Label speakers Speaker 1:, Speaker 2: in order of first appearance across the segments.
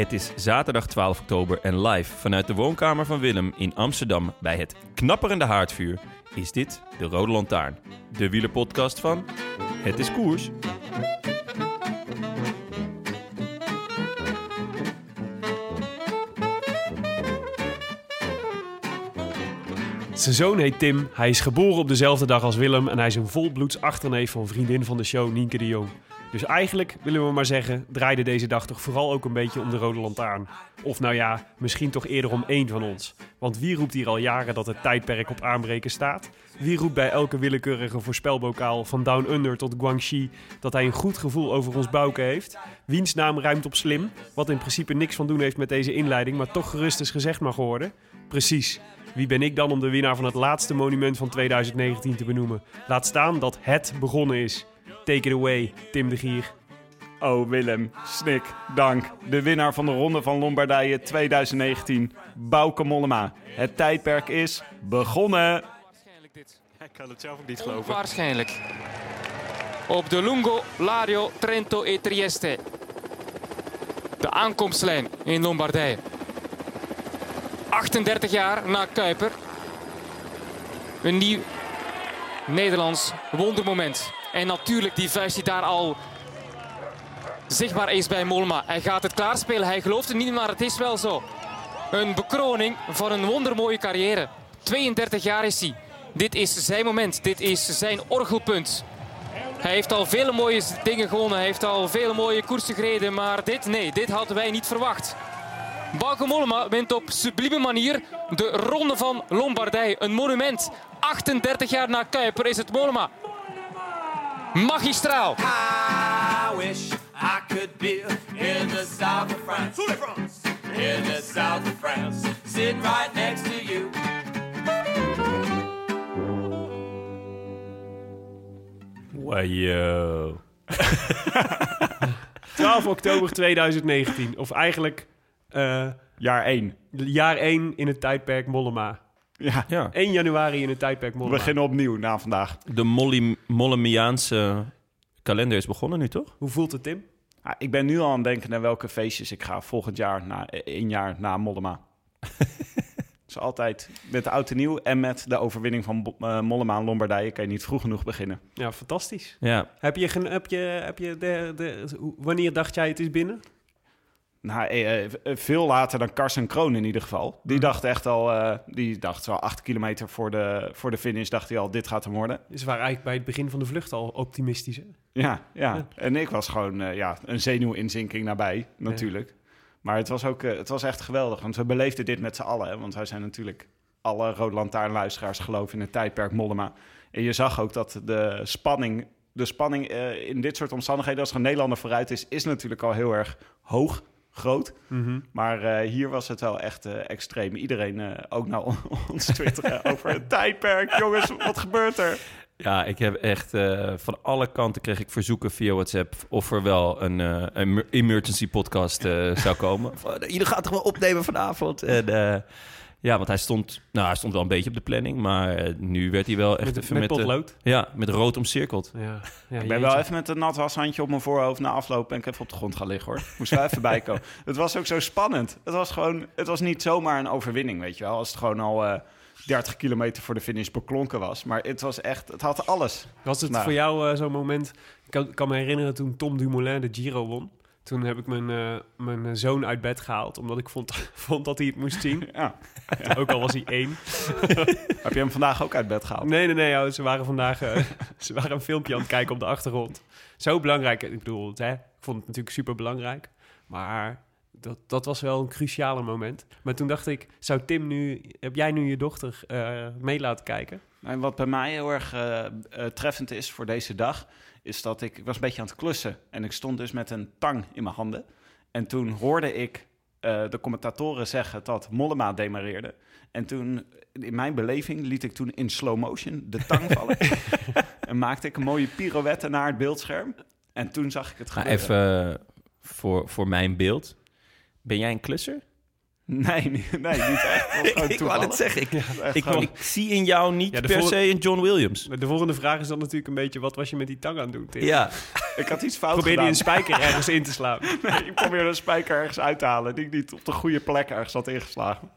Speaker 1: Het is zaterdag 12 oktober en live vanuit de woonkamer van Willem in Amsterdam bij het knapperende haardvuur is dit de Rode Lantaarn, de wielerpodcast van Het is Koers.
Speaker 2: Zijn zoon heet Tim. Hij is geboren op dezelfde dag als Willem en hij is een volbloeds achterneef van vriendin van de show Nienke de Jong. Dus eigenlijk willen we maar zeggen, draaide deze dag toch vooral ook een beetje om de rode lantaarn. Of nou ja, misschien toch eerder om één van ons. Want wie roept hier al jaren dat het tijdperk op aanbreken staat? Wie roept bij elke willekeurige voorspelbokaal van Down Under tot Guangxi dat hij een goed gevoel over ons bouken heeft? Wiens naam ruimt op slim, wat in principe niks van doen heeft met deze inleiding, maar toch gerust is gezegd mag worden? Precies. Wie ben ik dan om de winnaar van het laatste monument van 2019 te benoemen? Laat staan dat het begonnen is. Take it away, Tim de Gier.
Speaker 3: Oh Willem, snik, dank. De winnaar van de Ronde van Lombardije 2019, Bauke Mollema. Het tijdperk is begonnen.
Speaker 4: Ik kan het zelf ook niet geloven.
Speaker 5: Waarschijnlijk. Op de Lungo, Lario, Trento e Trieste. De aankomstlijn in Lombardije. 38 jaar na Kuiper. Een nieuw Nederlands wondermoment. En natuurlijk die vuist die daar al zichtbaar is bij Molma. Hij gaat het klaarspelen. Hij gelooft het niet, maar het is wel zo. Een bekroning van een wondermooie carrière. 32 jaar is hij. Dit is zijn moment. Dit is zijn orgelpunt. Hij heeft al vele mooie dingen gewonnen. Hij heeft al vele mooie koersen gereden. Maar dit, nee, dit hadden wij niet verwacht. Bauke Mollema wint op sublieme manier de Ronde van Lombardije. Een monument. 38 jaar na Kuiper is het Mollema. Magistraal.
Speaker 6: I wish I could be in the south of France. In the south of France. Sitting right next to you.
Speaker 1: Wajo.
Speaker 2: 12 oktober 2019. Of eigenlijk eh,
Speaker 3: Jaar 1.
Speaker 2: jaar 1 in het tijdperk Mollema.
Speaker 3: Ja,
Speaker 1: Ja,
Speaker 2: 1 januari in het tijdperk
Speaker 3: we
Speaker 2: Mollema.
Speaker 3: beginnen opnieuw na vandaag.
Speaker 1: de Molly, Mollemiaanse kalender is begonnen nu, toch?
Speaker 2: Hoe voelt het, Tim?
Speaker 3: Ah, ik ben nu al aan het denken naar welke feestjes ik ga volgend jaar, na, één jaar na Mollema. Het is altijd met de oud en nieuw en met de overwinning van eh, Mollema en Lombardije kan je niet vroeg genoeg beginnen.
Speaker 2: Ja, fantastisch.
Speaker 1: Ja,
Speaker 2: Heb je, heb je, heb je de, de, wanneer dacht jij het is binnen?
Speaker 3: Nou, eh, eh, veel later dan Carson Kroon in ieder geval. Die dacht echt al, eh, die dacht zo acht kilometer voor de, voor de finish, dacht hij al, dit gaat hem worden.
Speaker 2: Ze waren eigenlijk bij het begin van de vlucht al optimistisch. Hè?
Speaker 3: Ja, ja. En ik was gewoon ja, een zenuwinzinking nabij, natuurlijk. Maar het was ook, het was echt geweldig, want we beleefden dit met z'n allen. Hè? Want wij zijn natuurlijk alle Rode Lantaarnluisteraars geloven in het tijdperk Mollema. En je zag ook dat de spanning, de spanning in dit soort omstandigheden, als er een Nederlander vooruit is, is natuurlijk al heel erg hoog, groot. Maar eh, hier was het wel echt eh, extreem. Iedereen, eh, ook naar ons twitteren over het tijdperk. Jongens, wat gebeurt er?
Speaker 1: Ja, ik heb echt eh, van alle kanten kreeg ik verzoeken via WhatsApp of er wel een, eh, een emergency podcast eh, zou komen. Van, Jullie gaan toch wel opnemen vanavond? En, eh, ja, want hij stond, nou, hij stond wel een beetje op de planning, maar eh, nu werd hij wel echt
Speaker 2: Met,
Speaker 1: even
Speaker 2: met
Speaker 1: met, eh,
Speaker 2: potlood.
Speaker 1: ja, met rood omcirkeld.
Speaker 2: Ja, ja,
Speaker 3: Ik ben
Speaker 2: jeetje.
Speaker 3: wel even met een nat washandje op mijn voorhoofd na afloop en ik even op de grond gaan liggen hoor. Moest wel even bijkomen. Het was ook zo spannend. Het was gewoon, het was niet zomaar een overwinning, weet je wel. Als het gewoon al eh 30 kilometer voor de finish beklonken was. Maar het was echt, het had alles.
Speaker 2: Was het
Speaker 3: Nou.
Speaker 2: voor jou zo'n moment? Ik kan, kan me herinneren toen Tom Dumoulin de Giro won. Toen heb ik mijn, eh, mijn zoon uit bed gehaald, omdat ik vond, vond dat hij het moest zien.
Speaker 3: Ja.
Speaker 2: Ook al was hij één.
Speaker 3: Heb je hem vandaag ook uit bed gehaald?
Speaker 2: Nee, nee, nee. ja, ze waren vandaag eh, ze waren een filmpje aan het kijken op de achtergrond. Zo belangrijk. Ik bedoel, het, hè, ik vond het natuurlijk super belangrijk. Maar dat, dat was wel een cruciale moment. Maar toen dacht ik, zou Tim nu... Heb jij nu je dochter eh, mee laten kijken?
Speaker 3: En wat bij mij heel erg eh, eh, treffend is voor deze dag, is dat ik, ik was een beetje aan het klussen. En ik stond dus met een tang in mijn handen. En toen hoorde ik eh, de commentatoren zeggen dat Mollema demareerde. En toen, in mijn beleving, liet ik toen in slow motion de tang vallen. en maakte ik een mooie pirouette naar het beeldscherm. En toen zag ik het
Speaker 1: Maar
Speaker 3: gebeuren.
Speaker 1: even eh, voor, voor mijn beeld. Ben jij een klusser?
Speaker 3: Nee, niet, nee, niet echt.
Speaker 1: Ik wou het zeggen. Ik, ik,
Speaker 3: gewoon-
Speaker 1: ik zie in jou niet
Speaker 2: Ja,
Speaker 1: per
Speaker 2: vol-
Speaker 1: se een John Williams.
Speaker 2: De volgende vraag is dan natuurlijk een beetje... Wat was je met die tang aan het doen, Tim?
Speaker 1: Ja,
Speaker 3: ik had iets fout
Speaker 2: Probeer die een spijker ergens in te slaan.
Speaker 3: Nee, ik probeerde een spijker ergens uit te halen die ik niet op de goede plek ergens had ingeslagen.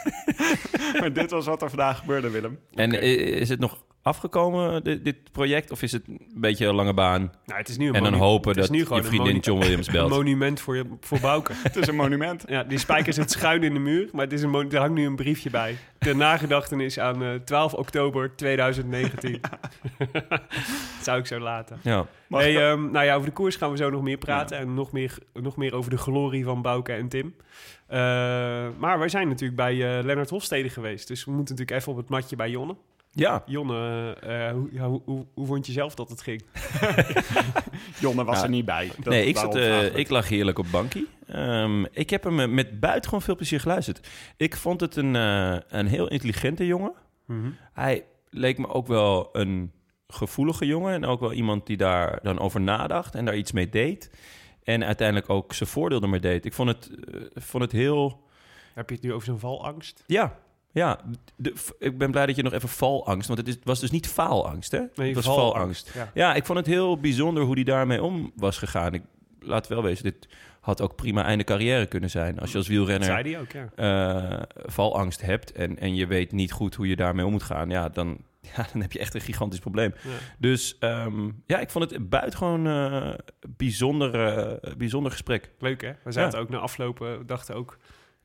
Speaker 3: maar dit was wat er vandaag gebeurde, Willem.
Speaker 1: en is het nog afgekomen, dit, dit project? Of is het een beetje een lange baan?
Speaker 2: Nou, het is nu een
Speaker 1: En dan hopen
Speaker 2: het is
Speaker 1: dat
Speaker 2: nu
Speaker 1: je
Speaker 2: gewoon een
Speaker 1: vriendin John Williams
Speaker 2: Een
Speaker 1: belt.
Speaker 2: monument voor, je, voor Bouke.
Speaker 3: Het is een monument.
Speaker 2: Ja, die spijker zit schuin in de muur, maar het is een mon- er hangt nu een briefje bij. Ter nagedachtenis aan eh, 12 oktober 2019. Dat zou ik zo laten.
Speaker 1: Ja.
Speaker 2: Hey, ehm, nou ja, over de koers gaan we zo nog meer praten. En nog meer, nog meer over de glorie van Bouke en Tim. Eh, maar wij zijn natuurlijk bij eh Lennart Hofstede geweest. Dus we moeten natuurlijk even op het matje bij Jonne.
Speaker 1: Ja.
Speaker 2: Jonne, eh, hoe, ja, hoe, hoe, hoe vond je zelf dat het ging?
Speaker 3: Jonne was
Speaker 1: Ja.
Speaker 3: er niet bij. Dat-
Speaker 1: nee, ik, zat, eh, ik lag heerlijk op bankie. Ehm, ik heb hem eh, met buitengewoon veel plezier geluisterd. Ik vond het een, eh, een heel intelligente jongen. Hij leek me ook wel een gevoelige jongen. En ook wel iemand die daar dan over nadacht en daar iets mee deed. En uiteindelijk ook zijn voordeel ermee deed. Ik vond het, vond het heel...
Speaker 2: Heb je het nu over zijn valangst?
Speaker 1: Ja, ja. De, ik ben blij dat je nog even valangst... Want het is, was dus niet faalangst, hè?
Speaker 2: Nee,
Speaker 1: het was
Speaker 2: valangst, ja.
Speaker 1: Ja, ik vond het heel bijzonder hoe hij daarmee om was gegaan. Ik laat wel wezen, dit had ook prima einde carrière kunnen zijn. Als je als wielrenner
Speaker 2: ook, ja.
Speaker 1: eh, valangst hebt en, en je weet niet goed hoe je daarmee om moet gaan, ja, dan, ja, dan heb je echt een gigantisch probleem.
Speaker 2: Ja.
Speaker 1: Dus ehm, ja, ik vond het buitengewoon eh bijzonder, eh, bijzonder gesprek.
Speaker 2: Leuk hè? We zaten ook na aflopen, dachten ook...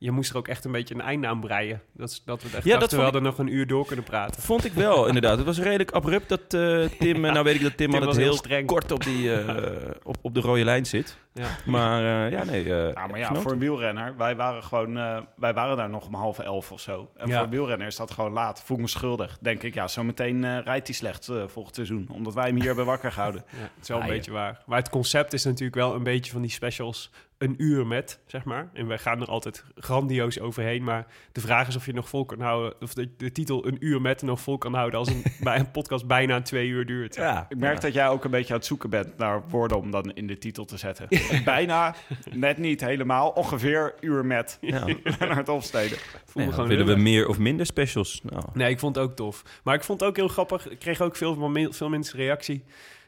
Speaker 2: Je moest er ook echt een beetje een einde aan breien. Dat, is- dat we echt
Speaker 1: Ja, dat
Speaker 2: we hadden nog een uur door kunnen praten.
Speaker 1: Vond ik wel, inderdaad. Het was redelijk abrupt dat eh, Tim... eh, nou weet ik dat Tim,
Speaker 2: Tim was
Speaker 1: altijd
Speaker 2: heel streng.
Speaker 1: kort op, die, eh, op, op de rode lijn zit.
Speaker 2: Ja.
Speaker 1: Maar eh, ja, nee. eh,
Speaker 3: Ja, maar ja,
Speaker 1: genoten.
Speaker 3: voor een wielrenner, wij waren gewoon, eh, wij waren daar nog om half elf of zo. En
Speaker 2: Ja.
Speaker 3: voor een wielrenner is dat gewoon laat. Voel me schuldig. Denk ik, ja, zometeen rijdt hij slecht volgend seizoen. Omdat wij hem hier hebben wakker gehouden.
Speaker 2: Ja, het is wel een
Speaker 1: Ah, ja.
Speaker 2: beetje waar. Maar het concept is natuurlijk wel een beetje van die specials een uur met, zeg maar. En wij gaan er altijd grandioos overheen. Maar de vraag is of je nog vol kan houden... of de, de titel een uur met nog vol kan houden... als een, bij een podcast bijna twee uur duurt.
Speaker 1: Ja,
Speaker 3: Ik merk
Speaker 1: ja.
Speaker 3: dat jij ook een beetje aan het zoeken bent naar woorden om dan in de titel te zetten. Bijna, net niet helemaal, ongeveer uur met
Speaker 1: Ja.
Speaker 3: naar het opsteden.
Speaker 1: Willen we meer of minder specials? Nou,
Speaker 2: Nee, ik vond het ook tof. Maar ik vond het ook heel grappig. Ik kreeg ook veel, van- veel mensen reactie.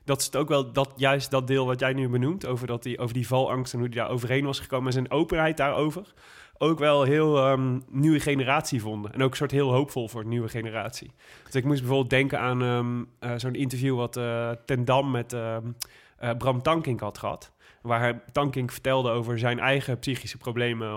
Speaker 2: Dat is het ook wel dat, juist dat deel wat jij nu benoemt. Over, dat die, over die valangst en hoe die daar overheen was gekomen. En zijn openheid daarover. Ook wel heel ehm, nieuwe generatie vonden. En ook een soort heel hoopvol voor de nieuwe generatie. Dus ik moest bijvoorbeeld denken aan ehm, eh, zo'n interview wat eh Ten Dam met ehm, eh, Bram Tankink had gehad. Waar Tankink vertelde over zijn eigen psychische problemen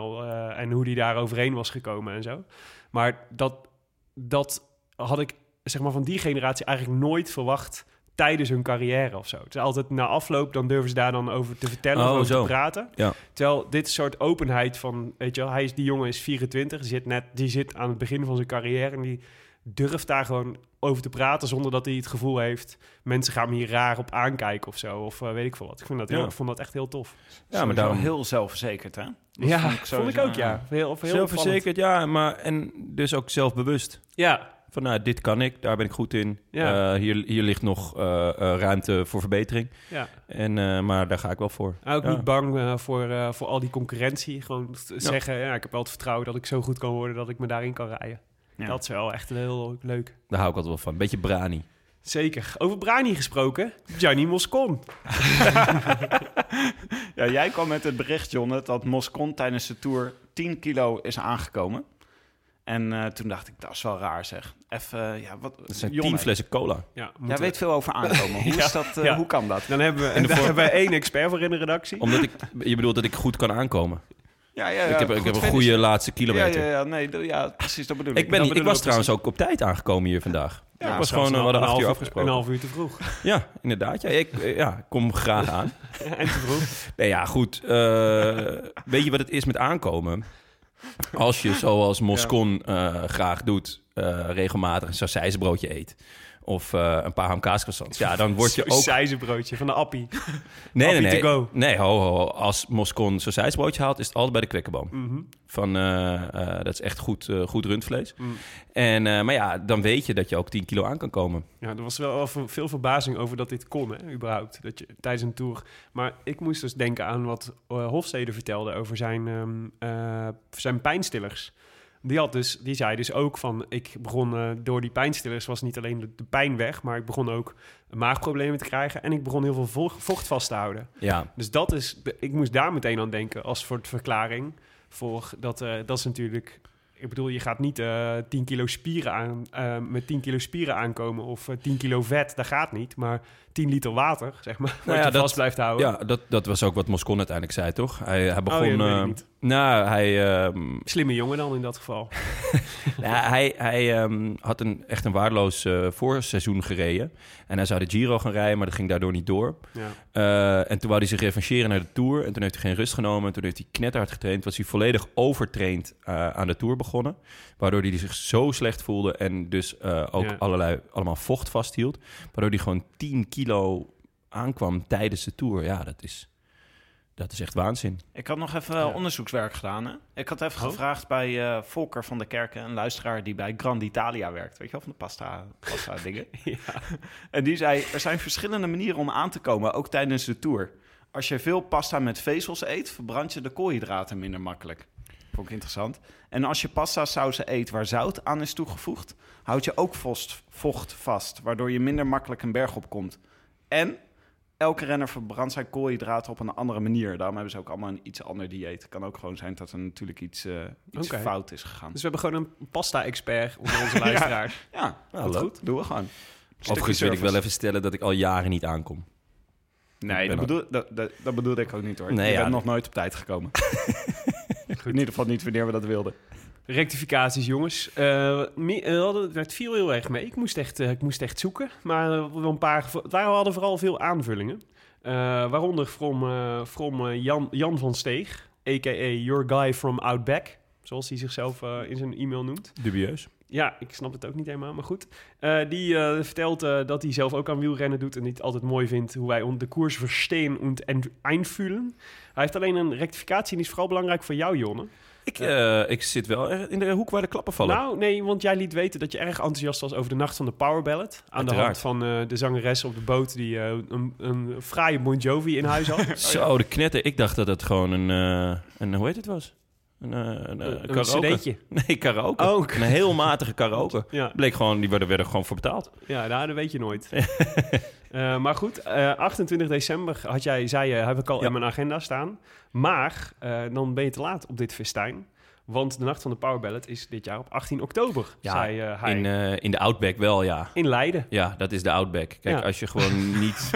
Speaker 2: en hoe hij daar overheen was gekomen en zo. Maar dat, dat had ik zeg maar, van die generatie eigenlijk nooit verwacht tijdens hun carrière of zo. Het is altijd na afloop, dan durven ze daar dan over te vertellen,
Speaker 1: Oh,
Speaker 2: of over
Speaker 1: zo.
Speaker 2: te praten.
Speaker 1: Ja.
Speaker 2: Terwijl dit soort openheid van, weet je wel, hij is, die jongen is 24, die zit, net, die zit aan het begin van zijn carrière en die durft daar gewoon over te praten zonder dat hij het gevoel heeft, mensen gaan me hier raar op aankijken of zo, of eh, weet ik veel wat. Ik, vind dat heel,
Speaker 1: Ja.
Speaker 2: ik vond dat echt heel tof.
Speaker 1: ja, maar daarom...
Speaker 3: heel zelfverzekerd, hè? Dat
Speaker 2: ja,
Speaker 3: vond
Speaker 2: vond
Speaker 3: ik
Speaker 2: ik,
Speaker 3: sowieso,
Speaker 2: ook, ja. Heel, heel
Speaker 1: Zelfverzekerd, ja, maar en dus ook zelfbewust.
Speaker 2: Ja,
Speaker 1: Van nou, dit kan ik, daar ben ik goed in.
Speaker 2: Ja.
Speaker 1: Eh, hier, hier ligt nog eh, eh, ruimte voor verbetering.
Speaker 2: ja.
Speaker 1: En, eh, maar daar ga ik wel voor.
Speaker 2: Ook
Speaker 1: Ja.
Speaker 2: niet bang voor, eh, voor al die concurrentie. Gewoon zeggen, ja, ik heb wel het vertrouwen dat ik zo goed kan worden dat ik me daarin kan rijden.
Speaker 3: Ja.
Speaker 2: Dat is wel echt heel leuk.
Speaker 1: Daar hou ik altijd wel van. Beetje brani.
Speaker 2: Zeker. Over Brani gesproken, Gianni Moscon.
Speaker 3: Ja, jij kwam met het bericht, Jonne, dat Moscon tijdens de Tour 10 kilo is aangekomen. En eh, toen dacht ik, dat is wel raar zeg. Even, eh, ja, wat...
Speaker 1: Dat zijn tien flessen cola.
Speaker 2: Ja,
Speaker 3: Jij weet veel over aankomen. Hoe,
Speaker 2: Ja,
Speaker 3: is dat, eh,
Speaker 2: ja.
Speaker 3: hoe kan dat?
Speaker 2: Dan hebben we, en daar hebben we één expert voor in de redactie.
Speaker 1: Omdat ik, je bedoelt dat ik goed kan aankomen.
Speaker 3: Ja, ja, ja,
Speaker 1: ik heb, ik heb een goede laatste kilometer.
Speaker 3: ja, ja, nee, ja, precies, dat bedoel ik.
Speaker 1: Ik, ben ik was trouwens ook op tijd aangekomen hier vandaag.
Speaker 3: Ja,
Speaker 1: ik was gewoon, we
Speaker 2: een-
Speaker 1: hadden acht uur
Speaker 2: half-
Speaker 1: afgesproken.
Speaker 2: Een half uur te vroeg.
Speaker 1: Ja, inderdaad. Ja, ik, ja, kom graag aan.
Speaker 2: en te vroeg.
Speaker 1: Nee, ja, goed. eh, weet je wat het is met aankomen? Als je, zoals Moscon eh, graag doet, eh, regelmatig een sausijzenbroodje eet... of eh, een paar hamkaascroissants, ja, dan word je ook...
Speaker 2: Sijzenbroodje van de appie.
Speaker 1: Nee, nee,
Speaker 2: Appie
Speaker 1: nee. Nee, ho, ho. Als Moscon sausijzenbroodje haalt, is het altijd bij de kwekkenboom.
Speaker 2: Mhm.
Speaker 1: Van, eh, eh, dat is echt goed, goed rundvlees.
Speaker 2: Mm.
Speaker 1: En, maar ja, dan weet je dat je ook 10 kilo aan kan komen.
Speaker 2: Ja, er was wel veel- verbazing over dat dit kon, hè, überhaupt. Dat je, tijdens een tour. Maar ik moest dus denken aan wat Hofstede vertelde over zijn, ehm, eh, zijn pijnstillers. Die, had dus, die zei dus ook van, ik begon eh, door die pijnstillers was niet alleen de, de pijn weg, maar ik begon ook maagproblemen te krijgen en ik begon heel veel vo- vocht vast te houden.
Speaker 1: Ja,
Speaker 2: Dus dat is, ik moest daar meteen aan denken als soort verklaring voor dat, eh, dat is natuurlijk. Ik bedoel, je gaat niet eh 10 kilo spieren aan, met 10 kilo spieren aankomen of eh, 10 kilo vet, dat gaat niet. Maar 10 liter water, zeg maar,
Speaker 1: Nou ja,
Speaker 2: je
Speaker 1: dat-
Speaker 2: vast blijft houden.
Speaker 1: ja dat, dat was ook wat Moscon uiteindelijk zei, toch? Hij, hij
Speaker 2: Oh,
Speaker 1: begon...
Speaker 2: ja, niet.
Speaker 1: nou, hij, ehm,
Speaker 2: Slimme jongen dan in dat geval.
Speaker 1: ja, hij, hij ehm, had een, echt een waardeloos eh, voorseizoen gereden. En hij zou de Giro gaan rijden, maar dat ging daardoor niet door.
Speaker 2: Ja.
Speaker 1: Eh, en toen wou hij zich revancheren naar de Tour. En toen heeft hij geen rust genomen. En toen heeft hij knetterhard getraind. Was hij volledig overtraind eh, aan de Tour begonnen. Waardoor hij zich zo slecht voelde. En dus ook allerlei, allemaal vocht vasthield. Waardoor hij gewoon 10 kilo aankwam tijdens de Tour. Ja, dat is, dat is echt waanzin.
Speaker 3: Ik had nog even onderzoekswerk gedaan. Hè? Ik had even
Speaker 2: Oh.
Speaker 3: gevraagd bij eh, Volker van der Kerken, een luisteraar die bij Grand Italia werkt. Weet je wel, van de pasta, pasta dingen.
Speaker 2: Ja.
Speaker 3: En die zei, er zijn verschillende manieren om aan te komen, ook tijdens de tour. Als je veel pasta met vezels eet, verbrand je de koolhydraten minder makkelijk. Vond ik interessant. En als je pasta sausen eet waar zout aan is toegevoegd, houd je ook vocht, vocht vast, waardoor je minder makkelijk een berg op komt. En elke renner verbrandt zijn koolhydraten op een andere manier. Daarom hebben ze ook allemaal een iets ander dieet. Het kan ook gewoon zijn dat er natuurlijk iets, eh, iets fout is gegaan.
Speaker 2: Dus we hebben gewoon een pasta-expert onder onze luisteraars.
Speaker 3: Ja,
Speaker 1: Nou,
Speaker 3: goed. Doen we gewoon.
Speaker 1: Overigens wil ik wel even stellen dat ik al jaren niet aankom.
Speaker 3: Nee,
Speaker 1: Ik
Speaker 3: dat,
Speaker 1: ben
Speaker 3: bedoel, dat, dat, dat bedoelde ik ook niet hoor.
Speaker 1: Nee, ja,
Speaker 3: bent
Speaker 1: nee.
Speaker 3: nog nooit op tijd gekomen. In ieder geval niet wanneer we dat wilden.
Speaker 2: Rectificaties, jongens. Me- hadden- het viel heel erg mee. Ik moest echt, eh, ik moest echt zoeken. Maar een paar, we hadden vooral veel aanvullingen. Waaronder from, from Jan, Jan van Steeg, a.k.a. Your Guy from Outback. Zoals hij zichzelf in zijn e-mail noemt.
Speaker 1: Dubieus.
Speaker 2: Ja, ik snap het ook niet helemaal, maar goed. Die vertelt dat hij zelf ook aan wielrennen doet... en die het altijd mooi vindt hoe wij de koers verstehen en einfühlen. Hij heeft alleen een rectificatie en die is vooral belangrijk voor jou, Jonne.
Speaker 1: Ik, eh, ik zit wel in de hoek waar de klappen vallen.
Speaker 2: Nou, nee, want jij liet weten dat je erg enthousiast was over de nacht van de Power Ballad. Aan de hand van eh, de zangeres op de boot die eh, een, een fraaie Bon Jovi in huis had.
Speaker 1: Zo, de knetter. Ik dacht dat het gewoon een, een hoe heet het was? Een, een, eh,
Speaker 2: Een
Speaker 1: karaoke. Nee, karaoke.
Speaker 2: Oh.
Speaker 1: Een heel matige karaoke.
Speaker 2: Ja,
Speaker 1: Bleek gewoon, die werden, werden gewoon voor betaald.
Speaker 2: ja nou, dat weet je nooit. Eh, maar goed, eh, 28 december had jij, zei je, heb ik al
Speaker 1: Ja.
Speaker 2: in mijn agenda staan. Maar eh, dan ben je te laat op dit festijn. Want de nacht van de Power Ballad is dit jaar op 18 oktober,
Speaker 1: Ja,
Speaker 2: zei eh, hij.
Speaker 1: In, eh, in de Outback wel, ja.
Speaker 2: in Leiden.
Speaker 1: Ja, dat is de Outback. Kijk,
Speaker 2: Ja.
Speaker 1: als je gewoon niet...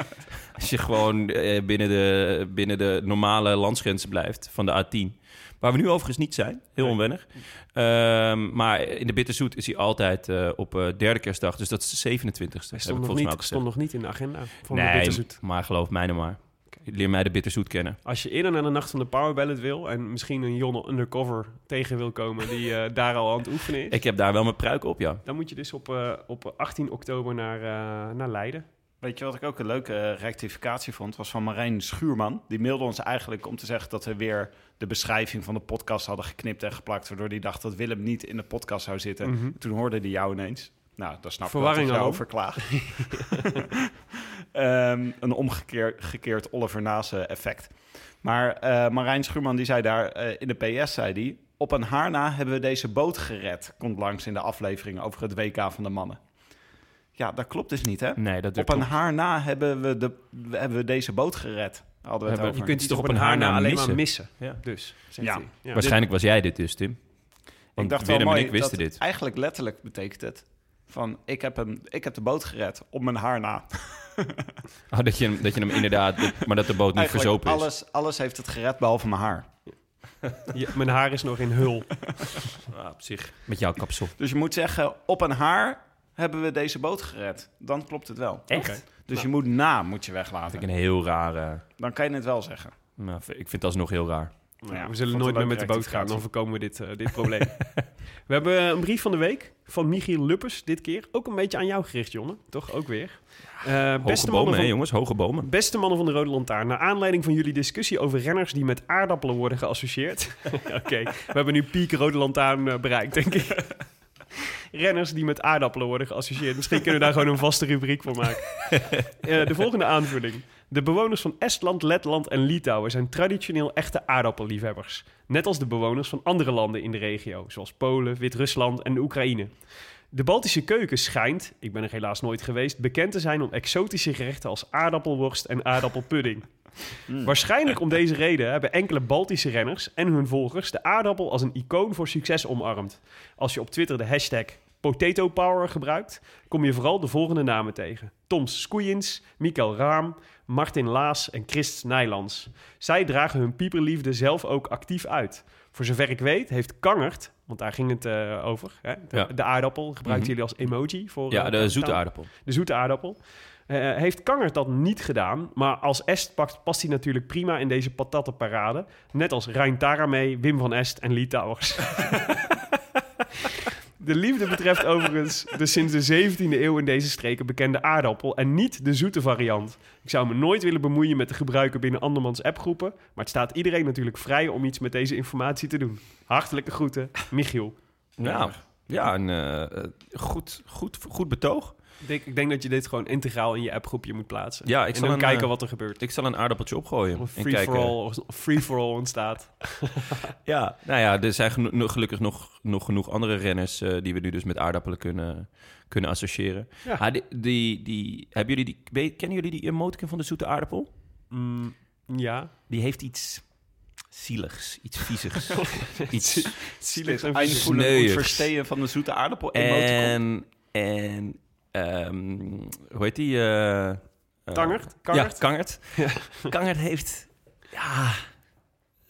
Speaker 1: als je gewoon eh, binnen, de, binnen de normale landsgrenzen blijft van de A10... Waar we nu overigens niet zijn. Heel onwennig. Ehm, maar in de Bitterzoet is hij altijd eh, op eh, derde kerstdag. Dus dat is de 27e.
Speaker 2: Hij stond nog,
Speaker 1: volgens
Speaker 2: niet, stond nog niet in de agenda van de
Speaker 1: Nee,
Speaker 2: Bitterzoet.
Speaker 1: maar geloof mij nou maar. Leer mij de Bitterzoet kennen.
Speaker 2: Als je eerder naar de nacht van de Power Ballad wil... en misschien een Jonne Undercover tegen wil komen... die eh, daar al aan het oefenen is...
Speaker 1: Ik heb daar wel mijn pruik op, ja.
Speaker 2: dan moet je dus op, op 18 oktober naar, naar Leiden.
Speaker 3: Weet je wat ik ook een leuke eh, rectificatie vond? Was van Marijn Schuurman. Die mailde ons eigenlijk om te zeggen dat we weer de beschrijving van de podcast hadden geknipt en geplakt. Waardoor hij dacht dat Willem niet in de podcast zou zitten.
Speaker 2: Mhm.
Speaker 3: Toen hoorde hij jou ineens. Nou, daar snap ik wel dat over klaagt. Ehm, een omgekeerd gekeerd Oliver Nase effect. Maar eh, Marijn Schuurman die zei daar eh, in de PS, zei hij... Op een haar na hebben we deze boot gered. Komt langs in de aflevering over het WK van de mannen. Ja, dat klopt dus niet, hè?
Speaker 1: Nee, dat
Speaker 3: Op een haar na hebben we, de, hebben we deze boot gered. Hadden we het over.
Speaker 1: je kunt
Speaker 2: Je
Speaker 1: toch op een haar na
Speaker 2: alleen
Speaker 1: missen?
Speaker 2: maar missen.
Speaker 1: Ja.
Speaker 2: Dus, zegt
Speaker 3: Ja.
Speaker 2: hij. Ja.
Speaker 1: Waarschijnlijk was jij dit dus, Tim.
Speaker 3: Ik ik dacht
Speaker 1: Willem
Speaker 3: wel
Speaker 1: en
Speaker 3: mooi,
Speaker 1: ik wisten
Speaker 3: dat
Speaker 1: dit.
Speaker 3: Eigenlijk letterlijk betekent het van ik heb, hem, ik heb de boot gered op mijn haar na.
Speaker 1: Oh, dat, je, hem- dat je hem inderdaad... maar dat de boot niet
Speaker 3: Eigenlijk
Speaker 1: verzopen is.
Speaker 3: alles, alles heeft het gered behalve mijn haar.
Speaker 2: Ja, mijn haar is nog in hul.
Speaker 1: Ah, op zich. Met jouw kapsel.
Speaker 3: Dus je moet zeggen, op een haar hebben we deze boot gered. Dan klopt het wel.
Speaker 1: Echt?
Speaker 2: Oké.
Speaker 3: Dus je moet na moet je weglaten.
Speaker 1: Vind ik een heel rare...
Speaker 3: Dan kan je het wel zeggen.
Speaker 1: Nou, ik vind het alsnog heel raar.
Speaker 2: Nou,
Speaker 3: Ja,
Speaker 2: we zullen nooit meer met de boot gaan, dan voorkomen we dit, eh, dit probleem. we hebben eh, een brief van de week van Michiel Luppers dit keer. Ook een beetje aan jou gericht, jongen. Toch ook weer. Eh,
Speaker 1: Hoge
Speaker 2: beste,
Speaker 1: bomen, hè jongens? Hoge bomen.
Speaker 2: beste mannen van de Rode Lantaarn. Naar aanleiding van jullie discussie over renners die met aardappelen worden geassocieerd. Oké, we hebben nu piek Rode Lantaarn eh, bereikt, denk ik. Renners die met aardappelen worden geassocieerd. Misschien kunnen we daar gewoon een vaste rubriek voor maken. Eh, de volgende aanvulling. De bewoners van Estland, Letland en Litouwen zijn traditioneel echte aardappelliefhebbers. Net als de bewoners van andere landen in de regio, zoals Polen, Wit-Rusland en Oekraïne. De Baltische keuken schijnt, ik ben er helaas nooit geweest, bekend te zijn om exotische gerechten als aardappelworst en aardappelpudding. Waarschijnlijk om deze reden hebben enkele Baltische renners en hun volgers de aardappel als een icoon voor succes omarmd. Als je op Twitter de hashtag Potato Power gebruikt, kom je vooral de volgende namen tegen. Tom Skoeiens, Mikael Raam, Martin Laas en Christ Nijlands. Zij dragen hun pieperliefde zelf ook actief uit. Voor zover ik weet heeft Kangert, want daar ging het eh, over, hè? De,
Speaker 1: Ja.
Speaker 2: de aardappel gebruiken
Speaker 1: Mhm.
Speaker 2: jullie als emoji voor...
Speaker 1: Ja,
Speaker 2: eh,
Speaker 1: de
Speaker 2: taal-
Speaker 1: zoete aardappel.
Speaker 2: de zoete aardappel. Eh, heeft Kangert dat niet gedaan, maar als Est past hij natuurlijk prima in deze patattenparade. Net als Rijn Taramee, Wim van Est en Lee Towers. De liefde betreft overigens de sinds de 17e eeuw in deze streken bekende aardappel en niet de zoete variant. Ik zou me nooit willen bemoeien met de gebruiken binnen andermans appgroepen, maar het staat iedereen natuurlijk vrij om iets met deze informatie te doen. Hartelijke groeten, Michiel.
Speaker 1: Ja, een eh, goed, goed, goed betoog.
Speaker 2: Ik denk, ik denk dat je dit gewoon integraal in je appgroepje moet plaatsen.
Speaker 1: Ja, ik
Speaker 2: en
Speaker 1: zal
Speaker 2: dan
Speaker 1: een,
Speaker 2: kijken
Speaker 1: eh,
Speaker 2: wat er gebeurt.
Speaker 1: Ik zal een aardappeltje opgooien.
Speaker 2: Of
Speaker 1: en
Speaker 2: free for all, of free for all ontstaat.
Speaker 1: Ja, nou ja, er zijn geno- gelukkig nog, nog genoeg andere renners eh, die we nu dus met aardappelen kunnen, kunnen associëren.
Speaker 2: Ja.
Speaker 1: Ah, die, die, die, hebben jullie die, kennen jullie die emoticon van de zoete aardappel?
Speaker 2: Mm, ja.
Speaker 1: Die heeft iets zieligs, iets viezigs. iets
Speaker 2: Zielig en
Speaker 1: sneuigs.
Speaker 3: verstehen van de zoete aardappel. emoticon.
Speaker 1: En, en ehm, hoe heet die? eh, eh,
Speaker 2: Kangert?
Speaker 1: Ja,
Speaker 2: Kangert?
Speaker 1: Kangert. Heeft ja,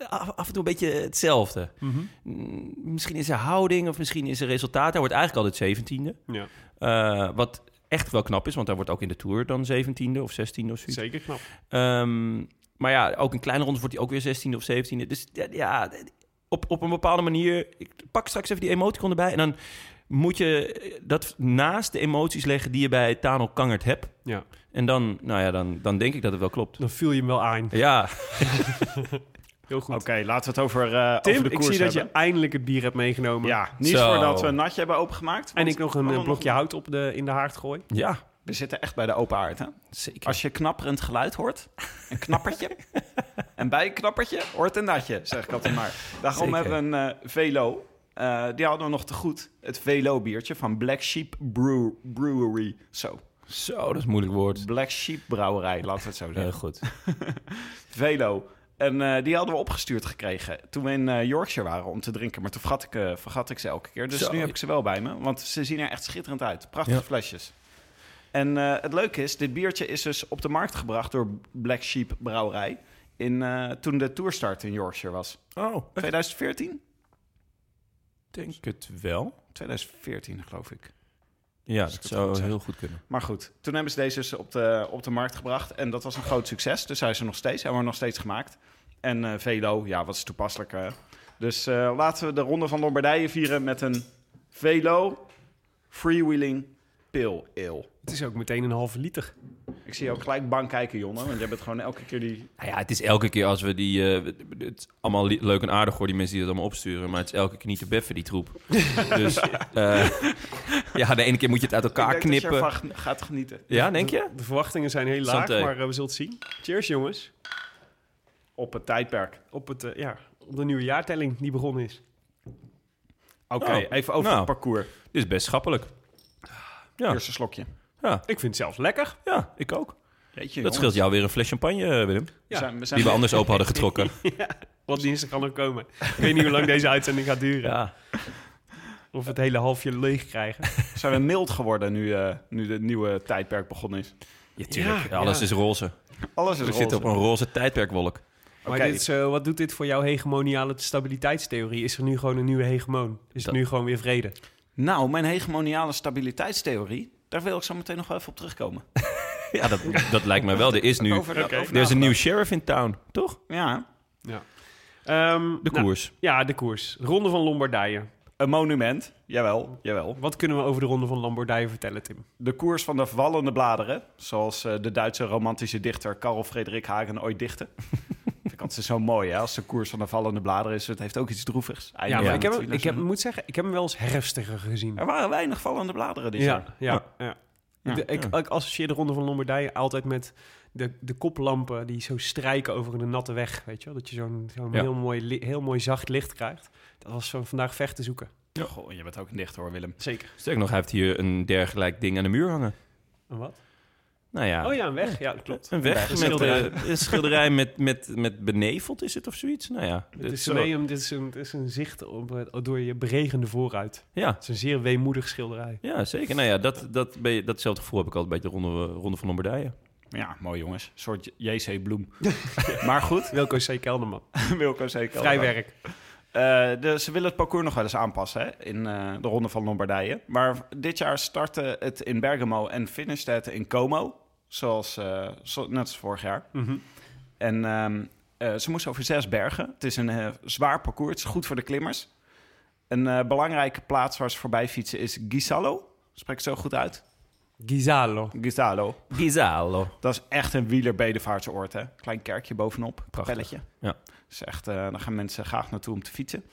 Speaker 1: af, en toe een beetje hetzelfde.
Speaker 2: Mhm.
Speaker 1: Mm, Misschien is er houding of misschien is er resultaat. Hij wordt eigenlijk altijd zeventiende.
Speaker 2: Ja,
Speaker 1: Eh, wat echt wel knap is, want hij wordt ook in de Tour dan zeventiende of zestiende of zoiets.
Speaker 2: zeker knap.
Speaker 1: Ehm, maar ja, ook in kleine rondes wordt hij ook weer 16e of 17e. Dus ja, ja, op, op een bepaalde manier. Ik pak straks even die emoticon erbij. En dan moet je dat naast de emoties leggen die je bij Tanel Kangert hebt.
Speaker 2: Ja.
Speaker 1: En dan, nou ja, dan, dan denk ik dat het wel klopt.
Speaker 2: Dan viel je hem wel aan.
Speaker 1: Ja,
Speaker 2: Heel goed.
Speaker 3: Oké, laten we het over, eh
Speaker 2: Tim,
Speaker 3: over de
Speaker 2: ik
Speaker 3: koers
Speaker 2: zie dat je eindelijk het bier hebt meegenomen.
Speaker 3: Ja, niet
Speaker 1: Zo.
Speaker 3: voordat we een natje hebben opengemaakt.
Speaker 2: En ik nog een
Speaker 3: nog-
Speaker 2: blokje hout op de, in de haard gooi.
Speaker 1: ja,
Speaker 3: We zitten echt bij de open haard, hè?
Speaker 1: zeker.
Speaker 3: Als je knapperend geluid hoort, een knappertje. en bij een knappertje hoort een natje, zeg ik altijd maar. Daarom
Speaker 1: Zeker.
Speaker 3: hebben we een eh, Velo. Eh, die hadden we nog te goed. Het Velo biertje van Black Sheep Brew- Brewery. Zo,
Speaker 1: Zo, dat is een moeilijk woord.
Speaker 3: Black Sheep Brouwerij, laten we het zo
Speaker 1: Heel
Speaker 3: zeggen.
Speaker 1: goed.
Speaker 3: Velo. En eh, die hadden we opgestuurd gekregen toen we in eh, Yorkshire waren om te drinken. Maar toen vergat ik, vergat ik ze elke keer. Dus
Speaker 1: Zo.
Speaker 3: nu heb ik ze wel bij me, want ze zien er echt schitterend uit. Prachtige
Speaker 1: Ja.
Speaker 3: flesjes. En het leuke is, dit biertje is dus op de markt gebracht door Black Sheep Brouwerij. In, toen de tourstart in Yorkshire was.
Speaker 1: Oh,
Speaker 3: 2014?
Speaker 1: Denk het wel.
Speaker 3: 2014 geloof ik.
Speaker 1: Ja, dat zou heel goed kunnen.
Speaker 3: Maar goed, toen hebben ze deze dus op de, op de markt gebracht. En dat was een groot succes. Dus hij is er nog steeds. Hebben we nog steeds gemaakt. En eh, Velo, ja, wat is toepasselijk. Dus eh, laten we de Ronde van Lombardije vieren met een Velo Freewheeling Pale Ale.
Speaker 2: Het is ook meteen een halve liter.
Speaker 3: Ik zie je ook gelijk bang kijken, Jonne. Want jij bent gewoon elke keer die...
Speaker 1: Nou ja, het is elke keer als we die... eh, het is allemaal leuk en aardig voor die mensen die dat allemaal opsturen. Maar het is elke keer niet te beffen, die troep. dus eh, ja, de ene keer moet je het uit elkaar
Speaker 3: Ik denk dat je
Speaker 1: knippen.
Speaker 3: ervan gaat genieten.
Speaker 1: Ja, denk je?
Speaker 2: De verwachtingen zijn heel laag,
Speaker 1: Santé.
Speaker 2: maar eh, we zullen het zien. Cheers, jongens.
Speaker 3: Op het tijdperk.
Speaker 2: Op, het, ja, op de nieuwe jaartelling die begonnen is.
Speaker 3: Oké,
Speaker 1: Nou,
Speaker 3: even over
Speaker 1: nou.
Speaker 3: het parcours.
Speaker 1: Dit is best schappelijk. Ja,
Speaker 3: Eerste slokje.
Speaker 1: ja,
Speaker 2: Ik vind het zelfs lekker.
Speaker 1: ja ik ook.
Speaker 3: Jeetje,
Speaker 1: Dat scheelt jou weer een fles champagne, eh, Willem.
Speaker 3: We zijn, we zijn
Speaker 1: Die we anders open hadden getrokken.
Speaker 2: Wat dinsdag kan er komen. Ik weet niet hoe lang deze uitzending gaat duren.
Speaker 1: Ja.
Speaker 2: Of het hele halfje leeg krijgen.
Speaker 3: Zijn we mild geworden nu, eh, nu de nieuwe tijdperk begonnen is?
Speaker 1: Ja, tuurlijk.
Speaker 2: Ja,
Speaker 1: Alles
Speaker 2: ja.
Speaker 1: is roze.
Speaker 3: Alles is
Speaker 1: We
Speaker 3: roze.
Speaker 1: zitten op een roze tijdperkwolk.
Speaker 2: Maar dit is, eh, wat doet dit voor jouw hegemoniale stabiliteitstheorie? Is er nu gewoon een nieuwe hegemoon? Is
Speaker 1: Dat-
Speaker 2: het nu gewoon weer vrede?
Speaker 3: Nou, mijn hegemoniale stabiliteitstheorie, daar wil ik zo meteen nog wel even op terugkomen.
Speaker 1: Ja, dat, dat lijkt mij wel. Er is nu...
Speaker 3: Over, over
Speaker 1: Er is een nieuw sheriff in town, toch?
Speaker 3: Ja,
Speaker 2: Ehm,
Speaker 1: De
Speaker 2: nou,
Speaker 1: koers.
Speaker 2: ja, de koers. Ronde van Lombardije.
Speaker 3: een monument. Jawel, jawel.
Speaker 2: Wat kunnen we over de Ronde van Lombardije vertellen, Tim?
Speaker 3: De koers van de vallende bladeren, zoals eh, de Duitse romantische dichter Karl Frederik Hagen ooit dichtte. Ik altijd zo mooi, hè? Als de koers van de vallende bladeren is, het heeft ook iets droevigs.
Speaker 2: Ja, maar ik, heb, ik heb, moet zeggen, ik heb hem wel eens herfstiger gezien.
Speaker 3: Er waren weinig vallende bladeren dit
Speaker 2: ja,
Speaker 3: jaar.
Speaker 2: ja, ja.
Speaker 3: Ja.
Speaker 2: Ik, ik, ik associeer de Ronde van Lombardije altijd met de, de koplampen die zo strijken over een natte weg. Weet je wel? Dat je zo'n zo'n
Speaker 1: Ja.
Speaker 2: heel, mooi, heel mooi zacht licht krijgt. Dat was van vandaag vecht te zoeken.
Speaker 3: Goh, je bent ook een dichter hoor, Willem.
Speaker 2: Zeker.
Speaker 1: Sterk nog, hij heeft hier een dergelijk ding aan de muur hangen.
Speaker 2: En wat?
Speaker 1: Nou ja,
Speaker 2: Oh ja, een weg. Ja, klopt.
Speaker 1: een weg
Speaker 2: Een
Speaker 1: met
Speaker 2: schilderij.
Speaker 1: eh, een schilderij met, met, met beneveld is het of zoiets. Nou ja,
Speaker 2: Het is, dit is, een, het is een zicht op, het- door je beregende vooruit.
Speaker 1: ja,
Speaker 2: Het is een zeer weemoedig schilderij.
Speaker 1: ja, zeker. Nou ja, dat, dat, ben je, datzelfde gevoel heb ik altijd bij de Ronde, ronde van Lombardije.
Speaker 3: Ja, mooi jongens. Een soort JC Bloem. maar goed,
Speaker 2: Wilco C. Kelderman.
Speaker 3: Wilco zeker.
Speaker 2: Vrij werk.
Speaker 3: Eh, de, ze willen het parcours nog wel eens aanpassen hè, in eh, de Ronde van Lombardije. Maar dit jaar startte het in Bergamo en finishte het in Como. Zoals, eh, zo- net als vorig jaar.
Speaker 2: Mhm.
Speaker 3: En ehm, eh, ze moesten over zes bergen. Het is een zwaar parcours. Het is goed voor de klimmers. Een belangrijke plaats waar ze voorbij fietsen is Gisalo. Spreek ik zo goed uit?
Speaker 2: Gisalo.
Speaker 3: Gisalo.
Speaker 1: Gisalo.
Speaker 3: Dat is echt een wielerbedevaartsoord, hè? Klein kerkje bovenop, kapelletje.
Speaker 1: Ja.
Speaker 3: Dus echt, eh daar gaan mensen graag naartoe om te fietsen.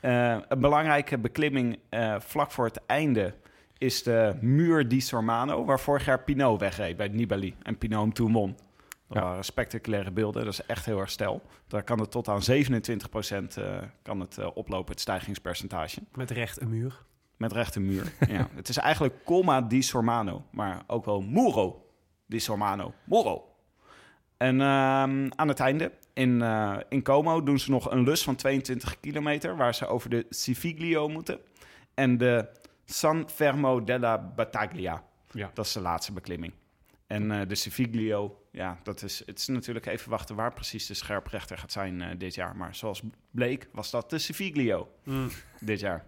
Speaker 3: Eh, een belangrijke beklimming eh, vlak voor het einde is de Muur di Sormano, waar vorig jaar Pinot wegreed bij Nibali en Pinot hem toen won. Dat
Speaker 1: Ja.
Speaker 3: waren spectaculaire beelden, dat is echt heel erg stijl. Daar kan het tot aan 27% eh kan het, oplopen, het stijgingspercentage.
Speaker 2: Met recht een muur.
Speaker 3: Met rechte muur. ja. Het is eigenlijk Colma di Sormano, maar ook wel Muro di Sormano. Muro. En ehm, aan het einde, in, eh, in Como, doen ze nog een lus van 22 kilometer... waar ze over de Civiglio moeten. En de San Fermo della Battaglia.
Speaker 2: Ja.
Speaker 3: Dat is de laatste beklimming. En eh, de Civiglio, ja, dat is, het is natuurlijk even wachten... waar precies de scherprechter gaat zijn eh, dit jaar. Maar zoals bleek, was dat de Civiglio
Speaker 2: Mm.
Speaker 3: dit jaar.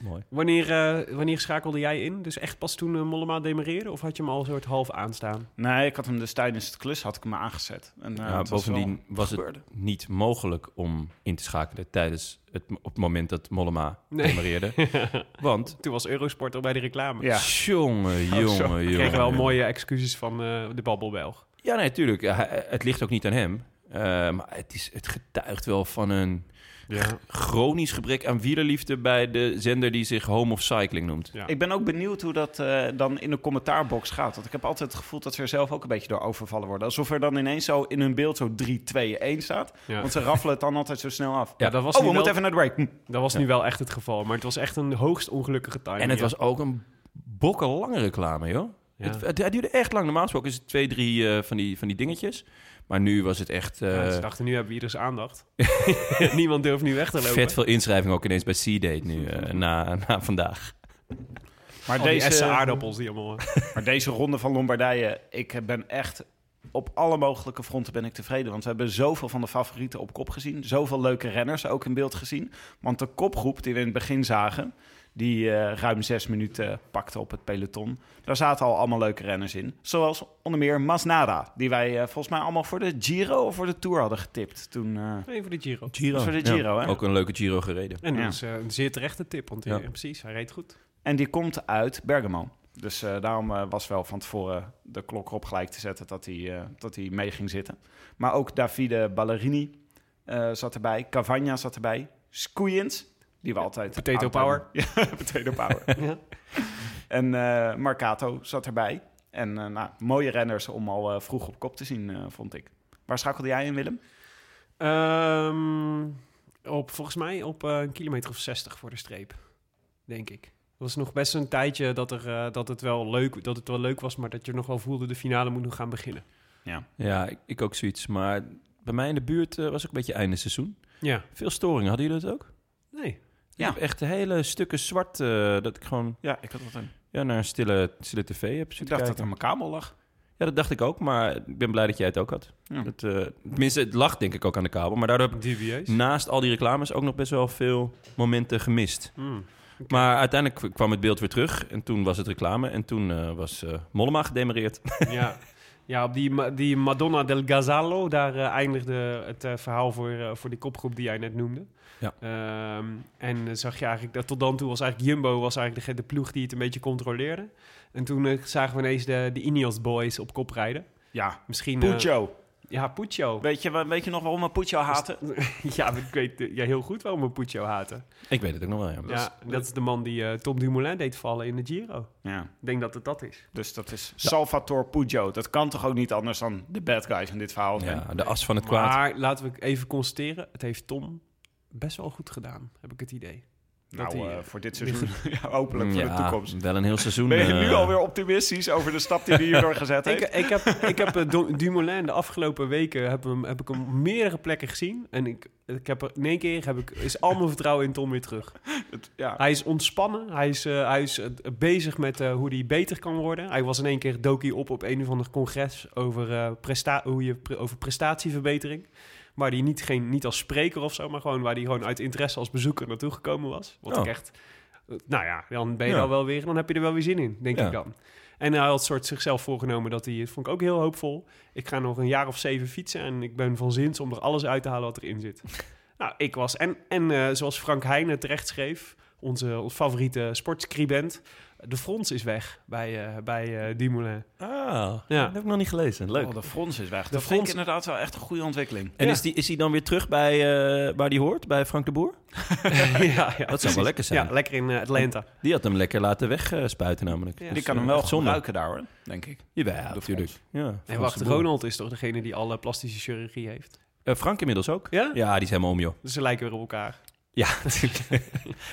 Speaker 1: Mooi.
Speaker 2: Wanneer, eh, wanneer schakelde jij in? Dus echt pas toen eh, Mollema demereerde? Of had je hem al een soort half aanstaan?
Speaker 3: Nee, ik had hem dus tijdens het klus had ik hem aangezet. En, eh,
Speaker 1: ja,
Speaker 3: het was
Speaker 1: bovendien was het
Speaker 3: gebeurde.
Speaker 1: niet mogelijk om in te schakelen tijdens het, op het moment dat Mollema
Speaker 2: Nee.
Speaker 1: demareerde. Want,
Speaker 2: Toen was Eurosport al bij de reclame.
Speaker 3: Ja.
Speaker 1: jongen, jongen,
Speaker 3: zo.
Speaker 1: jongen.
Speaker 2: We kregen wel
Speaker 1: jongen.
Speaker 2: mooie excuses van eh, de babbelbelg.
Speaker 1: Ja, nee, tuurlijk. Ja, hij- het ligt ook niet aan hem. Eh, maar het, is, het getuigt wel van een
Speaker 2: Ja.
Speaker 1: chronisch gebrek aan wielerliefde bij de zender die zich Home of Cycling noemt.
Speaker 2: Ja.
Speaker 3: Ik ben ook benieuwd hoe dat eh, dan in de commentaarbox gaat. Want ik heb altijd het gevoel dat ze er zelf ook een beetje door overvallen worden. Alsof er dan ineens zo in hun beeld zo 3, 2, 1 staat.
Speaker 2: Ja.
Speaker 3: Want ze raffelen het dan altijd zo snel af.
Speaker 2: Ja, dat was,
Speaker 3: oh,
Speaker 2: nu,
Speaker 3: we
Speaker 2: wel,
Speaker 3: moeten even naar de break. Hm.
Speaker 2: dat was nu wel echt het geval. Maar het was echt een hoogst ongelukkige timing.
Speaker 1: En het
Speaker 2: ja.
Speaker 1: was ook een bokkenlange reclame, joh.
Speaker 2: Ja.
Speaker 1: Het, het, het duurde echt lang. Normaal gesproken is het twee, drie eh, van, die, van die dingetjes. Maar nu was het echt eh,
Speaker 2: Ja, ze dachten, nu hebben we ieders aandacht. Niemand durft nu weg te lopen.
Speaker 1: vet veel inschrijvingen ook ineens bij C-Date nu, eh, na, na vandaag.
Speaker 3: Maar, deze,
Speaker 2: aardappels die allemaal...
Speaker 3: maar deze ronde van Lombardije, ik ben echt... Op alle mogelijke fronten ben ik tevreden. Want we hebben zoveel van de favorieten op kop gezien. Zoveel leuke renners ook in beeld gezien. Want de kopgroep die we in het begin zagen... die eh, ruim zes minuten pakte op het peloton... daar zaten al allemaal leuke renners in. Zoals onder meer Masnada. Die wij eh, volgens mij allemaal voor de Giro of voor de Tour hadden getipt. Toen, eh,
Speaker 2: Even de Giro.
Speaker 1: Giro.
Speaker 3: voor de Giro, hè?
Speaker 1: Ook een leuke Giro gereden.
Speaker 2: En dat
Speaker 3: Ja.
Speaker 2: is eh, een zeer terechte tip, want
Speaker 1: Ja.
Speaker 2: precies, hij reed goed.
Speaker 3: En die komt uit Bergamo. Dus eh, daarom eh, was wel van tevoren de klok erop gelijk te zetten dat hij, eh, dat hij mee ging zitten. Maar ook Davide Ballerini eh, zat erbij. Cavagna zat erbij. Skujins, die we altijd...
Speaker 2: Potato power.
Speaker 3: Ja, potato power.
Speaker 2: Ja.
Speaker 3: En eh Marcato zat erbij. En eh, nou, mooie renners om al eh, vroeg op kop te zien, eh, vond ik. Waar schakelde jij in, Willem?
Speaker 2: Ehm, op, volgens mij op eh, een kilometer of 60 voor de streep, denk ik. Het was nog best een tijdje dat, er, eh, dat, het wel leuk, dat het wel leuk was, maar dat je nog wel voelde de finale moet nog gaan beginnen.
Speaker 3: Ja.
Speaker 1: Ja, ik, ik ook zoiets. Maar bij mij in de buurt was ook een beetje einde seizoen.
Speaker 2: Ja.
Speaker 1: Veel storingen. Hadden jullie dat ook?
Speaker 2: Nee.
Speaker 1: Ik heb echt hele stukken zwart eh, dat ik gewoon
Speaker 3: Ja, ik had dat een...
Speaker 1: ja, naar een stille, stille tv heb
Speaker 3: Ik dacht dat
Speaker 1: kijken.
Speaker 3: er mijn kabel lag.
Speaker 1: Ja, dat dacht ik ook, maar ik ben blij dat jij het ook had.
Speaker 3: Ja.
Speaker 1: Dat, eh, tenminste, het lag denk ik ook aan de kabel, maar daardoor heb ik naast al die reclames ook nog best wel veel momenten gemist.
Speaker 2: Hmm.
Speaker 1: Maar uiteindelijk kwam het beeld weer terug en toen was het reclame en toen eh, was eh, Mollema gedemareerd.
Speaker 2: ja. ja, op die, die Madonna del Gazalo, daar eh, eindigde het eh, verhaal voor, eh, voor die kopgroep die jij net noemde.
Speaker 1: Ja.
Speaker 2: Ehm, en zag je eigenlijk dat tot dan toe was eigenlijk Jumbo was eigenlijk de, de ploeg die het een beetje controleerde. En toen zagen we ineens de, de Ineos boys op kop rijden.
Speaker 3: Ja,
Speaker 2: Misschien...
Speaker 3: Puccio.
Speaker 2: Ja, Puccio.
Speaker 3: Weet je, weet je nog waarom we Puccio haten?
Speaker 2: ja, ik weet ja, heel goed waarom we Puccio haten.
Speaker 1: ik weet het ook nog wel, ja.
Speaker 2: Ja, dat is de man die eh, Tom Dumoulin deed vallen in de Giro.
Speaker 3: Ja,
Speaker 2: Ik denk dat het dat is.
Speaker 3: dus dat is Salvatore Puccio. Dat kan toch ook niet anders dan de bad guy van dit verhaal zijn?
Speaker 1: Ja, de as van het kwaad.
Speaker 2: Maar laten we even constateren, het heeft Tom best wel goed gedaan, heb ik het idee.
Speaker 3: Nou, eh,
Speaker 2: eh,
Speaker 3: voor dit seizoen. ja, hopelijk voor de
Speaker 1: ja,
Speaker 3: toekomst.
Speaker 1: wel een heel seizoen.
Speaker 3: Ben je nu
Speaker 1: eh,
Speaker 3: alweer optimistisch over de stap die hij hierdoor gezet
Speaker 2: Ik,
Speaker 3: heeft?
Speaker 2: ik heb, ik heb eh, Du- Dumoulin de afgelopen weken heb, hem, heb ik hem op meerdere plekken gezien. En ik, ik heb er, in één keer heb ik, is al mijn vertrouwen in Tom weer terug.
Speaker 3: Het- ja.
Speaker 2: Hij is ontspannen. Hij is, eh, hij is bezig met eh, hoe hij beter kan worden. Hij was in één keer dook op op een of ander congres over, eh, presta hoe je, pre- over prestatieverbetering. Waar hij niet, geen, niet als spreker of zo, maar gewoon waar hij gewoon uit interesse als bezoeker naartoe gekomen was. Wat
Speaker 1: Oh.
Speaker 2: ik echt, eh, nou ja, dan ben je
Speaker 1: Ja.
Speaker 2: al wel weer, dan heb je er wel weer zin in, denk
Speaker 1: Ja.
Speaker 2: ik dan. En hij had soort zichzelf voorgenomen dat hij, vond ik ook heel hoopvol. Ik ga nog een jaar of zeven fietsen en ik ben van zins om er alles uit te halen wat erin zit. nou, ik was, en, en eh, zoals Frank Heijnen terecht schreef, onze, onze favoriete sportscribent, de frons is weg bij, eh bij eh Dumoulin.
Speaker 1: Ah,
Speaker 2: Ja.
Speaker 1: dat heb ik nog niet gelezen. Leuk.
Speaker 3: Oh, de frons is weg.
Speaker 2: De
Speaker 3: dat vind ik
Speaker 2: frons-
Speaker 3: inderdaad wel echt een goede ontwikkeling.
Speaker 1: En
Speaker 2: Ja.
Speaker 1: is, die, is hij dan weer terug bij eh, waar hij hoort, bij Frank de Boer?
Speaker 2: ja, ja,
Speaker 1: Dat zou wel lekker zijn.
Speaker 2: Ja, lekker in Atlanta.
Speaker 1: Die had hem lekker laten wegspuiten namelijk.
Speaker 2: Ja.
Speaker 3: Die
Speaker 1: Dus,
Speaker 3: kan hem wel gebruiken daar hoor, denk ik.
Speaker 1: Jawel, natuurlijk. Ja,
Speaker 2: En wacht. Ronald is toch degene die alle plastische chirurgie heeft?
Speaker 1: Eh, Frank inmiddels ook.
Speaker 2: Ja?
Speaker 1: Ja, die is helemaal om, joh.
Speaker 2: Dus ze lijken weer op elkaar.
Speaker 1: Ja, natuurlijk.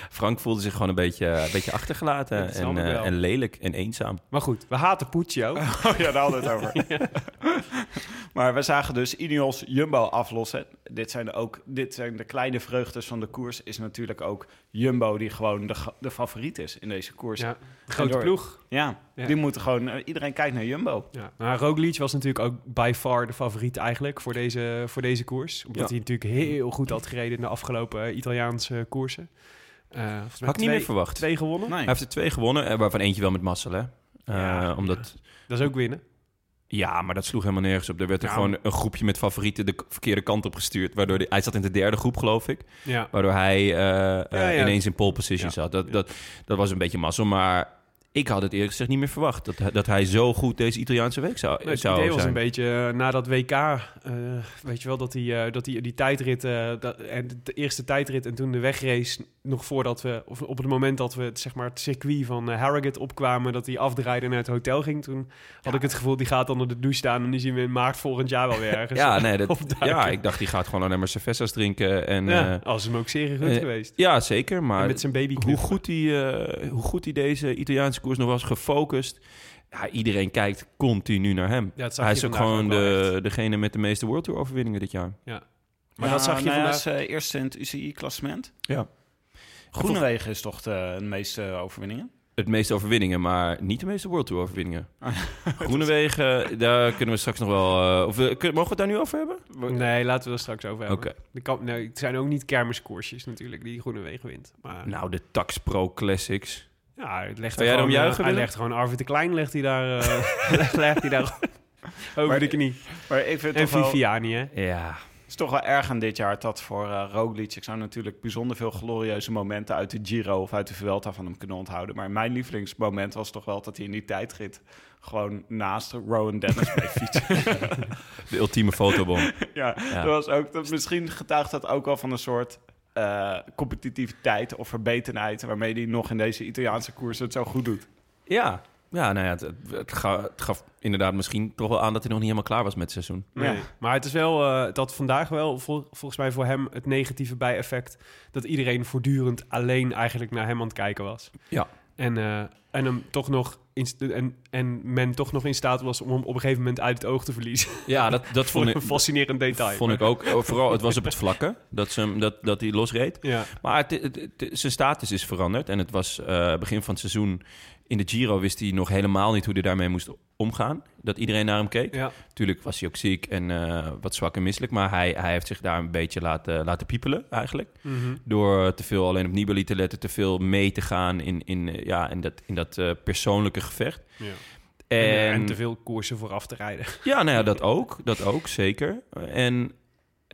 Speaker 1: Frank voelde zich gewoon een beetje, een beetje achtergelaten en, eh, en lelijk en eenzaam.
Speaker 2: Maar goed, we haten Puccio.
Speaker 3: Oh ja, daar hadden we het over. maar we zagen dus Ineos Jumbo aflossen. Dit zijn, ook, dit zijn de kleine vreugdes van de koers. Is natuurlijk ook Jumbo die gewoon de, de favoriet is in deze koers. Ja,
Speaker 2: grote
Speaker 3: door-
Speaker 2: ploeg.
Speaker 3: ja,
Speaker 2: Ja.
Speaker 3: die moeten gewoon... eh, iedereen kijkt naar Jumbo.
Speaker 2: Ja. Nou, Roglic was natuurlijk ook by far de favoriet eigenlijk voor deze, voor deze koers. Omdat
Speaker 1: Ja.
Speaker 2: hij natuurlijk heel goed had gereden in de afgelopen eh, Italiaanse koersen. Eh, volgens mij
Speaker 1: Had ik niet meer verwacht.
Speaker 2: Twee gewonnen.
Speaker 3: Nee.
Speaker 1: Hij heeft er twee gewonnen, waarvan eentje wel met mazzel, hè? Eh,
Speaker 2: Ja,
Speaker 1: omdat,
Speaker 2: Dat is ook winnen.
Speaker 1: Ja, maar dat sloeg helemaal nergens op. Er werd er
Speaker 2: Ja,
Speaker 1: gewoon een groepje met favorieten de verkeerde kant op gestuurd. Waardoor die- hij zat in de derde groep, geloof ik.
Speaker 2: Ja.
Speaker 1: Waardoor hij eh, eh,
Speaker 2: Ja,
Speaker 1: ineens in pole position zat. Dat, dat, dat was een beetje mazzel, maar ik had het eerlijk gezegd niet meer verwacht. Dat, hij- dat hij zo goed deze Italiaanse week zou,
Speaker 2: Nee, het
Speaker 1: zou
Speaker 2: idee
Speaker 1: zijn.
Speaker 2: was een beetje eh, na dat WK, eh, weet je wel, dat hij eh, dat hij die tijdrit, dat, en de eerste tijdrit en toen de wegrace, nog voordat we, of op het moment dat we het, zeg maar, het circuit van Harrogate opkwamen, dat hij afdraaide en naar het hotel ging, toen had ik het gevoel, die gaat onder de douche staan en die zien we in maart volgend jaar wel weer ergens.
Speaker 1: Ja, nee, dat, ja, ik dacht die gaat gewoon alleen maar cervezas drinken. En,
Speaker 2: Ja, als hem ook zeer goed geweest.
Speaker 1: ja, zeker. Maar
Speaker 2: en met zijn baby
Speaker 1: hoe goed, die, eh, hoe goed die deze Italiaanse koers nog was gefocust. Ja, iedereen kijkt continu naar hem.
Speaker 2: Ja,
Speaker 1: Hij is ook gewoon
Speaker 2: echt.
Speaker 1: de, degene met de meeste World Tour overwinningen dit jaar.
Speaker 2: Maar dat zag je
Speaker 3: nou ja,
Speaker 2: vandaag.
Speaker 3: Hij is eh, eerste in het UCI-klassement.
Speaker 1: Ja.
Speaker 3: Groenewegen is toch de, de meeste overwinningen?
Speaker 1: Het meeste overwinningen, maar niet de meeste World Tour overwinningen. Groenewegen, daar kunnen we straks nog wel... eh, of, eh, kun- mogen we het daar nu over hebben?
Speaker 2: Nee, laten we er straks over hebben.
Speaker 1: Oké.
Speaker 2: De kan, nee, het zijn ook niet kermiskoersjes natuurlijk die Groene Wegen wint. Maar
Speaker 1: Nou, de Tax Pro Classics.
Speaker 2: Ja, het legt
Speaker 1: Zou
Speaker 2: er
Speaker 1: jij erom
Speaker 2: gewoon,
Speaker 1: juichen,
Speaker 2: eh, Hij legt gewoon Arvid de Klein, legt hij daar, eh, legt hij daar over
Speaker 3: Maar-
Speaker 2: de knie.
Speaker 3: Maar ik vind
Speaker 2: En
Speaker 3: het toch wel...
Speaker 2: Viviani, hè?
Speaker 1: Ja.
Speaker 3: Het is toch wel erg aan dit jaar dat voor eh Roglic... Ik zou natuurlijk bijzonder veel glorieuze momenten uit de Giro of uit de Vuelta van hem kunnen onthouden. Maar mijn lievelingsmoment was toch wel dat hij in die tijdrit gewoon naast Rowan Dennis bleef fietsen.
Speaker 1: De ultieme fotobom.
Speaker 3: ja,
Speaker 1: Ja.
Speaker 3: Dat was ook, dat, misschien getuigt dat ook wel van een soort eh, competitiviteit of verbetenheid... waarmee hij nog in deze Italiaanse koers het zo goed doet.
Speaker 1: Ja. Ja, nou ja, het, het, het ga- het gaf inderdaad misschien toch wel aan dat hij nog niet helemaal klaar was met het seizoen.
Speaker 2: Nee.
Speaker 3: Ja.
Speaker 2: Maar het is wel eh, dat vandaag wel vol- volgens mij voor hem het negatieve bijeffect dat iedereen voortdurend alleen eigenlijk naar hem aan het kijken was.
Speaker 1: Ja.
Speaker 2: En, eh, en hem toch nog in- en, en men toch nog in staat was om hem op een gegeven moment uit het oog te verliezen.
Speaker 1: Ja, dat, dat vond ik...
Speaker 2: een fascinerend detail.
Speaker 1: Vond ik ook. Oh, Vooral, het was op het vlakke dat, ze, hem- dat, dat hij losreed.
Speaker 2: Ja.
Speaker 1: Maar het, het- het- zijn status is veranderd. En het was eh, begin van het seizoen... In de Giro wist hij nog helemaal niet hoe hij daarmee moest omgaan. Dat iedereen naar hem keek.
Speaker 2: Ja.
Speaker 1: Tuurlijk was hij ook ziek en eh, wat zwak en misselijk. Maar hij, hij heeft zich daar een beetje laten, laten piepelen eigenlijk.
Speaker 2: Mhm.
Speaker 1: Door te veel alleen op Nibali te letten. Te veel mee te gaan in, in, eh, ja, in dat, in dat eh, persoonlijke gevecht.
Speaker 2: Ja.
Speaker 1: En,
Speaker 2: En, en te veel koersen vooraf te rijden.
Speaker 1: ja, nou ja, dat ook. Dat ook, zeker. En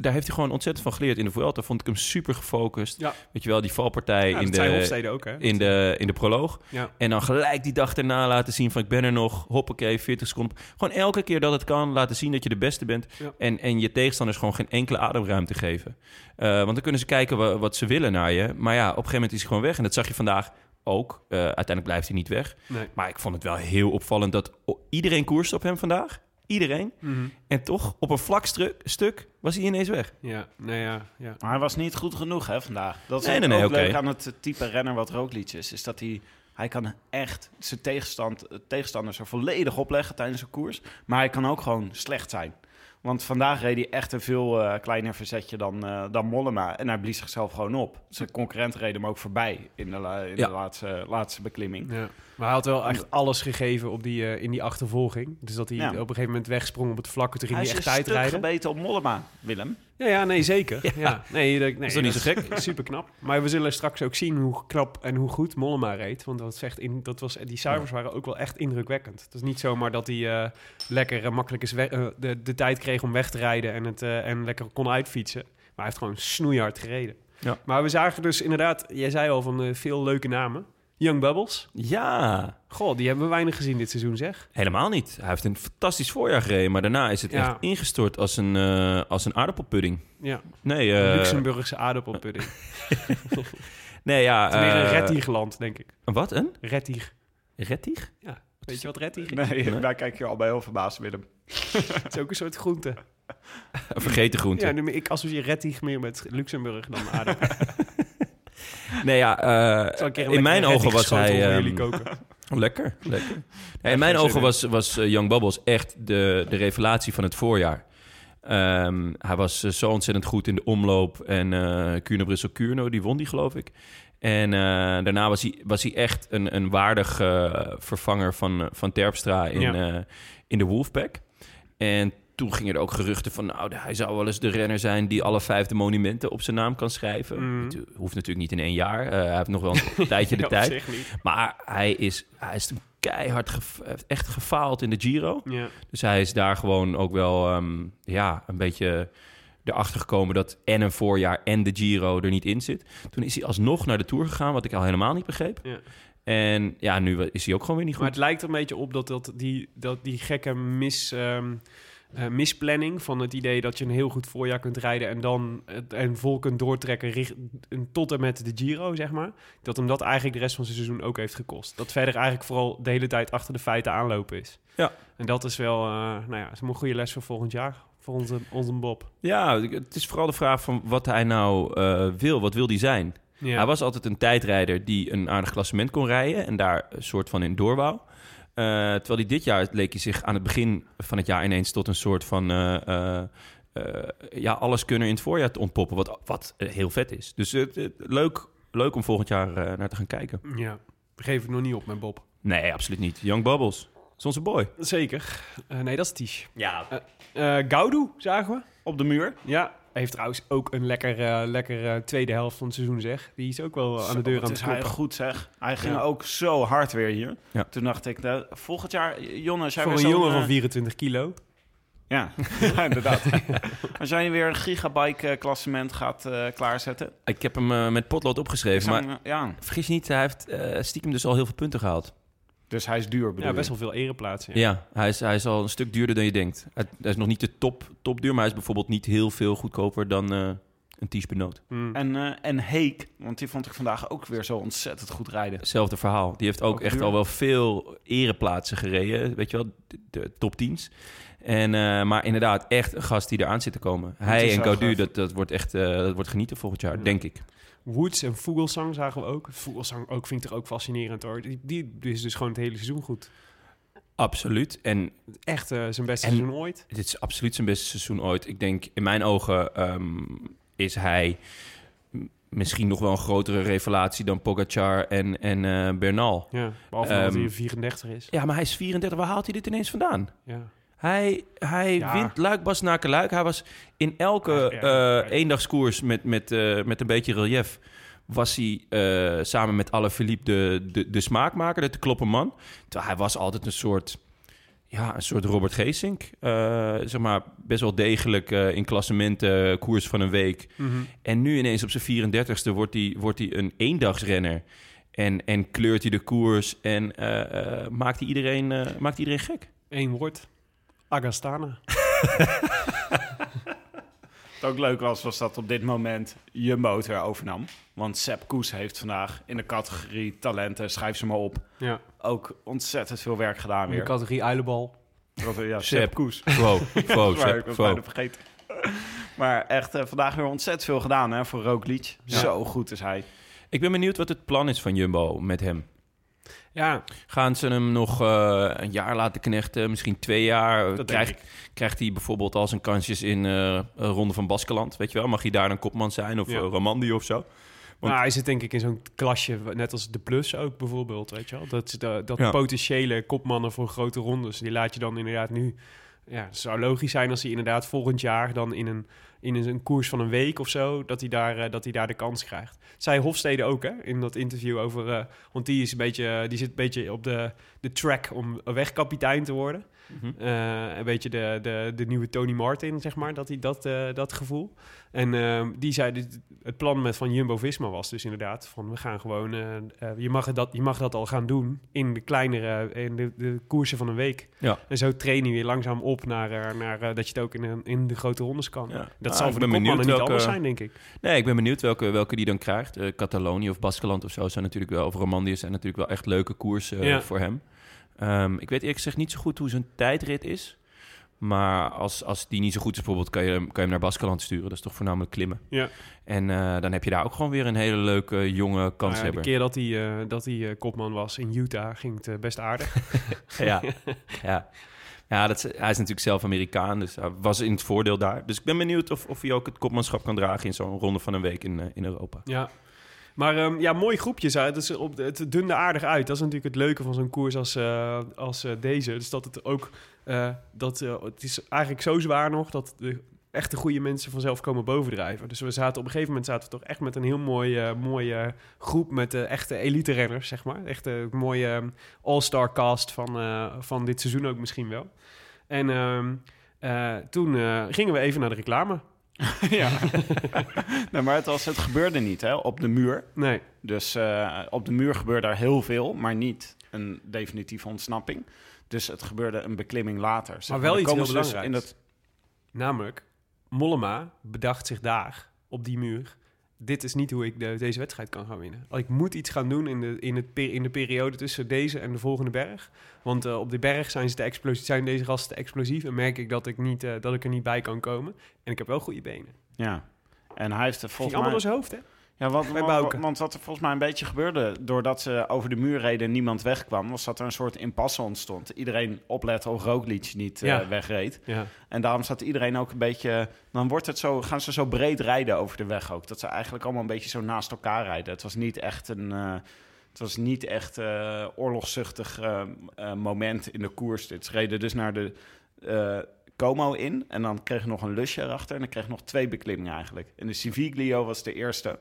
Speaker 1: daar heeft hij gewoon ontzettend van geleerd. In de Vuelta vond ik hem super gefocust.
Speaker 2: Ja.
Speaker 1: Weet je wel, die valpartij
Speaker 2: Ja,
Speaker 1: in, de,
Speaker 2: Hofstede ook, hè?
Speaker 1: in, de, in de proloog.
Speaker 2: Ja.
Speaker 1: En dan gelijk die dag erna laten zien van ik ben er nog. Hoppakee, 40 seconden. Gewoon elke keer dat het kan laten zien dat je de beste bent. En, en je tegenstanders gewoon geen enkele ademruimte geven. Eh, want dan kunnen ze kijken wa- wat ze willen naar je. Maar ja, op een gegeven moment is hij gewoon weg. En dat zag je vandaag ook. Eh, uiteindelijk blijft hij niet weg.
Speaker 2: Nee.
Speaker 1: Maar ik vond het wel heel opvallend dat iedereen koerste op hem vandaag. Iedereen.
Speaker 2: Mhm.
Speaker 1: En toch, op een vlak stuk, stuk was hij ineens weg.
Speaker 2: Ja, nee, ja, ja.
Speaker 3: Maar hij was niet goed genoeg hè, vandaag. Dat is
Speaker 1: Nee,
Speaker 3: ook
Speaker 1: nee, oké.
Speaker 3: leuk aan het type renner wat Roglic is. Is dat hij, hij kan echt zijn tegenstand, tegenstanders er volledig opleggen tijdens een koers. Maar hij kan ook gewoon slecht zijn. Want vandaag reed hij echt een veel eh, kleiner verzetje dan, eh, dan Mollema. En hij blies zichzelf gewoon op. Zijn concurrent reed hem ook voorbij in de, la- in
Speaker 1: Ja.
Speaker 3: de laatste, laatste beklimming.
Speaker 2: Ja. Maar hij had wel echt alles gegeven op die, eh, in die achtervolging. Dus dat hij
Speaker 3: Ja.
Speaker 2: op een gegeven moment wegsprong op het vlak. Toen ging
Speaker 3: Hij
Speaker 2: hij, echt tijd rijden.
Speaker 3: gebeten op Mollema, Willem.
Speaker 2: Ja, ja, nee, zeker. Ja. Nee, dat, nee,
Speaker 1: is toch niet zo gek?
Speaker 2: Super knap. Maar we zullen straks ook zien hoe knap en hoe goed Mollema reed. Want dat zegt in, dat was, die cijfers waren ook wel echt indrukwekkend. Het is niet zomaar dat hij lekker eh, makkelijk is we- eh, de, de tijd kreeg om weg te rijden en, het, eh, en lekker kon uitfietsen. Maar hij heeft gewoon snoeihard gereden.
Speaker 1: Ja.
Speaker 2: Maar we zagen dus inderdaad, jij zei al van eh, veel leuke namen. Young Bubbles.
Speaker 1: Ja,
Speaker 2: Goh, die hebben we weinig gezien dit seizoen, zeg.
Speaker 1: helemaal niet. Hij heeft een fantastisch voorjaar gereden. Maar daarna is het
Speaker 2: Ja.
Speaker 1: echt ingestort als een, eh, als een aardappelpudding.
Speaker 2: Ja,
Speaker 1: Nee,
Speaker 2: een
Speaker 1: eh,
Speaker 2: Luxemburgse aardappelpudding.
Speaker 1: nee ja.
Speaker 2: Het is meer een
Speaker 1: eh,
Speaker 2: rettigeland, denk ik.
Speaker 1: Wat, een?
Speaker 2: Rettig.
Speaker 1: Rettig?
Speaker 2: Ja, weet je wat rettig is?
Speaker 3: Nee, daar kijk je al bij heel verbaasd, Willem.
Speaker 2: Het is ook een soort groente.
Speaker 1: Een vergeten groente.
Speaker 2: Ja, nu- ik associeer rettig meer met Luxemburg dan aardappel.
Speaker 1: Nee, ja, eh, in mijn ogen was hij... ehm. Lekker, lekker. Nee, in mijn ogen was, was eh, Young Bubbles echt de, de revelatie van het voorjaar. Ehm, hij was eh, zo ontzettend goed in de omloop. En eh Kuurne Brussel Kuurno, die won die geloof ik. En daarna was hij, was hij echt een, een waardig eh, vervanger van, van Terpstra in,
Speaker 2: Ja.
Speaker 1: in de Wolfpack. En toen gingen er ook geruchten van... nou, hij zou wel eens de renner zijn... die alle vijfde monumenten op zijn naam kan schrijven.
Speaker 2: Mhm.
Speaker 1: Het hoeft natuurlijk niet in één jaar. Eh, hij heeft nog wel een tijdje de
Speaker 2: Ja,
Speaker 1: tijd. Maar hij is, hij is keihard gef- echt gefaald in de Giro.
Speaker 2: Ja.
Speaker 1: Dus hij is daar gewoon ook wel ehm, ja, een beetje erachter gekomen dat en een voorjaar en de Giro er niet in zit. Toen is hij alsnog naar de Tour gegaan, wat ik al helemaal niet begreep.
Speaker 2: Ja.
Speaker 1: En ja, nu is hij ook gewoon weer niet
Speaker 2: Maar
Speaker 1: goed.
Speaker 2: het lijkt er een beetje op dat, dat, die, dat die gekke mis, ehm, eh, misplanning van het idee dat je een heel goed voorjaar kunt rijden en dan het, en vol kunt doortrekken richt, tot en met de Giro, zeg maar. Dat hem dat eigenlijk de rest van zijn seizoen ook heeft gekost. Dat verder eigenlijk vooral de hele tijd achter de feiten aanlopen is.
Speaker 1: Ja.
Speaker 2: En dat is wel, eh, nou ja, is een goede les voor volgend jaar. Voor onze, onze Bob.
Speaker 1: Ja, het is vooral de vraag van wat hij nou eh, wil. Wat wil hij zijn?
Speaker 2: Ja.
Speaker 1: Hij was altijd een tijdrijder die een aardig klassement kon rijden en daar een soort van in door wou. Eh, terwijl hij dit jaar leek hij zich aan het begin van het jaar ineens tot een soort van eh, eh, ja, alles kunnen in het voorjaar te ontpoppen, wat, wat heel vet is. Dus leuk, leuk om volgend jaar naar te gaan kijken.
Speaker 2: Ja, geef het nog niet op met Bob.
Speaker 1: Nee, absoluut niet. Young Bubbles. Dat is onze boy.
Speaker 2: Zeker. Eh, nee, dat is Tisch.
Speaker 1: Ja.
Speaker 2: Eh Gaudu, zagen we.
Speaker 3: Op de muur.
Speaker 2: Ja, heeft trouwens ook een lekker, eh, lekker eh, tweede helft van het seizoen, zeg. Die is ook wel aan de deur aan het
Speaker 3: hij
Speaker 2: kloppen.
Speaker 3: goed zeg. Hij ging
Speaker 2: Ja.
Speaker 3: ook zo hard weer hier.
Speaker 1: Ja.
Speaker 3: Toen dacht ik, nou, volgend jaar, Jonne,
Speaker 2: Voor een
Speaker 3: zo'n,
Speaker 2: jongen van
Speaker 3: eh,
Speaker 2: 24 kilo.
Speaker 3: Ja, ja inderdaad. als jij weer een gigabike klassement gaat eh, klaarzetten.
Speaker 1: Ik heb hem eh, met potlood opgeschreven,
Speaker 3: zou
Speaker 1: maar
Speaker 3: eh, ja,
Speaker 1: vergis je niet, hij heeft eh, stiekem dus al heel veel punten gehaald.
Speaker 3: Dus hij is duur bedoel
Speaker 2: Ja, best wel veel ereplaatsen.
Speaker 1: Ja, hij, is, hij is al een stuk duurder dan je denkt. Hij, hij is nog niet de top, top duur, maar hij is bijvoorbeeld niet heel veel goedkoper dan eh, een Ties Benoot.
Speaker 2: Mm.
Speaker 3: En, eh en Heek, want die vond ik vandaag ook weer zo ontzettend goed rijden.
Speaker 1: Hetzelfde verhaal. Die heeft ook,
Speaker 3: Ook
Speaker 1: echt
Speaker 3: duur.
Speaker 1: al wel veel ereplaatsen gereden. Weet je wel, de, de top 10's. En, eh, maar inderdaad, echt een gast die eraan zit te komen. Hij en Gaudu, dat, dat wordt echt eh, dat wordt genieten volgend jaar,
Speaker 2: Ja.
Speaker 1: denk ik.
Speaker 2: Woods en Vogelsang zagen we ook. Vogelsang ook vind ik toch ook fascinerend hoor. Die, die is dus gewoon het hele seizoen goed.
Speaker 1: Absoluut. En
Speaker 2: Echt eh, zijn beste
Speaker 1: En-
Speaker 2: seizoen ooit.
Speaker 1: dit is absoluut zijn beste seizoen ooit. Ik denk, in mijn ogen ehm, is hij misschien nog wel een grotere revelatie dan Pogacar en, en eh, Bernal.
Speaker 2: Ja, behalve dat
Speaker 1: Ehm,
Speaker 2: hij 34 is.
Speaker 1: Ja, maar hij is 34. Waar haalt hij dit ineens vandaan?
Speaker 2: Ja.
Speaker 1: Hij, hij
Speaker 2: Ja.
Speaker 1: wint luik Bas luik. Hij was in elke eh, eendagskoers met, met, eh, met een beetje relief... was hij eh, samen met Alaphilippe de, de, de smaakmaker, de kloppen man. Terwijl hij was altijd een soort... Ja, een soort Robert Geesink. Zeg maar, best wel degelijk in klassementen, koers van een week.
Speaker 2: Mhm.
Speaker 1: En nu ineens op zijn 34ste wordt hij, wordt hij een eendagsrenner. En, en kleurt hij de koers en maakt, hij iedereen, maakt iedereen gek.
Speaker 2: Eén woord. Agastana.
Speaker 3: Wat ook leuk was, was dat op dit moment je motor overnam. Want Sepp Koes heeft vandaag in de categorie talenten, schrijf ze maar op,
Speaker 2: Ja.
Speaker 3: ook ontzettend veel werk gedaan
Speaker 2: In de
Speaker 3: weer.
Speaker 2: categorie uilenbal.
Speaker 3: Dat, ja,
Speaker 1: Sepp.
Speaker 3: Sepp Koes.
Speaker 1: Wow, wow,
Speaker 3: Maar
Speaker 1: Sepp,
Speaker 3: ik was
Speaker 1: wow.
Speaker 3: bijna vergeten. Maar echt eh, vandaag weer ontzettend veel gedaan hè, voor Roglic.
Speaker 2: Ja.
Speaker 3: Zo goed is hij.
Speaker 1: Ik ben benieuwd wat het plan is van Jumbo met hem.
Speaker 2: Ja,
Speaker 1: Gaan ze hem nog eh, een jaar laten knechten, misschien twee jaar?
Speaker 2: dat
Speaker 1: Krijgt, krijgt hij bijvoorbeeld al zijn kansjes in eh, een ronde van Baskeland? Weet je wel, mag hij daar dan kopman zijn of
Speaker 2: Ja.
Speaker 1: eh, Romandie of zo? Want-
Speaker 2: Nou, hij zit denk ik in zo'n klasje, net als de Plus ook bijvoorbeeld, weet je wel. Dat, dat
Speaker 1: Ja.
Speaker 2: potentiële kopmannen voor grote rondes, die laat je dan inderdaad nu... Ja, het zou logisch zijn als hij inderdaad volgend jaar dan in een, in een, koers van een week of zo, dat hij daar, eh, dat hij daar de kans krijgt. Zij Hofstede ook, hè, in dat interview over... eh, want die, is een beetje, die zit een beetje op de, de track om wegkapitein te worden.
Speaker 1: Mhm.
Speaker 2: Eh, een beetje de, de, de nieuwe Tony Martin, zeg maar, dat, hij dat, eh, dat gevoel. En ehm, die zei, dit- het plan met van Jumbo-Visma was dus inderdaad van we gaan gewoon, eh, je, mag het dat, je mag dat al gaan doen in de kleinere, in de, de koersen van een week.
Speaker 1: Ja.
Speaker 2: En zo train je weer langzaam op naar, naar dat je het ook in, in de grote rondes kan.
Speaker 1: Ja.
Speaker 2: Dat
Speaker 1: Ah,
Speaker 2: zal voor de kopmannen niet
Speaker 1: welke-
Speaker 2: anders zijn, denk ik.
Speaker 1: Nee, ik ben benieuwd welke, welke die dan krijgt. Catalonië of Baskeland of zo zijn natuurlijk wel, of Romandie zijn natuurlijk wel echt leuke koersen
Speaker 2: Ja.
Speaker 1: voor hem. Ehm, ik weet eerlijk gezegd niet zo goed hoe zijn tijdrit is. Maar als, als die niet zo goed is, bijvoorbeeld, kan je, hem- kan je hem naar Baskeland sturen. Dat is toch voornamelijk klimmen.
Speaker 2: Ja.
Speaker 1: En eh, dan heb je daar ook gewoon weer een hele leuke, jonge
Speaker 2: Nou
Speaker 1: kanshebber.
Speaker 2: de keer dat hij, eh, dat hij eh, kopman was in Utah ging het best aardig.
Speaker 1: Ja, ja. ja dat hij is natuurlijk zelf Amerikaan, dus hij was in het voordeel daar. Dus ik ben benieuwd of, of hij ook het kopmanschap kan dragen in zo'n ronde van een week in, in Europa.
Speaker 2: Ja. Maar ehm, ja, mooi groepje. zou- Het, is op, het dunde aardig uit. Dat is natuurlijk het leuke van zo'n koers als, eh, als eh, deze. Dus dat het ook... eh, dat, het is eigenlijk zo zwaar nog dat de echte goede mensen vanzelf komen bovendrijven. Dus we zaten op een gegeven moment zaten we toch echt met een heel mooi, eh, mooie groep met eh, echte elite renners, zeg maar. Echt een mooie ehm, all-star cast van, van dit seizoen ook misschien wel. En ehm, eh, toen gingen we even naar de reclame.
Speaker 3: Ja. nee, maar het, was, het gebeurde niet hè, op de muur.
Speaker 2: Nee.
Speaker 3: Dus eh, op de muur gebeurde er heel veel, maar niet een definitieve ontsnapping. Dus het gebeurde een beklimming later. Zeg
Speaker 2: Maar wel iets heel
Speaker 3: dus
Speaker 2: belangrijks.
Speaker 3: In dat,
Speaker 2: Namelijk, Mollema bedacht zich daar, op die muur... dit is niet hoe ik de- deze wedstrijd kan gaan winnen. Ik moet iets gaan doen in de, in het, in de periode tussen deze en de volgende berg. Want eh, op die berg zijn, ze te explosief, zijn deze gasten te explosief... en merk ik dat ik, niet, eh, dat ik er niet bij kan komen. En ik heb wel goede benen.
Speaker 3: ja. En hij heeft er volgens
Speaker 2: allemaal
Speaker 3: mij...
Speaker 2: door zijn hoofd, hè?
Speaker 3: Ja, wat,
Speaker 2: bij
Speaker 3: wa-
Speaker 2: Bouke.
Speaker 3: want wat er volgens mij een beetje gebeurde... doordat ze over de muur reden en niemand wegkwam... was dat er een soort impasse ontstond. Iedereen opletten of Roglic niet eh, wegreed.
Speaker 2: Ja.
Speaker 3: En daarom zat iedereen ook een beetje... Dan wordt het zo, gaan ze zo breed rijden over de weg ook. Dat ze eigenlijk allemaal een beetje zo naast elkaar rijden. Het was niet echt een... eh, het was niet echt eh oorlogszuchtig moment in de koers. Dit. Ze reden dus naar de Como in. En dan kreeg je nog een lusje erachter. En dan kreeg je nog twee beklimmingen eigenlijk. En de Civiglio was de eerste.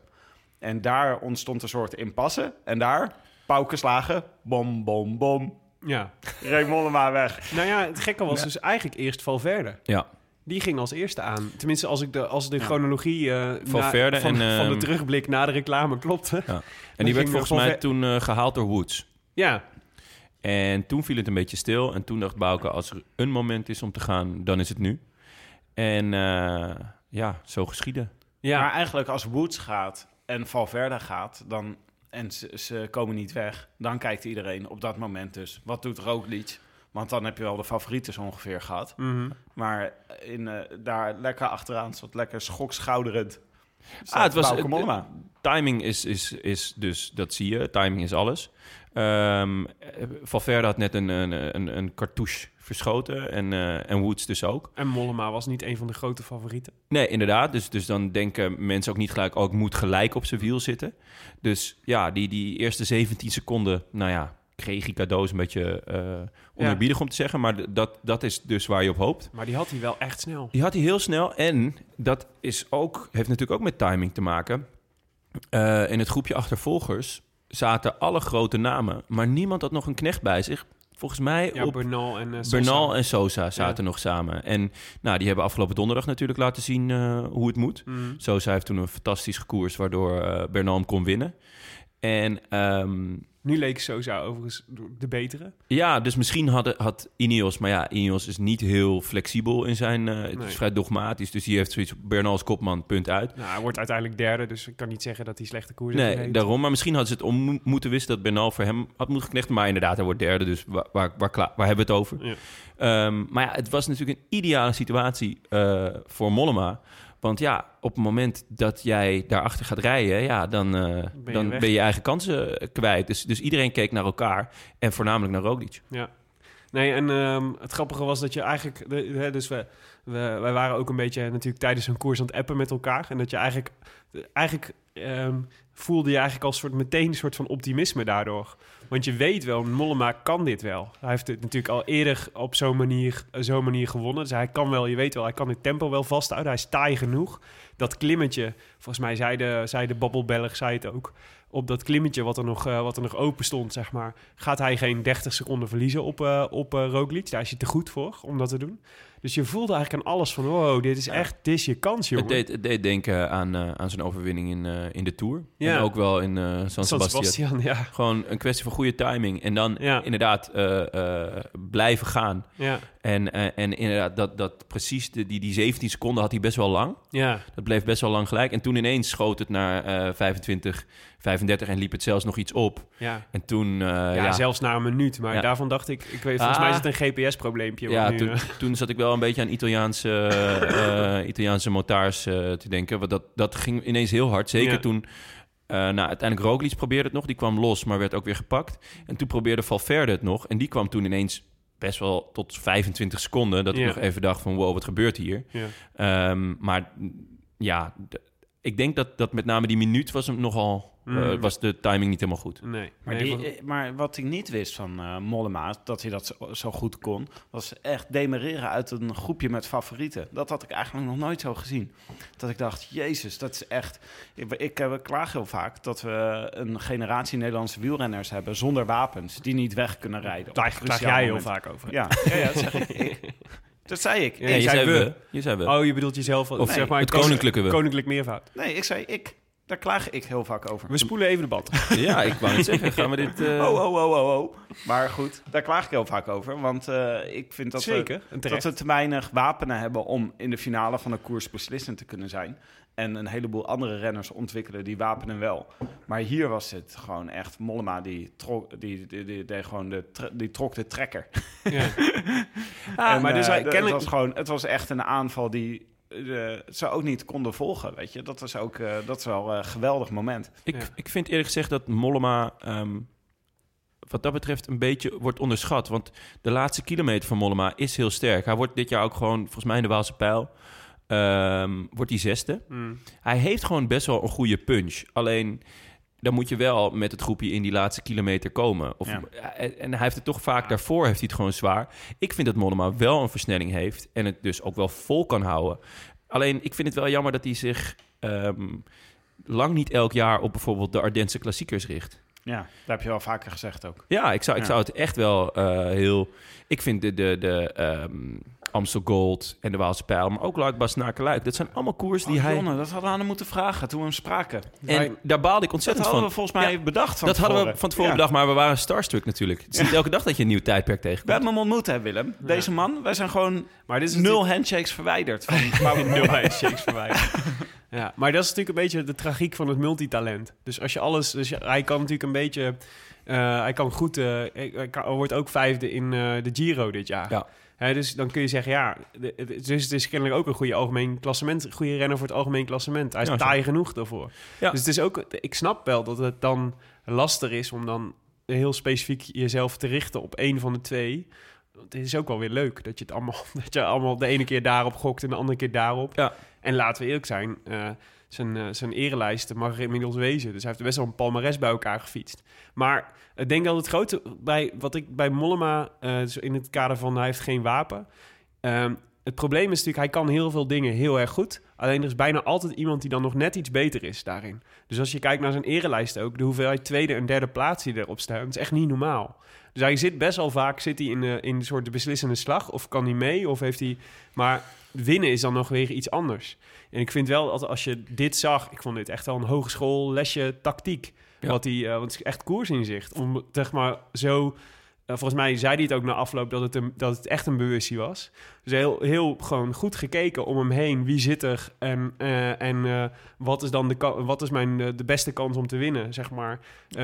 Speaker 3: En daar ontstond een soort impasse. En daar, paukenslagen, bom, bom, bom.
Speaker 2: Ja.
Speaker 3: Reed Mollema weg.
Speaker 2: Nou ja, het gekke was dus eigenlijk eerst Valverde.
Speaker 1: Ja.
Speaker 2: Die ging als eerste aan. Tenminste, als ik de, als de chronologie eh, na-
Speaker 1: Valverde
Speaker 2: van,
Speaker 1: en,
Speaker 2: van de
Speaker 1: ehm,
Speaker 2: terugblik na de reclame klopte.
Speaker 1: Ja. En die werd volgens
Speaker 2: Valver-
Speaker 1: mij toen eh, gehaald door Woods.
Speaker 2: Ja,
Speaker 1: En toen viel het een beetje stil. En toen dacht Bouke, als er een moment is om te gaan, dan is het nu. En eh, ja, zo geschieden.
Speaker 2: ja.
Speaker 3: Maar eigenlijk als Woods gaat en Valverde gaat... Dan, en ze, ze komen niet weg... dan kijkt iedereen op dat moment dus... wat doet Roglic? Want dan heb je wel de favorieten ongeveer gehad.
Speaker 2: Mhm.
Speaker 3: Maar in, eh, daar lekker achteraan zat lekker schokschouderend
Speaker 1: Ah, het was,
Speaker 3: Mollema.
Speaker 1: timing is, is, is dus, dat zie je, timing is alles. Ehm Valverde had net een, een, een, een cartouche verschoten en, eh, en Woods dus ook.
Speaker 2: En Mollema was niet een van de grote favorieten.
Speaker 1: Nee, inderdaad. Dus, dus dan denken mensen ook niet gelijk... oh, ik moet gelijk op zijn wiel zitten. Dus ja, die, die eerste 17 seconden... nou ja, kreeg hij cadeaus een beetje onerbiedig om te zeggen... maar dat, dat is dus waar je op hoopt.
Speaker 2: Maar die had hij wel echt snel.
Speaker 1: Die had hij heel snel. En dat is ook, heeft natuurlijk ook met timing te maken. Eh, in het groepje achtervolgers zaten alle grote namen... maar niemand had nog een knecht bij zich. Volgens mij
Speaker 2: Ja,
Speaker 1: op
Speaker 2: Bernal en uh, Sosa.
Speaker 1: Bernal en Sosa zaten nog samen. En nou, die hebben afgelopen donderdag natuurlijk laten zien eh, hoe het moet.
Speaker 2: Mhm.
Speaker 1: Sosa heeft toen een fantastisch gekoers... waardoor eh, Bernal hem kon winnen. En ehm,
Speaker 2: Nu leek Sosa overigens de betere.
Speaker 1: ja, dus misschien had, had Ineos... maar ja, Ineos is niet heel flexibel in zijn... eh, het
Speaker 2: Nee.
Speaker 1: is vrij dogmatisch, dus die heeft zoiets... Bernal als kopman, punt uit.
Speaker 2: Nou, hij wordt uiteindelijk derde, dus ik kan niet zeggen dat hij slechte koers heeft
Speaker 1: Nee, daarom. Maar misschien hadden ze het om mo- moeten wisten dat Bernal voor hem had moeten knechten. Maar inderdaad, hij wordt derde, dus waar, waar, waar, klaar- waar hebben we het over?
Speaker 2: Ja.
Speaker 1: Ehm, maar ja, het was natuurlijk een ideale situatie eh, voor Mollema. Want ja, op het moment dat jij daarachter gaat rijden, ja, dan, eh,
Speaker 2: je
Speaker 1: dan ben je eigen kansen eh, kwijt. Dus, dus iedereen keek naar elkaar en voornamelijk naar Roglic.
Speaker 2: Ja. Nee, en ehm, het grappige was dat je eigenlijk... De, dus we, we, wij waren ook een beetje natuurlijk tijdens een koers aan het appen met elkaar. En dat je eigenlijk... Eigenlijk ehm, voelde je eigenlijk als soort, meteen een soort van optimisme daardoor. Want je weet wel, Mollema kan dit wel. Hij heeft het natuurlijk al eerder op zo'n manier, zo'n manier gewonnen. Dus hij kan wel, je weet wel, hij kan het tempo wel vasthouden. Hij is taai genoeg. Dat klimmetje, volgens mij zei de, zei de Babbelbelg, zei het ook op dat klimmetje wat er nog, eh, wat er nog open stond, zeg maar, gaat hij geen 30 seconden verliezen op, eh op eh, Roglic. Daar is hij te goed voor om dat te doen. Dus je voelde eigenlijk aan alles van, wow, dit is echt, dit is je kans, jongen.
Speaker 1: Het deed, het deed denken aan, eh, aan zijn overwinning in, eh, in de Tour.
Speaker 2: Ja.
Speaker 1: En ook wel in eh, San,
Speaker 2: San
Speaker 1: Sebastian.
Speaker 2: Sebastian, ja.
Speaker 1: Gewoon een kwestie van goede timing. En dan
Speaker 2: Ja.
Speaker 1: inderdaad blijven gaan.
Speaker 2: Ja,
Speaker 1: En, en inderdaad, dat, dat precies de, die, die 17 seconden had hij best wel lang.
Speaker 2: ja.
Speaker 1: Dat bleef best wel lang gelijk. En toen ineens schoot het naar eh 25, 35 en liep het zelfs nog iets op.
Speaker 2: ja.
Speaker 1: En toen, eh,
Speaker 2: ja,
Speaker 1: ja,
Speaker 2: zelfs na een minuut. Maar
Speaker 1: Ja.
Speaker 2: daarvan dacht ik, ik weet, volgens
Speaker 1: Ah.
Speaker 2: mij is het een GPS-probleempje.
Speaker 1: ja,
Speaker 2: nu,
Speaker 1: toen,
Speaker 2: eh,
Speaker 1: toen zat ik wel een beetje aan Italiaanse, eh, Italiaanse motards te denken. Want dat, dat ging ineens heel hard. Zeker toen... nou, uiteindelijk Roglic probeerde het nog. Die kwam los, maar werd ook weer gepakt. En toen probeerde Valverde het nog. En die kwam toen ineens best wel tot 25 seconden. Dat ik nog even dacht van, wow, wat gebeurt hier? Ehm, maar ja, ik denk dat, dat met name die minuut was hem nogal... eh,
Speaker 2: Mm.
Speaker 1: was de timing niet helemaal goed.
Speaker 2: Nee.
Speaker 3: Maar,
Speaker 2: nee,
Speaker 3: die,
Speaker 2: voor-
Speaker 3: eh, maar wat ik niet wist van eh, Mollema, dat hij dat zo, zo goed kon, was echt demereren uit een groepje met favorieten. Dat had ik eigenlijk nog nooit zo gezien. Dat ik dacht, jezus, dat is echt... Ik, ik klaag heel vaak dat we een generatie Nederlandse wielrenners hebben zonder wapens, die niet weg kunnen rijden.
Speaker 2: daar klaag jij heel
Speaker 3: moment.
Speaker 2: vaak over.
Speaker 3: Ja, ja, ja, dat zeg ik. Dat zei ik.
Speaker 2: Ja,
Speaker 1: je
Speaker 3: zei
Speaker 1: zei
Speaker 3: we.
Speaker 1: we. Je zei we.
Speaker 2: Oh, je bedoelt jezelf, of
Speaker 3: Nee,
Speaker 2: zeg maar...
Speaker 1: het koninklijke we.
Speaker 2: Koninklijk meervoud.
Speaker 3: Nee, ik zei ik. Daar klaag ik heel vaak over.
Speaker 2: We spoelen even de band.
Speaker 1: Ja, ik wou niet zeggen. Gaan we dit... eh,
Speaker 3: Oh, oh, oh, oh, oh. Maar goed, daar klaag ik heel vaak over. Want eh, ik vind dat we,
Speaker 2: Zeker, en
Speaker 3: dat we te weinig wapenen hebben om in de finale van een koers beslissend te kunnen zijn. En een heleboel andere renners ontwikkelen die wapenen wel. Maar hier was het gewoon echt Mollema die trok, die, die, die, die gewoon de, die trok de trekker.
Speaker 2: Ja.
Speaker 3: En,
Speaker 2: maar dus
Speaker 3: eh,
Speaker 2: hij-
Speaker 3: het,
Speaker 2: kennelijk-
Speaker 3: was gewoon, het was echt een aanval die eh, ze ook niet konden volgen, weet je. Dat was ook eh, dat is wel een geweldig moment.
Speaker 1: Ik,
Speaker 2: Ja.
Speaker 1: ik vind eerlijk gezegd dat Mollema ehm, wat dat betreft een beetje wordt onderschat. Want de laatste kilometer van Mollema is heel sterk. Hij wordt dit jaar ook gewoon, volgens mij in de Waalse Pijl, ehm, wordt hij zesde.
Speaker 2: Mm.
Speaker 1: Hij heeft gewoon best wel een goede punch. Alleen dan moet je wel met het groepje in die laatste kilometer komen. Of,
Speaker 3: Ja.
Speaker 1: en, hij heeft het toch vaak daarvoor heeft hij het gewoon zwaar. Ik vind dat Mollema wel een versnelling heeft en het dus ook wel vol kan houden. Alleen ik vind het wel jammer dat hij zich ehm, lang niet elk jaar op bijvoorbeeld de Ardense klassiekers richt.
Speaker 3: Ja, dat heb je wel vaker gezegd ook.
Speaker 1: Ja, ik zou, ik
Speaker 3: Ja.
Speaker 1: zou het echt wel eh, heel... Ik vind de, de, de ehm, Amstel Gold en de Waalse Pijl, maar ook Luik Luik. Dat zijn allemaal koers die
Speaker 3: Oh,
Speaker 1: hij...
Speaker 3: Jonne, dat hadden we aan hem moeten vragen toen we hem spraken.
Speaker 1: En daar baalde ik
Speaker 3: Dat
Speaker 1: ontzettend
Speaker 3: hadden
Speaker 1: van.
Speaker 3: we volgens mij
Speaker 1: Ja,
Speaker 3: bedacht van
Speaker 1: dat hadden we van tevoren
Speaker 3: Ja.
Speaker 1: bedacht, maar we waren starstruck natuurlijk. Het is niet elke dag dat je een nieuw tijdperk
Speaker 3: We
Speaker 1: tegenkomt.
Speaker 3: hebben hem ontmoet, hè, Willem. Deze man, wij zijn gewoon
Speaker 2: Maar dit is
Speaker 3: nul handshakes verwijderd. Van
Speaker 2: Nul handshakes verwijderd. ja, maar dat is natuurlijk een beetje de tragiek van het multitalent. Dus als je alles... Dus hij kan natuurlijk een beetje... Eh, hij kan goed, eh, hij, kan- hij wordt ook vijfde in eh, de Giro dit jaar.
Speaker 1: Ja.
Speaker 2: Dus dan kun je zeggen, ja, dus het is kennelijk ook een goede algemeen klassement, goede renner voor het algemeen klassement. Hij is
Speaker 1: Ja,
Speaker 2: taai genoeg daarvoor.
Speaker 1: Ja.
Speaker 2: Dus het is ook, ik snap wel dat het dan lastig is om dan heel specifiek jezelf te richten op één van de twee. Het is ook wel weer leuk dat je het allemaal, dat je allemaal de ene keer daarop gokt en de andere keer daarop.
Speaker 1: Ja.
Speaker 2: En laten we eerlijk zijn, eh, zijn, eh, zijn erelijst mag er inmiddels wezen. Dus hij heeft best wel een palmares bij elkaar gefietst. Maar ik denk dat het grote, bij, wat ik bij Mollema, eh, in het kader van hij heeft geen wapen. ehm, het probleem is natuurlijk, hij kan heel veel dingen heel erg goed. Alleen er is bijna altijd iemand die dan nog net iets beter is daarin. Dus als je kijkt naar zijn erelijst ook, de hoeveelheid tweede en derde plaats die erop staan, is echt niet normaal. Dus hij zit best wel vaak zit hij in, de, in een soort de beslissende slag. Of kan hij mee, of heeft hij... Maar winnen is dan nog weer iets anders. En ik vind wel, dat als je dit zag... Ik vond dit echt wel een hogeschool lesje tactiek.
Speaker 1: Ja.
Speaker 2: Wat hij, eh, want het is echt koersinzicht. Om zeg maar zo... eh, volgens mij zei hij het ook na afloop dat het, een, dat het echt een bewustie was. Dus heel, heel gewoon goed gekeken om hem heen. Wie zit er en, eh, en wat is dan de, wat is mijn, de beste kans om te winnen, zeg maar.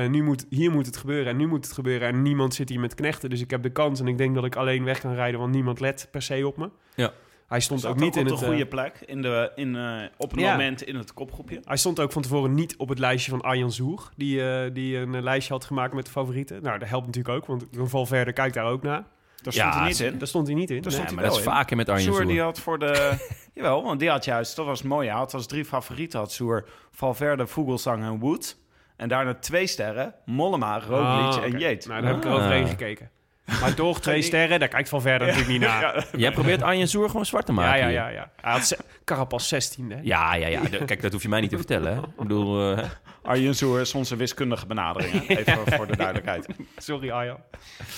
Speaker 2: Nu moet, hier moet het gebeuren en nu moet het gebeuren. En niemand zit hier met knechten, dus ik heb de kans. En ik denk dat ik alleen weg kan rijden, want niemand let per se op me.
Speaker 1: Ja.
Speaker 2: Hij stond ook niet in
Speaker 3: op
Speaker 2: het...
Speaker 3: de
Speaker 2: eh,
Speaker 3: goede plek in de, in, eh, op een
Speaker 2: Ja.
Speaker 3: moment in het kopgroepje.
Speaker 2: hij stond ook van tevoren niet op het lijstje van Arjan Zoer, die, eh, die een lijstje had gemaakt met de favorieten. Nou, dat helpt natuurlijk ook, want Valverde kijkt daar ook naar.
Speaker 3: Daar
Speaker 1: Ja,
Speaker 3: stond hij niet in.
Speaker 2: Daar stond hij niet in.
Speaker 3: Daar
Speaker 2: Nee.
Speaker 3: stond
Speaker 1: Ja,
Speaker 3: hij
Speaker 1: maar dat is
Speaker 3: in.
Speaker 1: vaker met Arjen
Speaker 3: Soer
Speaker 1: Soer.
Speaker 3: die had voor de... Jawel, want die had juist, dat was het mooie. Hij had als drie favorieten had Soer Valverde, Vogelsang en Wood. En daarna twee sterren, Mollema, Roglic
Speaker 2: Ah,
Speaker 3: en. Yates.
Speaker 2: Nou, daar heb ik
Speaker 1: Ah.
Speaker 2: eroverheen gekeken. Maar toch twee sterren, daar kijkt Valverde natuurlijk niet naar. Ja,
Speaker 1: Jij probeert Arjen Soer gewoon zwart te maken.
Speaker 2: ja,
Speaker 1: hier.
Speaker 2: ja. ja. Hij had ze- Carapaz 16e.
Speaker 1: Ja, ja, ja. De- Kijk, dat hoef je mij niet te vertellen. Hè? Ik bedoel, eh,
Speaker 3: Arjen Soer is onze wiskundige benadering. hè. Even voor de duidelijkheid.
Speaker 2: Sorry Arjan.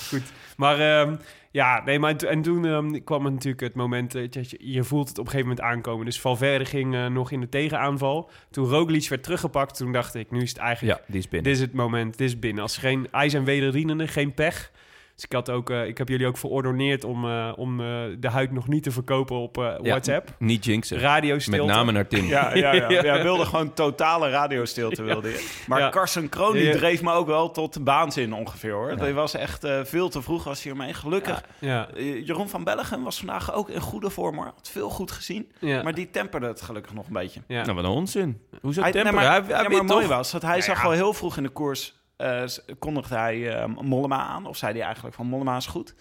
Speaker 2: Goed. Maar ehm, ja, nee, maar en toen ehm, kwam het natuurlijk het moment, eh, dat je, je voelt het op een gegeven moment aankomen. Dus Valverde ging eh, nog in de tegenaanval. Toen Roglic werd teruggepakt, toen dacht ik, nu is het eigenlijk,
Speaker 1: ja, die is binnen.
Speaker 2: dit is het moment, dit is binnen. Als geen ijs en wederdienende, geen pech. Dus ik, had ook, eh, ik heb jullie ook verordoneerd om, eh, om eh, de huid nog niet te verkopen op eh,
Speaker 1: Ja,
Speaker 2: WhatsApp.
Speaker 1: Niet jinxen.
Speaker 2: Radio
Speaker 1: Met name naar Tim.
Speaker 3: Ja, ja, ja. ja wilde gewoon totale radiostilte. Wilde. Maar
Speaker 2: Ja.
Speaker 3: Carson Kroon die
Speaker 2: Ja.
Speaker 3: dreef me ook wel tot de baanzin ongeveer hoor. Dat was echt eh, veel te vroeg was hiermee. Gelukkig.
Speaker 2: Ja,
Speaker 3: Jeroen van Bellegem was vandaag ook in goede vorm hoor. Had veel goed gezien.
Speaker 2: ja,
Speaker 3: Maar die temperde het gelukkig nog een beetje.
Speaker 2: ja.
Speaker 1: Nou, wat een onzin. Hoezo
Speaker 3: Hij,
Speaker 1: temperen?
Speaker 3: nee, maar,
Speaker 1: hij hij
Speaker 3: maar mooi
Speaker 1: toch?
Speaker 3: was dat hij zag al heel vroeg in de koers... eh, kondigde hij eh, Mollema aan. Of zei hij eigenlijk van Mollema is goed.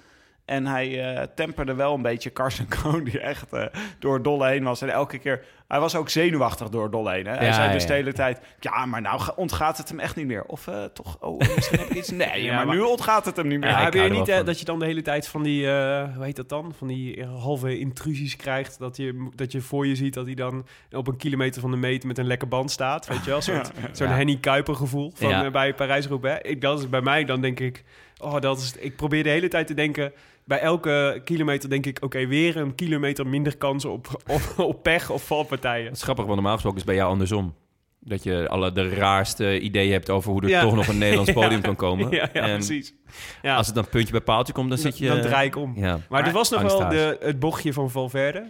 Speaker 3: En hij eh, temperde wel een beetje Carson Kroon... die echt eh, door dolle heen was. En elke keer... Hij was ook zenuwachtig door dolle heen. Hè? Hij
Speaker 1: Ja,
Speaker 3: zei dus
Speaker 1: ja.
Speaker 3: de hele tijd... Ja, maar nou ga- ontgaat het hem echt niet meer. Of eh, toch... Oh, misschien heb ik iets... Nee,
Speaker 2: Ja,
Speaker 3: maar,
Speaker 2: maar-
Speaker 3: nu ontgaat het hem niet meer.
Speaker 2: Ja, heb je niet eh, dat je dan de hele tijd van die, eh, hoe heet dat dan? Van die halve intrusies krijgt. Dat je, dat je voor je ziet dat hij dan op een kilometer van de meter met een lekke band staat. Weet je wel? Zo'n. Henny Kuiper gevoel van,
Speaker 1: Ja.
Speaker 2: eh, bij Parijs-Roubaix. Ik, dat is bij mij, dan denk ik, oh, dat is, ik probeer de hele tijd te denken... Bij elke kilometer denk ik, oké, weer een kilometer minder kans op, op, op pech of valpartijen.
Speaker 1: Dat is grappig, want normaal gesproken is het bij jou andersom. Dat je alle de raarste ideeën hebt over hoe er
Speaker 2: Ja.
Speaker 1: toch nog een Nederlands
Speaker 2: Ja.
Speaker 1: podium kan komen.
Speaker 2: Ja, ja
Speaker 1: en
Speaker 2: precies. Ja,
Speaker 1: als het dan puntje bij paaltje komt, dan zit je...
Speaker 2: dan draai ik om.
Speaker 1: Ja,
Speaker 2: Maar er was nog wel de, het bochtje van Valverde.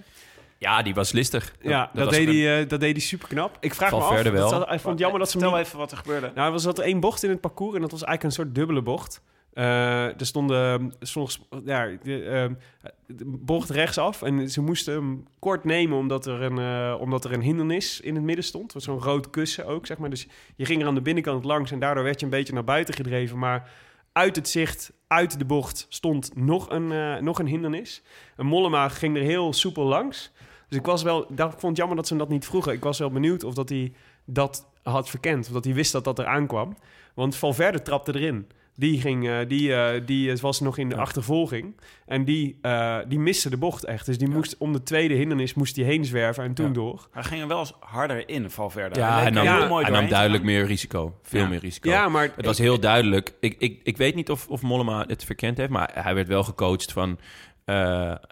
Speaker 1: ja, die was listig.
Speaker 2: Ja, dat,
Speaker 1: was
Speaker 2: deed,
Speaker 1: een-
Speaker 2: hij, eh, dat deed hij super knap. Ik vraag
Speaker 1: Valverde
Speaker 2: me af.
Speaker 1: wel.
Speaker 2: dat- ik vond het jammer dat ze
Speaker 3: Vertel
Speaker 2: niet...
Speaker 3: even wat er gebeurde.
Speaker 2: Nou, er was dat één bocht in het parcours en dat was eigenlijk een soort dubbele bocht. Eh, er stonden soms ja, de, ehm, de bocht rechtsaf en ze moesten hem kort nemen omdat er een, eh, omdat er een hindernis in het midden stond. Zo'n rood kussen ook, zeg maar. Dus je ging er aan de binnenkant langs en daardoor werd je een beetje naar buiten gedreven. Maar uit het zicht, uit de bocht, stond nog een, eh, nog een hindernis. En Mollema ging er heel soepel langs. Dus ik was wel, ik vond het jammer dat ze dat niet vroegen. Ik was wel benieuwd of dat hij dat had verkend. Of dat hij wist dat dat eraan kwam. Want Valverde trapte erin. Die, ging, eh, die, eh, die was nog in de achtervolging. En die, eh, die miste de bocht echt. Dus die moest om de tweede hindernis moest hij heen zwerven en toen
Speaker 1: Ja.
Speaker 2: door.
Speaker 3: Hij ging er wel eens harder in, Valverde.
Speaker 1: Ja, hij nam,
Speaker 3: heel
Speaker 2: ja,
Speaker 3: mooi
Speaker 1: hij nam duidelijk meer risico. Veel
Speaker 2: Ja.
Speaker 1: meer risico.
Speaker 2: Ja, maar
Speaker 1: Het was heel duidelijk. Ik, ik, ik weet niet of, of Mollema het verkend heeft, maar hij werd wel gecoacht van eh,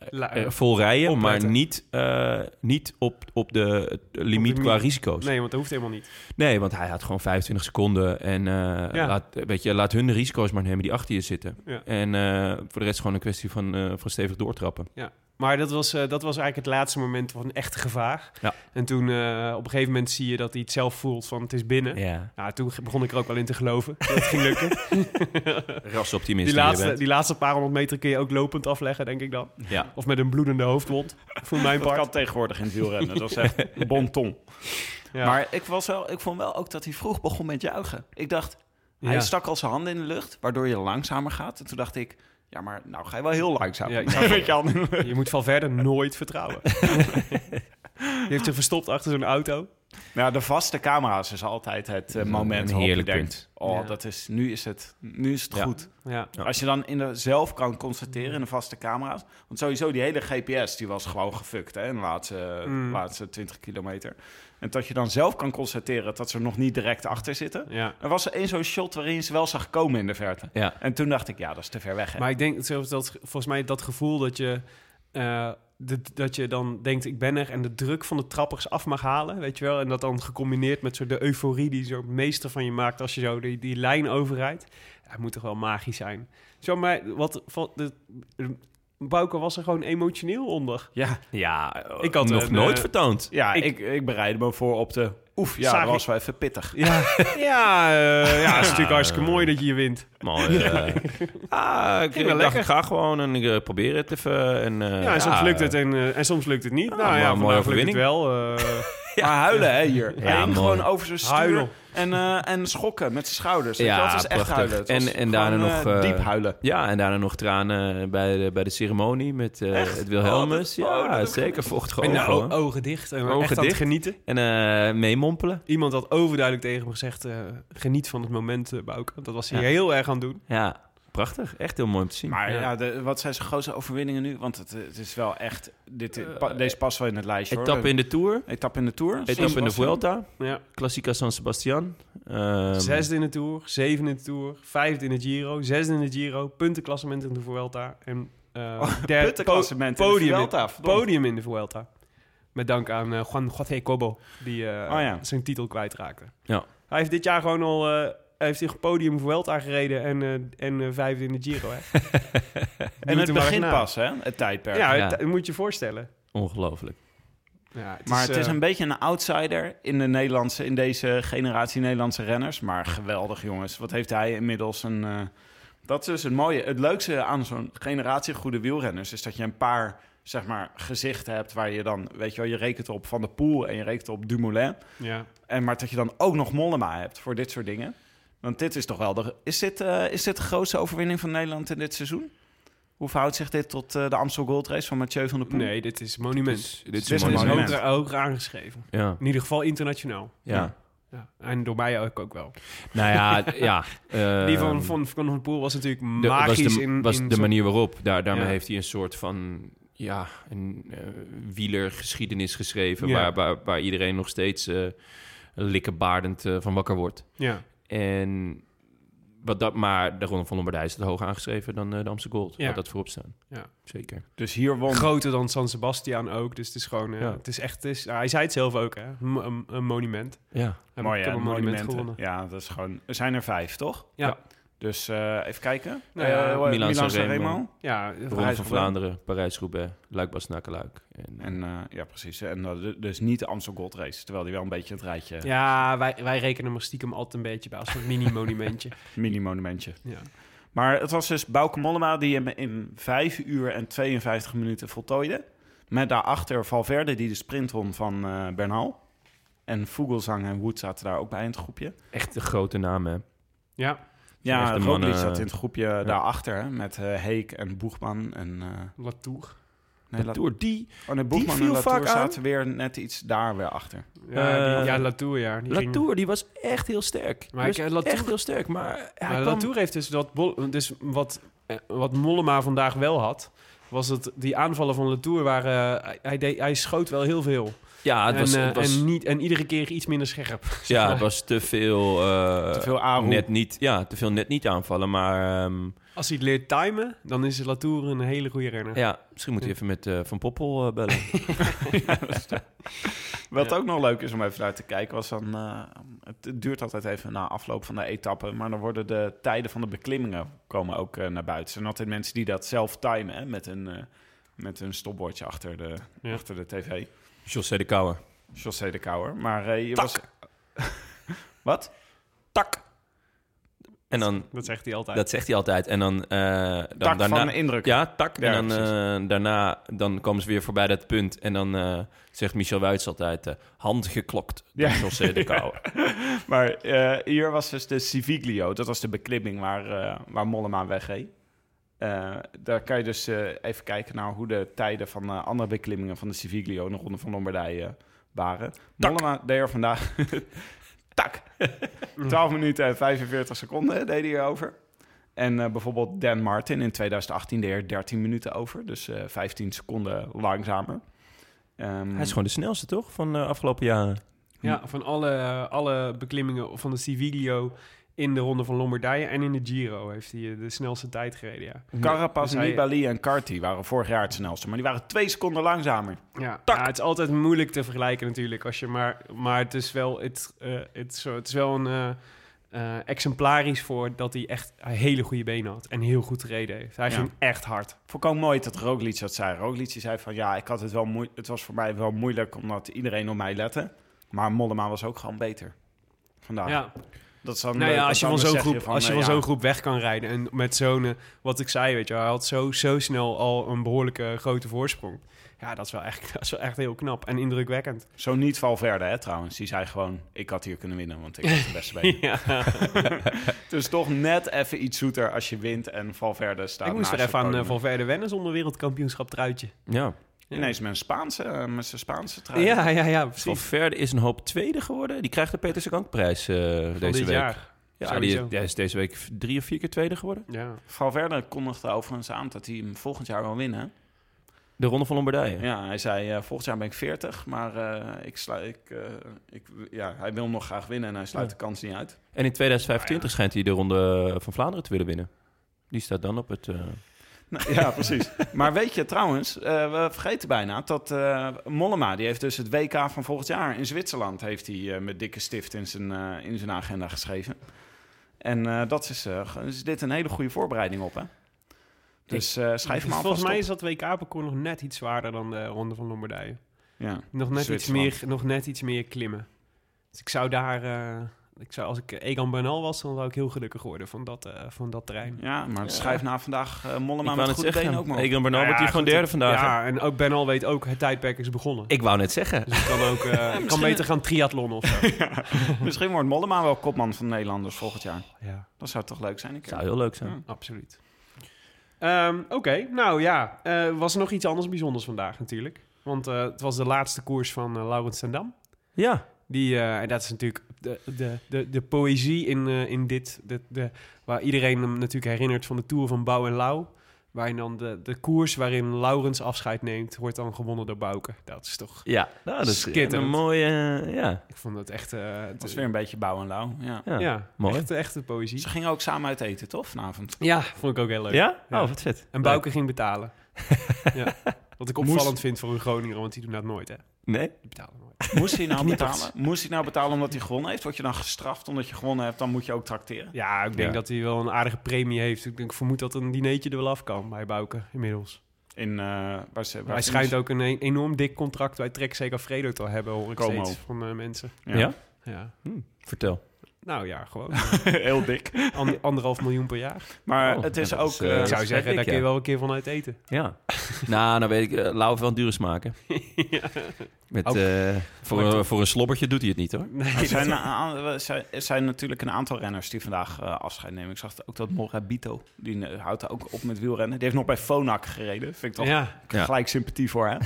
Speaker 2: La-
Speaker 1: eh, vol rijden, maar niet, eh, niet op, op de limiet qua risico's.
Speaker 2: Nee, want dat hoeft helemaal niet.
Speaker 1: Nee, want hij had gewoon 25 seconden. En eh,
Speaker 2: Ja.
Speaker 1: laat, weet je, laat hun de risico's maar nemen die achter je zitten.
Speaker 2: Ja.
Speaker 1: En eh, voor de rest gewoon een kwestie van, eh, van stevig doortrappen.
Speaker 2: Maar dat was, eh, dat was eigenlijk het laatste moment van echt gevaar.
Speaker 1: Ja.
Speaker 2: En toen eh, op een gegeven moment zie je dat hij het zelf voelt van het is binnen.
Speaker 1: Ja.
Speaker 2: Nou, toen begon ik er ook wel in te geloven dat het ging lukken.
Speaker 1: Rasoptimist
Speaker 2: Die laatste, die laatste paar honderd meter kun je ook lopend afleggen, denk ik dan.
Speaker 1: Ja.
Speaker 2: Of met een bloedende hoofdwond, voor mijn
Speaker 3: Dat
Speaker 2: part.
Speaker 3: kan tegenwoordig in het wielrennen. Dat is echt bon ton.
Speaker 2: Ja.
Speaker 3: Maar ik, was wel, ik vond wel ook dat hij vroeg begon met juichen. Ik dacht, hij stak al zijn handen in de lucht, waardoor je langzamer gaat. En toen dacht ik, ja, maar nou ga je wel heel langzaam.
Speaker 2: Ja,
Speaker 3: je.
Speaker 2: Je moet van verder nooit vertrouwen. Die heeft zich verstopt achter zo'n auto.
Speaker 3: Nou, de vaste camera's is altijd het eh, moment
Speaker 1: een
Speaker 3: waarop je
Speaker 1: heerlijk
Speaker 3: denkt...
Speaker 1: punt.
Speaker 3: Oh,
Speaker 2: Ja.
Speaker 3: dat is, nu is het, nu is het
Speaker 1: Ja.
Speaker 3: goed.
Speaker 2: Ja.
Speaker 1: Ja.
Speaker 3: Als je dan in de, zelf kan constateren in de vaste camera's... Want sowieso, die hele GPS die was gewoon gefukt hè, in de laatste,
Speaker 2: Mm.
Speaker 3: laatste 20 kilometer. En dat je dan zelf kan constateren dat ze er nog niet direct achter zitten.
Speaker 2: ja.
Speaker 3: Er was één zo'n shot waarin je ze wel zag komen in de verte.
Speaker 1: Ja.
Speaker 3: En toen dacht ik, ja, dat is te ver weg. Hè?
Speaker 2: Maar ik denk zelfs dat volgens mij dat gevoel dat je, eh, de- dat je dan denkt ik ben er en de druk van de trappers af mag halen, weet je wel, en dat dan gecombineerd met zo de euforie die zo meester van je maakt als je zo die, die lijn overrijdt, ja, het moet toch wel magisch zijn. Zo, maar wat, wat de, Bouke was er gewoon emotioneel onder.
Speaker 3: ja,
Speaker 1: Ja,
Speaker 2: Ik had
Speaker 1: nog
Speaker 2: een,
Speaker 1: nooit
Speaker 2: eh,
Speaker 1: vertoond.
Speaker 3: ja
Speaker 2: Ik-
Speaker 3: ik, ik, bereidde me voor op de... Oef, ja, dat was wel even pittig.
Speaker 2: Ja, ja, eh, ja, het is natuurlijk hartstikke mooi dat je hier wint.
Speaker 1: Mooi. eh. ah, ik, dacht,
Speaker 2: lekker.
Speaker 1: ik ga gewoon en ik eh, probeer het even. En, eh,
Speaker 2: Ja, en soms lukt het en, eh, en soms lukt het niet. nou
Speaker 1: maar
Speaker 2: ja, vandaag lukt het wel. eh,
Speaker 3: Maar huilen, hè, hier.
Speaker 1: Ja,
Speaker 3: Hij hing
Speaker 1: mooi.
Speaker 3: gewoon over zijn stuur en, eh, en schokken met zijn schouders.
Speaker 1: Ja,
Speaker 3: het was echt huilen. Was
Speaker 1: En- en daarna
Speaker 3: gewoon,
Speaker 1: nog,
Speaker 3: eh,
Speaker 1: eh,
Speaker 3: diep huilen.
Speaker 1: Ja, en daarna nog tranen bij de, bij de ceremonie met eh, het Wilhelmus.
Speaker 3: Oh, dat- oh,
Speaker 1: ja,
Speaker 3: dat-
Speaker 1: zeker. Vochtige
Speaker 2: en de
Speaker 1: ogen.
Speaker 2: dicht en
Speaker 1: Ogen
Speaker 2: echt
Speaker 1: dicht.
Speaker 2: genieten.
Speaker 1: En eh meemompelen.
Speaker 2: Iemand had overduidelijk tegen me gezegd: eh, geniet van het moment, uh, Bouke. Dat was hij
Speaker 1: Ja.
Speaker 2: heel erg aan het doen.
Speaker 1: Ja, prachtig. Echt heel mooi om te zien.
Speaker 3: Maar
Speaker 2: Ja.
Speaker 3: ja, de, wat zijn zijn grootste overwinningen nu? Want het, het is wel echt... Dit,
Speaker 1: Eh,
Speaker 3: pa- deze past wel in het lijstje, hoor.
Speaker 1: Etappe in de Tour.
Speaker 3: Etappe in de Tour.
Speaker 1: Etappe in de. Vuelta.
Speaker 2: Ja.
Speaker 1: Classica San Sebastian. Ehm,
Speaker 2: Zesde in de Tour, zevende in de Tour, vijfde in de Giro, zesde in de Giro, puntenklassement in de Vuelta en eh
Speaker 3: Oh,
Speaker 2: derde
Speaker 3: in de
Speaker 2: podium,
Speaker 3: Vuelta, verdomd.
Speaker 2: podium in de Vuelta. Met dank aan eh, Juan José Cobo, die eh,
Speaker 3: Oh ja.
Speaker 2: zijn titel kwijtraakte.
Speaker 1: Ja.
Speaker 2: Hij heeft dit jaar gewoon al... hij heeft zich podium Vuelta gereden en, eh, en eh, vijfde in de Giro. Hè?
Speaker 3: En het begint
Speaker 2: na.
Speaker 3: pas, hè? Het tijdperk.
Speaker 2: Ja,
Speaker 1: Ja.
Speaker 2: het- moet je je voorstellen.
Speaker 1: Ongelooflijk.
Speaker 2: Ja, het
Speaker 3: Maar het is
Speaker 2: eh,
Speaker 3: een beetje een outsider in, de Nederlandse, in deze generatie Nederlandse renners. Maar geweldig, jongens. Wat heeft hij inmiddels een... dat is dus het mooie. Het leukste aan zo'n generatie goede wielrenners... is dat je een paar, zeg maar, gezichten hebt... waar je dan, weet je wel, je rekent op Van der Poel... en je rekent op Dumoulin.
Speaker 2: Ja.
Speaker 3: En maar dat je dan ook nog Mollema hebt voor dit soort dingen. Want dit is toch wel de... Is dit, eh, is dit de grootste overwinning van Nederland in dit seizoen? Hoe verhoudt zich dit tot eh, de Amstel Gold Race van Mathieu van der Poel?
Speaker 2: Nee, dit is monument.
Speaker 1: Dit is,
Speaker 3: Dit is
Speaker 2: Dit
Speaker 3: monument.
Speaker 2: hoger, hoger aangeschreven.
Speaker 1: Ja.
Speaker 2: In ieder geval internationaal.
Speaker 1: ja.
Speaker 2: Ja. En door mij ook, ook wel.
Speaker 1: Nou ja, ja.
Speaker 2: Die van
Speaker 1: ehm,
Speaker 2: Van Van der Poel was natuurlijk
Speaker 1: de,
Speaker 2: magisch
Speaker 1: was de,
Speaker 2: in...
Speaker 1: was
Speaker 2: in
Speaker 1: de manier waarop. Daar, daarmee
Speaker 2: Ja.
Speaker 1: heeft hij een soort van ja, een eh, wielergeschiedenis geschreven...
Speaker 2: Ja.
Speaker 1: Waar, waar, waar iedereen nog steeds eh likkebaardend eh, van wakker wordt.
Speaker 2: Ja,
Speaker 1: En wat dat, maar de Ronde van Lombardij is het hoger aangeschreven dan eh, de Amstel Gold.
Speaker 2: Ja.
Speaker 1: Laat dat voorop staan.
Speaker 2: Ja.
Speaker 1: Zeker.
Speaker 3: Dus hier won...
Speaker 2: groter dan San Sebastian ook. Dus het is gewoon... eh,
Speaker 1: Ja.
Speaker 2: Het is echt... Het is, hij zei het zelf ook, hè. Een, een, een monument.
Speaker 1: Ja.
Speaker 3: Mooi,
Speaker 2: een monument
Speaker 3: Monumenten.
Speaker 2: gewonnen.
Speaker 3: Ja, dat is gewoon... Er zijn er vijf, toch?
Speaker 2: Ja.
Speaker 3: Dus eh, even kijken.
Speaker 2: Nou ja,
Speaker 3: Eh,
Speaker 1: Milan
Speaker 3: Milan
Speaker 1: Sanremo.
Speaker 2: Ja,
Speaker 1: De Ronde van. Vlaanderen, Parijs-Roubaix, Luik-Bastenaken-Luik. En,
Speaker 3: En eh, ja, precies. En dat- dus niet de Amstel Gold Race. Terwijl die wel een beetje het rijtje...
Speaker 2: ja wij, wij rekenen hem stiekem altijd een beetje bij. Als een mini-monumentje.
Speaker 3: Mini-monumentje.
Speaker 2: ja.
Speaker 3: Maar het was dus Bauke Mollema die hem in 5 uur en 52 minuten voltooide. Met daarachter Valverde die de sprint won van Bernal. En Vogelsang en Wood zaten daar ook bij in het groepje.
Speaker 1: echt een grote naam, hè?
Speaker 2: Ja,
Speaker 3: Ja, Roglic zat in het groepje daarachter hè, met eh, Heek en Boegman. En, eh
Speaker 2: Latour.
Speaker 3: nee,
Speaker 1: De
Speaker 3: La-
Speaker 1: Tour, die...
Speaker 3: oh, nee, Boegman
Speaker 1: viel
Speaker 3: en Latour
Speaker 1: vaak aan.
Speaker 3: zaten weer net iets daar weer achter.
Speaker 2: Ja, die,
Speaker 1: Eh,
Speaker 2: ja Latour, ja. Die ging-
Speaker 1: Latour, die was echt heel sterk.
Speaker 2: Maar ik, Latour-
Speaker 1: echt heel sterk, maar hij
Speaker 2: Maar
Speaker 1: kwam-
Speaker 2: Latour heeft dus, dat bol- dus wat, wat Mollema vandaag wel had... was het die aanvallen van Latour waren... hij, hij, deed, hij schoot wel heel veel.
Speaker 1: Ja, het
Speaker 2: en,
Speaker 1: was,
Speaker 2: eh,
Speaker 1: het was,
Speaker 2: en, niet, en iedere keer iets minder scherp.
Speaker 1: ja, het was te veel... eh,
Speaker 3: Te veel.
Speaker 1: Net niet, ja, te veel net niet aanvallen, maar... ehm,
Speaker 2: Als hij het leert timen, dan is Latour een hele goede renner.
Speaker 1: ja, misschien moet hij even met eh, Van Poppel bellen.
Speaker 3: Wat ook nog leuk is om even naar te kijken, was dan... eh, het duurt altijd even na afloop van de etappe, maar dan worden de tijden van de beklimmingen komen ook naar buiten. Er zijn altijd mensen die dat zelf timen, hè, met een, eh, Met een stopbordje achter de,
Speaker 2: Ja.
Speaker 3: achter de tv.
Speaker 1: José de Kouwer.
Speaker 3: José de Kouwer. Maar eh, je
Speaker 1: Tak.
Speaker 3: was... Wat? Tak.
Speaker 1: En dan,
Speaker 2: Dat zegt hij altijd.
Speaker 1: dat zegt hij altijd. En dan, eh, dan
Speaker 3: Tak
Speaker 1: daarna,
Speaker 3: van indruk.
Speaker 1: Ja, tak.
Speaker 3: Ja,
Speaker 1: en dan, eh, daarna dan komen ze weer voorbij dat punt. En dan zegt Michel Wuits altijd... hand geklokt door
Speaker 3: Ja.
Speaker 1: José de Kouwer.
Speaker 3: Maar hier was dus de Civiglio. Dat was de beklimming waar, waar Mollema wegreed. Eh, daar kan je dus eh, even kijken naar hoe de tijden van eh, andere beklimmingen van de Civiglio in de Ronde van Lombardije waren. Mollema deed er vandaag... tak! 12 minuten en 45 seconden deed hij erover. En eh, bijvoorbeeld Dan Martin in 2018 deed er 13 minuten over. Dus eh 15 seconden langzamer. Ehm,
Speaker 1: Hij is gewoon de snelste, toch? Van de afgelopen jaren.
Speaker 2: Ja, van alle, alle beklimmingen van de Civiglio in de Ronde van Lombardije en in de Giro heeft hij eh, de snelste tijd gereden, ja.
Speaker 3: Carapaz,
Speaker 2: Dus
Speaker 3: Nibali en Carty waren vorig jaar het snelste. Maar die waren twee seconden langzamer.
Speaker 2: Ja, ja, het is altijd moeilijk te vergelijken natuurlijk. Als je maar, maar het is wel, het, eh, het, is, zo- het is wel een eh, exemplarisch voor dat hij echt hele goede benen had. En heel goed gereden heeft. Hij
Speaker 3: Ja.
Speaker 2: ging echt hard.
Speaker 3: Volkomen mooi dat Roglic dat zei. Roglic zei van ja, ik had het wel moe het was voor mij wel moeilijk omdat iedereen op mij lette. Maar Mollema was ook gewoon beter. Vandaag.
Speaker 2: Ja.
Speaker 3: Dat is dan
Speaker 2: Nou ja, als je van zo'n groep, als je
Speaker 3: eh,
Speaker 2: van
Speaker 3: ja,
Speaker 2: zo'n groep weg kan rijden en met zo'n, eh, wat ik zei, weet je, hij had zo, zo snel al een behoorlijke grote voorsprong. Ja, dat is wel echt, dat is wel echt heel knap en indrukwekkend.
Speaker 3: Zo niet Valverde hè, trouwens. Die zei gewoon, ik had hier kunnen winnen, want ik had de beste benen.
Speaker 2: ja.
Speaker 3: dus toch net even iets zoeter als je wint en Valverde staat
Speaker 2: Ik moest er even aan eh. Valverde wennen zonder wereldkampioenschap truitje.
Speaker 1: Ja.
Speaker 3: Ineens met een Spaanse, eh, met zijn Spaanse trui.
Speaker 2: Ja, ja, ja, precies.
Speaker 1: Valverde is een hoop tweede geworden. Die krijgt de Peter Sagan-prijs eh,
Speaker 2: Van
Speaker 1: deze
Speaker 2: dit
Speaker 1: week.
Speaker 2: jaar.
Speaker 1: Ja, die,
Speaker 2: Sowieso.
Speaker 1: is- hij is deze week drie of vier keer tweede geworden.
Speaker 2: Ja.
Speaker 3: Valverde kondigde overigens aan dat hij hem volgend jaar wil winnen.
Speaker 1: De Ronde van Lombardije.
Speaker 3: Ja, hij zei, eh, volgend jaar ben ik 40, maar eh, ik sluit, ik, eh, ik, ja, hij wil hem nog graag winnen en hij sluit
Speaker 1: Ja.
Speaker 3: de kans niet uit.
Speaker 1: En in 2025 schijnt hij de Ronde van Vlaanderen te willen winnen. Die staat dan op het...
Speaker 3: Nou, ja, precies. maar weet je trouwens, eh, we vergeten bijna dat eh, Mollema, die heeft dus het WK van volgend jaar in Zwitserland, heeft hij eh, met dikke stift in zijn, in zijn agenda geschreven. En dat is, is dit een hele goede voorbereiding op, hè? Dus schrijf hem alvast
Speaker 2: Volgens mij is dat WK-parcours nog net iets zwaarder dan de Ronde van Lombardije.
Speaker 3: Ja,
Speaker 2: Nog net, iets meer, nog net iets meer klimmen. Dus ik zou daar... ik zou, als ik Egan Bernal was, dan zou ik heel gelukkig worden van dat, eh, van dat terrein.
Speaker 3: Ja, maar schrijf na vandaag eh Mollema
Speaker 1: ik
Speaker 3: met
Speaker 1: wou net
Speaker 3: goede
Speaker 1: zeggen,
Speaker 3: benen ook.
Speaker 1: Egan Bernal
Speaker 2: Nou
Speaker 1: wordt
Speaker 2: ja,
Speaker 1: hier gewoon
Speaker 2: goed,
Speaker 1: derde vandaag. hè?
Speaker 2: Ja, en ook Bernal weet ook, het tijdperk is begonnen.
Speaker 1: Ik wou net zeggen.
Speaker 2: Dus ik kan ook eh, ik kan beter gaan triathlon of zo.
Speaker 3: Misschien wordt Mollema wel kopman van de Nederlanders volgend jaar.
Speaker 2: Ja,
Speaker 3: Dat zou toch leuk zijn? een keer?
Speaker 1: Zou heel leuk zijn.
Speaker 3: Ja.
Speaker 2: absoluut. Ehm, Oké, nou ja. eh, was er nog iets anders bijzonders vandaag natuurlijk? Want eh, het was de laatste koers van eh Laurens Sendam.
Speaker 1: Ja.
Speaker 2: Die, eh, en dat is natuurlijk de, de, de, de poëzie in, eh, in dit. De, de, waar iedereen hem natuurlijk herinnert van de Tour van Bouw en Lau. Waarin dan de, de koers waarin Laurens afscheid neemt, wordt dan gewonnen door Bouke. Dat is toch...
Speaker 1: Ja, nou, dat is een mooie... eh, ja.
Speaker 2: Ik vond het echt... eh,
Speaker 3: Dat was weer een beetje bouw en lauw. Ja.
Speaker 1: Ja.
Speaker 2: ja,
Speaker 1: mooi.
Speaker 2: Echt, echt de poëzie.
Speaker 3: Ze gingen ook samen uit eten, toch, vanavond?
Speaker 2: Ja, vond ik ook heel leuk.
Speaker 1: Ja?
Speaker 2: Ja.
Speaker 1: Oh, wat vet.
Speaker 2: En Bouke ging betalen. ja. Wat ik
Speaker 3: Moest-
Speaker 2: opvallend vind voor een Groninger, want die doen dat nooit, hè.
Speaker 1: Nee?
Speaker 2: Die betalen nooit.
Speaker 3: Moest hij nou betalen? Moest hij nou betalen omdat hij gewonnen heeft? Word je dan gestraft omdat je gewonnen hebt? Dan moet je ook trakteren.
Speaker 2: Ja, ik denk
Speaker 1: Ja.
Speaker 2: dat hij wel een aardige premie heeft. Ik, denk, ik vermoed dat een dineetje er wel af kan bij Bouke inmiddels.
Speaker 3: In, eh, waar ze, waar
Speaker 2: Hij
Speaker 3: ze-
Speaker 2: schijnt ook een e- enorm dik contract bij Trek Zeker Fredo te hebben, hoor ik
Speaker 3: Como.
Speaker 2: steeds van eh, mensen.
Speaker 1: Ja?
Speaker 2: Ja.
Speaker 1: Hm, vertel.
Speaker 2: Nou ja, gewoon.
Speaker 3: Heel dik.
Speaker 2: Ander- anderhalf miljoen per jaar.
Speaker 3: Maar
Speaker 1: Oh,
Speaker 3: het is
Speaker 1: ja, dat
Speaker 3: ook...
Speaker 1: is, eh,
Speaker 3: eh,
Speaker 2: ik zou zeggen,
Speaker 1: dik,
Speaker 2: daar kun je
Speaker 1: ja.
Speaker 2: wel een keer van uit eten.
Speaker 1: Ja. nou, nou weet ik, uh, Lau heeft wel een dure smaken. Met,
Speaker 2: Ook.
Speaker 1: eh, voor, een, voor een slobbertje doet hij het niet, hoor.
Speaker 2: Nee,
Speaker 3: er,
Speaker 2: dat-
Speaker 3: zijn, er zijn- zijn natuurlijk een aantal renners die vandaag eh, afscheid nemen. Ik zag ook dat Morabito, die eh, houdt ook op met wielrennen. Die heeft nog bij Fonak gereden. Vind ik toch
Speaker 2: ja.
Speaker 1: Ja.
Speaker 3: gelijk sympathie voor hem.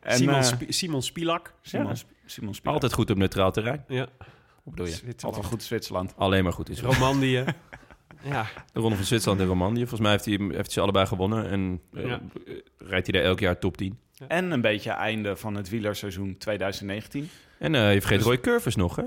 Speaker 3: En,
Speaker 2: Simon,
Speaker 3: eh,
Speaker 2: Simon Spilak.
Speaker 3: Simon, Simon Spieler.
Speaker 1: Altijd goed op neutraal terrein.
Speaker 2: Ja.
Speaker 1: Hoe bedoel je?
Speaker 3: Altijd goed Zwitserland.
Speaker 1: Alleen maar goed is.
Speaker 2: Romandie. ja.
Speaker 1: De Ronde van Zwitserland en Romandie. Volgens mij heeft hij, heeft hij ze allebei gewonnen. En eh,
Speaker 2: Ja.
Speaker 1: rijdt hij daar elk jaar top 10.
Speaker 3: En een beetje einde van het wielerseizoen 2019.
Speaker 1: En eh je vergeet
Speaker 3: Dus-
Speaker 1: Roy Curvers nog, hè?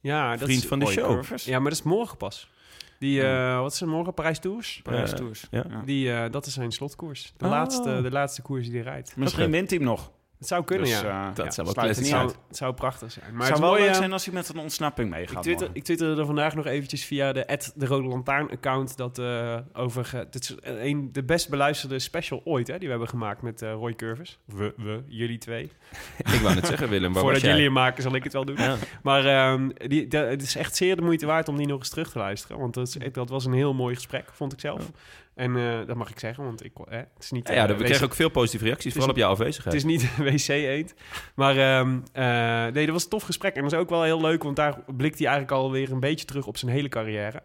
Speaker 2: Ja, dat
Speaker 1: Vriend
Speaker 2: is,
Speaker 1: van de
Speaker 3: Roy
Speaker 1: show.
Speaker 3: Curvers.
Speaker 2: ja, maar dat is morgen pas. Die, eh, wat is er morgen? Parijs Tours?
Speaker 3: Parijs Tours.
Speaker 1: ja.
Speaker 3: Ja.
Speaker 2: Die, eh, dat is zijn slotkoers. De,
Speaker 1: Oh.
Speaker 2: laatste, de laatste koers die hij rijdt.
Speaker 3: Misschien wint hij hem nog.
Speaker 2: Het zou kunnen,
Speaker 3: Dus,
Speaker 2: ja.
Speaker 3: eh,
Speaker 1: Dat
Speaker 3: ja,
Speaker 1: zou wel
Speaker 3: sluit het
Speaker 1: classic
Speaker 2: Het zou, het zou prachtig zijn. Maar
Speaker 3: Maar
Speaker 2: het
Speaker 3: het
Speaker 2: is
Speaker 3: zou wel
Speaker 2: mooi,
Speaker 3: leuk zijn als hij met een ontsnapping
Speaker 2: Ik,
Speaker 3: meegaat.
Speaker 2: twitter,
Speaker 3: morgen.
Speaker 2: ik twitterde er vandaag nog eventjes via de de Rode Lantaarn account dat eh, over dit is een de best beluisterde special ooit hè, die we hebben gemaakt met eh, Roy Curvers. We, we, jullie twee.
Speaker 1: Ik wou net zeggen, Willem,
Speaker 2: Voordat
Speaker 1: jij?
Speaker 2: jullie hem maken, zal ik het wel doen.
Speaker 1: Ja.
Speaker 2: Maar ehm, die, de- het is echt zeer de moeite waard om die nog eens terug te luisteren. Want dat, is, dat was een heel mooi gesprek, vond ik zelf. En eh, dat mag ik zeggen, want ik, eh, het is niet...
Speaker 1: Ja, ja,
Speaker 2: eh,
Speaker 1: we kregen ook veel positieve reacties,
Speaker 2: is-
Speaker 1: vooral op jouw
Speaker 2: Het
Speaker 1: afwezigheid.
Speaker 2: is niet een wc-eend. Maar ehm, eh, nee, dat was een tof gesprek. En dat is ook wel heel leuk, want daar blikt hij eigenlijk alweer een beetje terug op zijn hele carrière.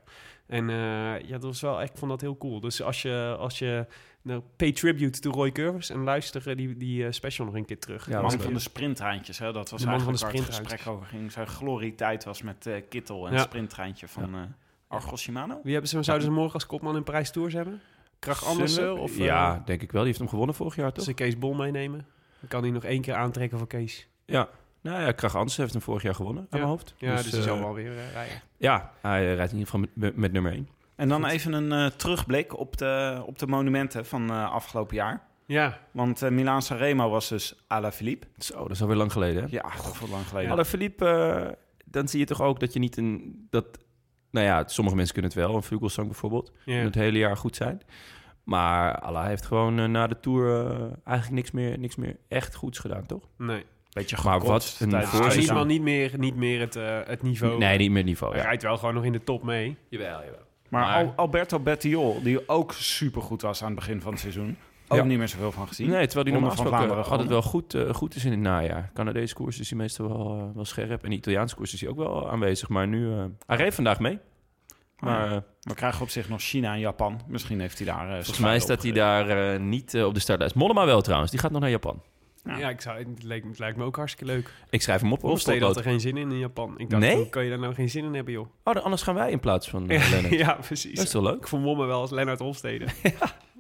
Speaker 2: En eh, ja, dat was wel echt, ik vond dat heel cool. Dus als je, als je nou, pay tribute to Roy Curvers en luister eh, die, die eh, special nog een keer terug.
Speaker 1: Ja,
Speaker 3: man van de sprinttreintjes, hè? dat was
Speaker 2: De man van
Speaker 3: eigenlijk
Speaker 2: de
Speaker 3: waar het gesprek over ging. Zijn glorietijd was met eh, Kittel en
Speaker 2: Ja.
Speaker 3: het sprinttreintje van eh Argos Shimano.
Speaker 2: Wie hebben ze, zouden ze morgen als kopman in Parijs Tours hebben? Krach Andersen? Of, eh,
Speaker 1: ja, denk ik wel. Die heeft hem gewonnen vorig jaar, toch?
Speaker 2: ze Kees Bol meenemen, dan kan hij nog één keer aantrekken voor Kees.
Speaker 1: Ja. Nou ja, Krach Andersen heeft hem vorig jaar gewonnen, aan
Speaker 2: Ja.
Speaker 1: mijn hoofd.
Speaker 2: Ja, dus,
Speaker 1: Dus,
Speaker 2: hij zal
Speaker 1: eh,
Speaker 2: wel weer eh, rijden.
Speaker 1: Ja, hij eh, rijdt in ieder geval met, met, nummer 1.
Speaker 3: En dan even een eh, terugblik op de, op de monumenten van eh, afgelopen jaar.
Speaker 2: Ja,
Speaker 3: Want eh Milaan Sanremo was dus Alaphilippe.
Speaker 1: Zo, dat is alweer lang geleden, hè?
Speaker 3: Ja, dat was lang geleden.
Speaker 1: Alle Philippe, eh, dan zie je toch ook dat je niet een... Dat, nou ja, sommige mensen kunnen het wel. Een Vogelsang bijvoorbeeld.
Speaker 2: ja.
Speaker 1: Het hele jaar goed zijn. Maar Allah heeft gewoon eh, na de Tour eh, eigenlijk niks meer, niks meer echt goeds gedaan, toch?
Speaker 2: nee.
Speaker 3: Beetje
Speaker 1: Maar wat een
Speaker 2: Hij
Speaker 3: het
Speaker 2: is geval niet meer, niet meer het, eh, het niveau.
Speaker 1: Nee, niet meer niveau.
Speaker 2: Hij
Speaker 1: Ja.
Speaker 2: rijdt wel gewoon nog in de top mee.
Speaker 1: Jawel, jawel.
Speaker 3: Maar,
Speaker 1: Maar-
Speaker 3: Al- Alberto Bettiol, die ook supergoed was aan het begin van het seizoen. Ook
Speaker 1: Ja.
Speaker 3: niet meer zoveel van gezien.
Speaker 1: Nee, terwijl die normaal gesproken altijd wel goed, eh, goed is in het najaar. Canadese koers is hij meestal wel, eh, wel scherp. En de Italiaanse koers is hij ook wel aanwezig. Maar nu... eh, hij reed vandaag mee. Maar eh,
Speaker 3: We krijgen op zich nog China en Japan. Misschien heeft hij daar... eh,
Speaker 1: volgens mij staat hij daar eh, niet op de startlijst. Mollema wel trouwens. Die gaat nog naar Japan.
Speaker 3: Ja.
Speaker 2: Ja, ik zou, het, lijkt, het lijkt me ook hartstikke leuk.
Speaker 1: Ik schrijf hem op.
Speaker 2: Hofstede had er geen zin in in Japan. Ik dacht,
Speaker 1: Nee?
Speaker 2: hoe kan je daar nou geen zin in hebben, joh?
Speaker 1: Oh, dan anders gaan wij in plaats van uh, Lennart.
Speaker 2: ja, precies.
Speaker 1: Dat is toch leuk?
Speaker 2: Ik vermom me wel als Lennart Hofstede.
Speaker 3: Fi-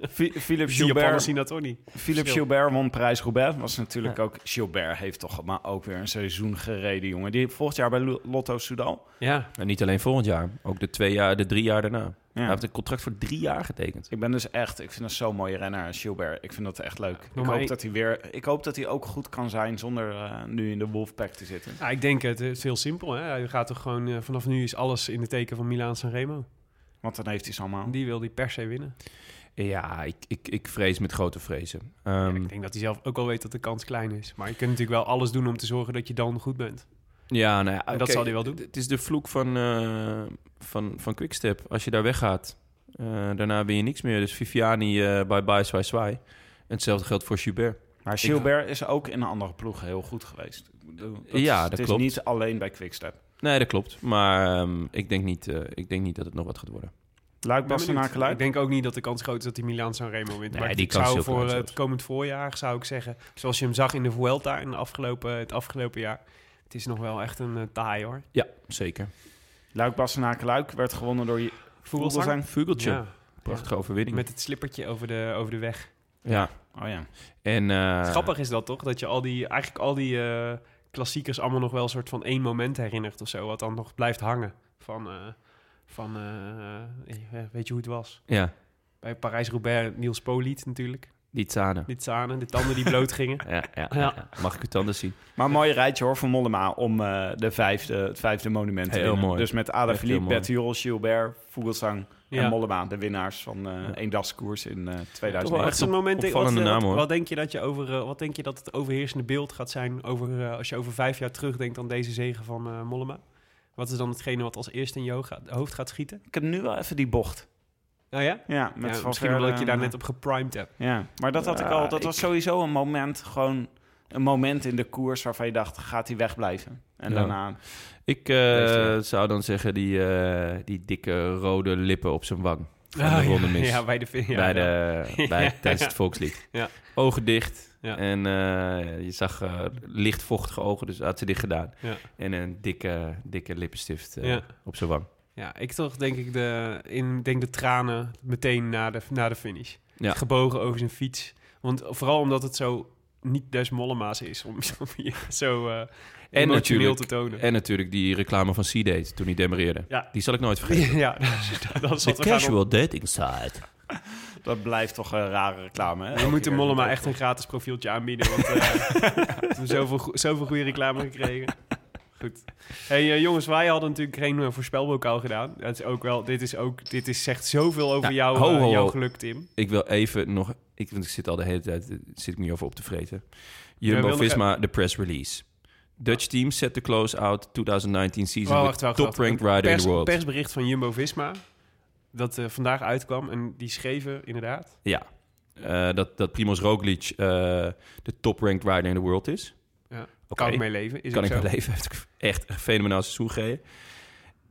Speaker 3: Philip Gilbert,
Speaker 2: zien dat toch niet.
Speaker 3: Philip. Gilbert won Parijs-Roubaix. Was natuurlijk ook... Gilbert heeft toch maar ook weer een seizoen gereden, jongen. Die volgend jaar bij Lo- Lotto Soudal.
Speaker 2: Ja,
Speaker 1: En niet alleen volgend jaar. Ook de, twee jaar, de drie jaar daarna. Hij heeft een contract voor drie jaar getekend.
Speaker 3: Ik ben dus echt... Ik vind dat zo'n mooie renner, Gilbert. Ik vind dat echt leuk. Ik hoop, dat hij weer, ik hoop dat hij ook goed kan zijn zonder eh, nu in de Wolfpack te zitten.
Speaker 2: Ja, ik denk het, is heel simpel. Hè? Hij gaat toch gewoon, eh, vanaf nu is alles in de teken van Milaan Sanremo.
Speaker 3: Want dan heeft hij ze allemaal.
Speaker 2: Die wil die per se winnen.
Speaker 1: Ja, ik, ik, ik vrees met grote vrezen. Ehm,
Speaker 2: ik denk dat hij zelf ook wel weet dat de kans klein is. Maar je kunt natuurlijk wel alles doen om te zorgen dat je dan goed bent.
Speaker 1: ja, nou ja,
Speaker 2: En dat zal hij wel doen.
Speaker 1: Het is de vloek van, eh van, van Quickstep. Als je daar weggaat, eh, daarna ben je niks meer. Dus Viviani, eh bye bye, zwaai, zwaai. En hetzelfde geldt voor Gilbert.
Speaker 3: Maar Gilbert is ook in een andere ploeg heel goed geweest. Ik bedoel,
Speaker 1: Ja,
Speaker 3: is-
Speaker 1: dat
Speaker 3: het
Speaker 1: klopt.
Speaker 3: is niet alleen bij Quickstep.
Speaker 1: Nee, dat klopt. Maar ehm, ik, denk niet, eh, ik denk niet dat het nog wat gaat worden.
Speaker 3: Luik,
Speaker 2: Ik denk ook niet dat de kans groot is dat hij Milaan Sanremo wint.
Speaker 1: Nee,
Speaker 2: maar
Speaker 1: die
Speaker 2: ik zou
Speaker 1: heel
Speaker 2: voor het
Speaker 1: zelfs.
Speaker 2: komend voorjaar zou ik zeggen, zoals je hem zag in de Vuelta in de afgelopen, het afgelopen jaar. Het is nog wel echt een uh, taai hoor.
Speaker 1: Ja, zeker.
Speaker 3: Luik, Luik werd gewonnen door je Vogelsang.
Speaker 1: Vugeltje.
Speaker 2: Ja,
Speaker 1: Prachtige overwinning.
Speaker 2: met het slippertje over de, over de weg.
Speaker 1: Ja.
Speaker 3: Oh ja.
Speaker 1: En, eh,
Speaker 2: Grappig is dat toch? Dat je al die, eigenlijk al die eh, klassiekers allemaal nog wel een soort van één moment herinnert of zo. Wat dan nog blijft hangen. Van, eh, van eh, eh, weet je hoe het was?
Speaker 1: Ja,
Speaker 2: Bij Parijs-Roubaix, Niels Poliet natuurlijk.
Speaker 1: die Tsane.
Speaker 2: Die zanen, de tanden die bloot gingen.
Speaker 1: Ja, ja, ja.
Speaker 2: Ja.
Speaker 1: ja. Mag ik uw tanden zien?
Speaker 3: Maar een mooi rijtje hoor van Mollema om eh, de vijfde, het vijfde monument te
Speaker 1: Heel
Speaker 3: winnen.
Speaker 1: mooi.
Speaker 3: Dus met Ada Philippe. Bertiol, Gilbert, Vogelsang
Speaker 2: Ja.
Speaker 3: en Mollema. De winnaars van eh één dagskoers in eh
Speaker 1: wel
Speaker 3: 2009.
Speaker 2: Wat is het moment? Wat,
Speaker 1: naam, hoor.
Speaker 2: wat denk je dat je over? wat denk je dat het overheersende beeld gaat zijn over als je over vijf jaar terugdenkt aan deze zegen van eh, Mollema? Wat is dan hetgene wat als eerste in je hoofd gaat schieten?
Speaker 3: Ik heb nu wel even die bocht.
Speaker 2: Nou ja,
Speaker 3: Ja, met
Speaker 2: ja misschien omdat ik je daar
Speaker 3: en,
Speaker 2: net op geprimed heb.
Speaker 3: Ja, maar dat had ik al. Dat
Speaker 1: ik-
Speaker 3: was sowieso een moment, gewoon een moment in de koers waarvan je dacht, gaat hij wegblijven? En
Speaker 1: Ja.
Speaker 3: daarna,
Speaker 1: Ik eh, zou dan zeggen die, eh, die dikke rode lippen op zijn wang. Van de
Speaker 2: Ah,
Speaker 1: ronde
Speaker 2: ja,
Speaker 1: mis.
Speaker 2: ja, bij de ja,
Speaker 1: bij
Speaker 2: ja.
Speaker 1: de, bij, tijdens
Speaker 2: ja.
Speaker 1: het Volkslied.
Speaker 2: Ja.
Speaker 1: Ogen dicht.
Speaker 2: Ja.
Speaker 1: En eh, je zag eh, licht vochtige ogen, dus had ze dicht gedaan.
Speaker 2: Ja.
Speaker 1: En een dikke, dikke lippenstift eh,
Speaker 2: Ja.
Speaker 1: op zijn wang.
Speaker 2: Ja, ik toch denk ik de, in, denk de tranen meteen na de, na de finish. Gebogen over zijn fiets. Want vooral omdat het zo niet des Mollema's is om, zo emotioneel
Speaker 1: natuurlijk-
Speaker 2: te tonen.
Speaker 1: En natuurlijk die reclame van C-Date toen hij demereerde.
Speaker 2: Ja.
Speaker 1: Die zal ik nooit vergeten.
Speaker 2: ja, dat, dat
Speaker 1: The casual dating site.
Speaker 3: dat blijft toch een rare reclame, hè?
Speaker 2: We
Speaker 3: Elke
Speaker 2: moeten
Speaker 3: keer.
Speaker 2: Mollema echt een gratis profieltje aanbieden. Want eh, we hebben zoveel, go- zoveel goede reclame gekregen. Goed. Hey eh, jongens, wij hadden natuurlijk geen uh, voorspelbokaal gedaan. Dat is ook wel, dit, is ook, dit is, zegt zoveel over
Speaker 1: Ja,
Speaker 2: jou,
Speaker 1: ho, ho,
Speaker 2: jouw geluk, Tim.
Speaker 1: Ik wil even nog... Ik, want ik zit al de hele tijd... Zit ik me over op te vreten. Jumbo-Visma, de press release. Dutch team set to close out 2019 season
Speaker 2: Oh, wacht, wacht,
Speaker 1: top
Speaker 2: wacht.
Speaker 1: ranked
Speaker 2: Een
Speaker 1: rider in the world.
Speaker 2: persbericht van Jumbo-Visma. Dat eh, vandaag uitkwam. En die schreven inderdaad...
Speaker 1: Ja. Eh, dat, dat Primoz Roglic eh, de top ranked rider in the world is.
Speaker 2: Ja. Kan ik mee leven. Is
Speaker 1: kan ik
Speaker 2: zo.
Speaker 1: mijn leven. Heeft echt een fenomenaal seizoen.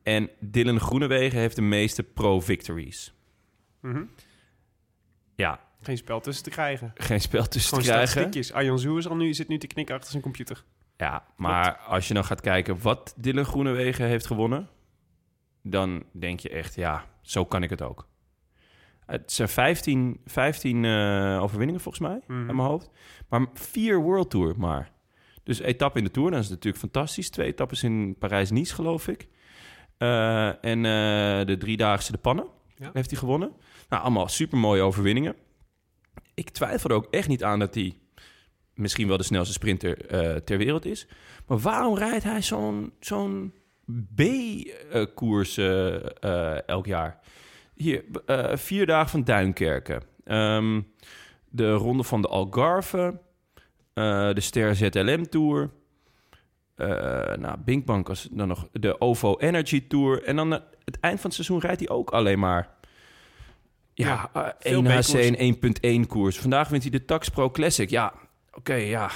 Speaker 1: En Dylan Groenewegen heeft de meeste pro-victories.
Speaker 2: Mhm.
Speaker 1: Ja,
Speaker 2: Geen spel tussen te krijgen.
Speaker 1: geen spel tussen
Speaker 2: Gewoon
Speaker 1: te krijgen.
Speaker 2: statistiekjes. Arjan Zoer is al nu, zit nu te knikken achter zijn computer.
Speaker 1: Ja, maar als je dan gaat kijken wat Dylan Groenewegen heeft gewonnen... dan denk je echt, ja, zo kan ik het ook. Het zijn 15, 15 eh, overwinningen volgens mij,
Speaker 2: Mhm.
Speaker 1: uit mijn hoofd. Maar vier World Tour maar. Dus etappe in de Tour, dat is natuurlijk fantastisch. Twee etappes in Parijs-Nice, geloof ik. Eh, en eh, de driedaagse de Pannen
Speaker 2: Ja.
Speaker 1: heeft hij gewonnen. Nou, allemaal super mooie overwinningen. Ik twijfel er ook echt niet aan dat hij misschien wel de snelste sprinter ter wereld is. Maar waarom rijdt hij zo'n zo'n B-koers eh, elk jaar? Hier, eh, vier dagen van Duinkerken. Ehm, de ronde van de Algarve. eh, de Ster ZLM Tour. eh nou, Binkbank was dan nog de OVO Energy Tour. En dan het eind van het seizoen rijdt hij ook alleen maar... Ja,
Speaker 2: Ja, veel
Speaker 1: 1 HC
Speaker 2: B-koersen.
Speaker 1: en 1.1 koers. Vandaag wint hij de Tax Pro Classic. Ja, oké, ja.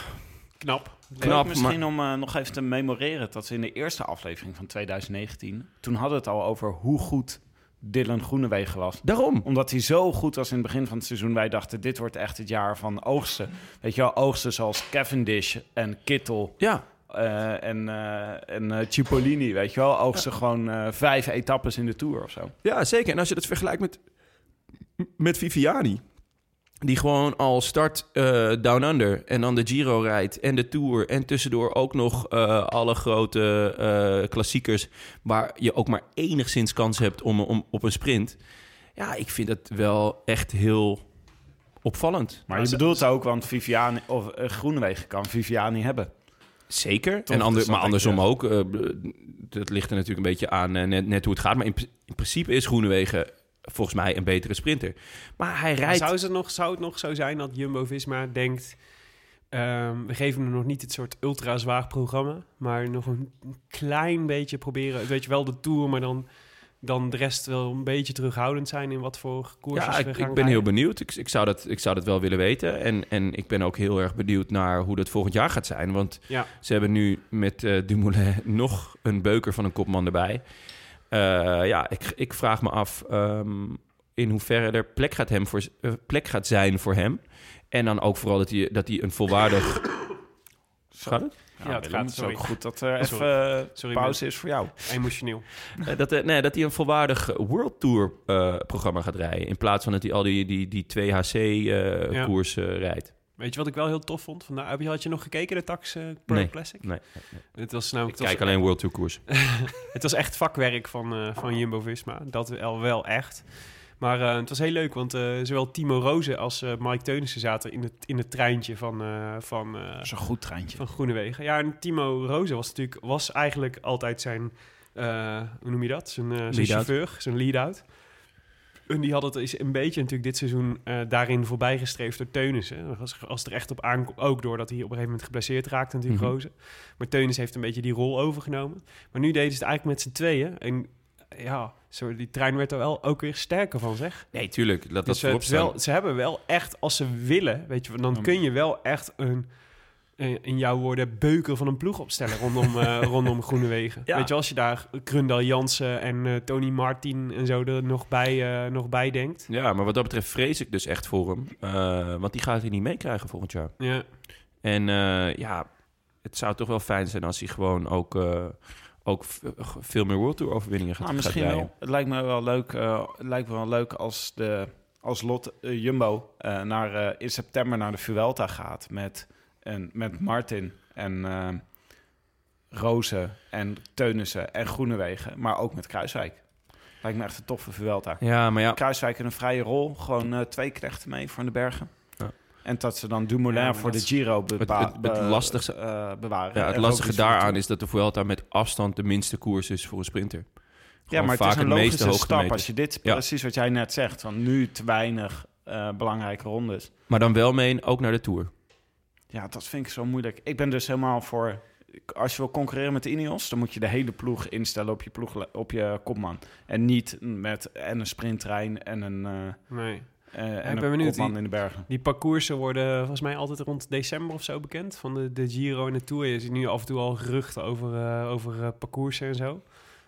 Speaker 2: Knap.
Speaker 1: Knap,
Speaker 3: misschien om eh, nog even te memoreren dat ze in de eerste aflevering van 2019... toen hadden we het al over hoe goed Dylan Groenewegen was.
Speaker 1: Daarom.
Speaker 3: Omdat hij zo goed was in het begin van het seizoen. Wij dachten, dit wordt echt het jaar van oogsten. Weet je wel, oogsten zoals Cavendish en Kittel
Speaker 1: Ja,
Speaker 3: eh, en, eh, en eh, Cipollini. Weet je wel, oogsten gewoon vijf etappes in de Tour of zo.
Speaker 1: Ja, zeker. En als je dat vergelijkt met, met Viviani... die gewoon al start eh, Down Under... en dan de Giro rijdt en de Tour... en tussendoor ook nog eh, alle grote eh, klassiekers... waar je ook maar enigszins kans hebt om, om, op een sprint. Ja, ik vind het wel echt heel opvallend.
Speaker 3: Maar je bedoelt ook, want Viviani, of Groenewegen kan Viviani hebben.
Speaker 1: Zeker.
Speaker 3: Toch,
Speaker 1: en ander,
Speaker 3: dat
Speaker 1: maar andersom ook. dat ligt er natuurlijk een beetje aan net, net hoe het gaat. Maar in, in principe is Groenewegen volgens mij een betere sprinter. Maar hij rijdt...
Speaker 2: Zou het, nog, zou het nog zo zijn dat Jumbo-Visma denkt... ehm, we geven hem nog niet het soort ultra zwaar programma... maar nog een klein beetje proberen... weet je wel, de Tour, maar dan, dan de rest wel een beetje terughoudend zijn... in wat voor koersjes
Speaker 1: Ja,
Speaker 2: we
Speaker 1: ik, ik ben heel benieuwd. Ik, ik, zou dat, ik zou dat wel willen weten. En, en ik ben ook heel erg benieuwd naar hoe dat volgend jaar gaat zijn. Want
Speaker 2: Ja.
Speaker 1: ze hebben nu met eh Dumoulin nog een beuker van een kopman erbij. Eh, ja, ik, ik vraag me af ehm, in hoeverre er plek gaat, hem voor, eh, plek gaat zijn voor hem. En dan ook vooral dat hij, dat hij een volwaardig... Gaat het?
Speaker 2: Ja, het gaat,
Speaker 3: Het is ook goed dat er even eh,
Speaker 2: Sorry,
Speaker 3: pauze is voor jou.
Speaker 2: Emotioneel.
Speaker 1: Eh, dat, eh, nee, dat hij een volwaardig World Tour eh, programma gaat rijden. In plaats van dat hij al die, die, die 2 HC eh,
Speaker 2: Ja.
Speaker 1: koers eh, rijdt.
Speaker 2: Weet je wat ik wel heel tof vond? Vandaag, heb je, had je nog gekeken, de Tax eh, Pro
Speaker 1: Nee.
Speaker 2: Classic?
Speaker 1: Nee,
Speaker 2: Het was
Speaker 1: ik
Speaker 2: namelijk... was-
Speaker 1: kijk alleen World Tour koers.
Speaker 2: Het was echt vakwerk van, eh, van Jumbo-Visma. Dat wel, wel echt. Maar eh, het was heel leuk, want eh, zowel Timo Rozen als eh, Mike Teunissen zaten in het, in het treintje van, eh, van, eh,
Speaker 3: Dat is een goed treintje.
Speaker 2: van Groenewegen. Ja, en Timo Rozen was natuurlijk was eigenlijk altijd zijn, eh, hoe noem je dat? Zijn, eh, zijn chauffeur, zijn lead-out. En die had het is een beetje natuurlijk dit seizoen eh, daarin voorbijgestreefd door Teunissen. Als, als het er echt op aankomt, ook doordat hij op een gegeven moment geblesseerd raakte natuurlijk. Rozen. Maar Teunissen heeft een beetje die rol overgenomen. Maar nu deden ze het eigenlijk met z'n tweeën. En ja, zo, die trein werd er wel ook weer sterker van, zeg.
Speaker 1: Nee, tuurlijk. Laat dat
Speaker 2: Dus, het is wel, ze hebben wel echt, als ze willen, weet je, dan kun je wel echt een, in jouw woorden, beuker van een ploeg opstellen rondom, eh rondom Groenewegen.
Speaker 1: Ja.
Speaker 2: Weet je, als je daar Krundal Jansen en eh, Tony Martin en zo er nog bij, eh, nog bij denkt.
Speaker 1: Ja, maar wat dat betreft vrees ik dus echt voor hem. Eh, want die gaat hij niet meekrijgen volgend jaar.
Speaker 2: Ja,
Speaker 1: En eh, ja, het zou toch wel fijn zijn als hij gewoon ook, eh, ook veel meer World Tour overwinningen gaat,
Speaker 3: Nou,
Speaker 1: gaat
Speaker 3: misschien
Speaker 1: rijden.
Speaker 3: wel. Het lijkt me wel leuk, eh, het lijkt me wel leuk als, de, als Lot eh, Jumbo eh, naar, eh, in september naar de Vuelta gaat met, en, met Martin en eh Rozen en Teunissen en Groenewegen, maar ook met Kruiswijk. Lijkt me echt een toffe Vuelta.
Speaker 1: Ja, maar ja,
Speaker 3: Kruiswijk in een vrije rol. Gewoon eh, twee knechten mee voor de bergen.
Speaker 1: Ja.
Speaker 3: En dat ze dan Dumoulin
Speaker 2: Ja,
Speaker 3: voor de Giro
Speaker 1: Het- het- het lastigste-
Speaker 3: eh, bewaren.
Speaker 1: ja, het lastige daaraan is dat de Vuelta met afstand de minste koers is voor een sprinter.
Speaker 3: Ja, maar het is een logische stap als je dit,
Speaker 1: Ja.
Speaker 3: precies wat jij net zegt, van nu te weinig eh, belangrijke rondes.
Speaker 1: Maar dan wel mee ook naar de Tour.
Speaker 3: Ja, dat vind ik zo moeilijk. Ik ben dus helemaal voor, als je wil concurreren met de Ineos, dan moet je de hele ploeg instellen op je, ploeg, op je kopman. En niet met en een sprinttrein en een, eh
Speaker 2: Nee.
Speaker 3: eh,
Speaker 2: ik
Speaker 3: en
Speaker 2: ben benieuwd,
Speaker 3: kopman
Speaker 2: die-
Speaker 3: in de bergen.
Speaker 2: Die parcoursen worden volgens mij altijd rond december of zo bekend. Van de, de Giro en de Tour. Je ziet nu af en toe al geruchten over, eh, over parcoursen en zo.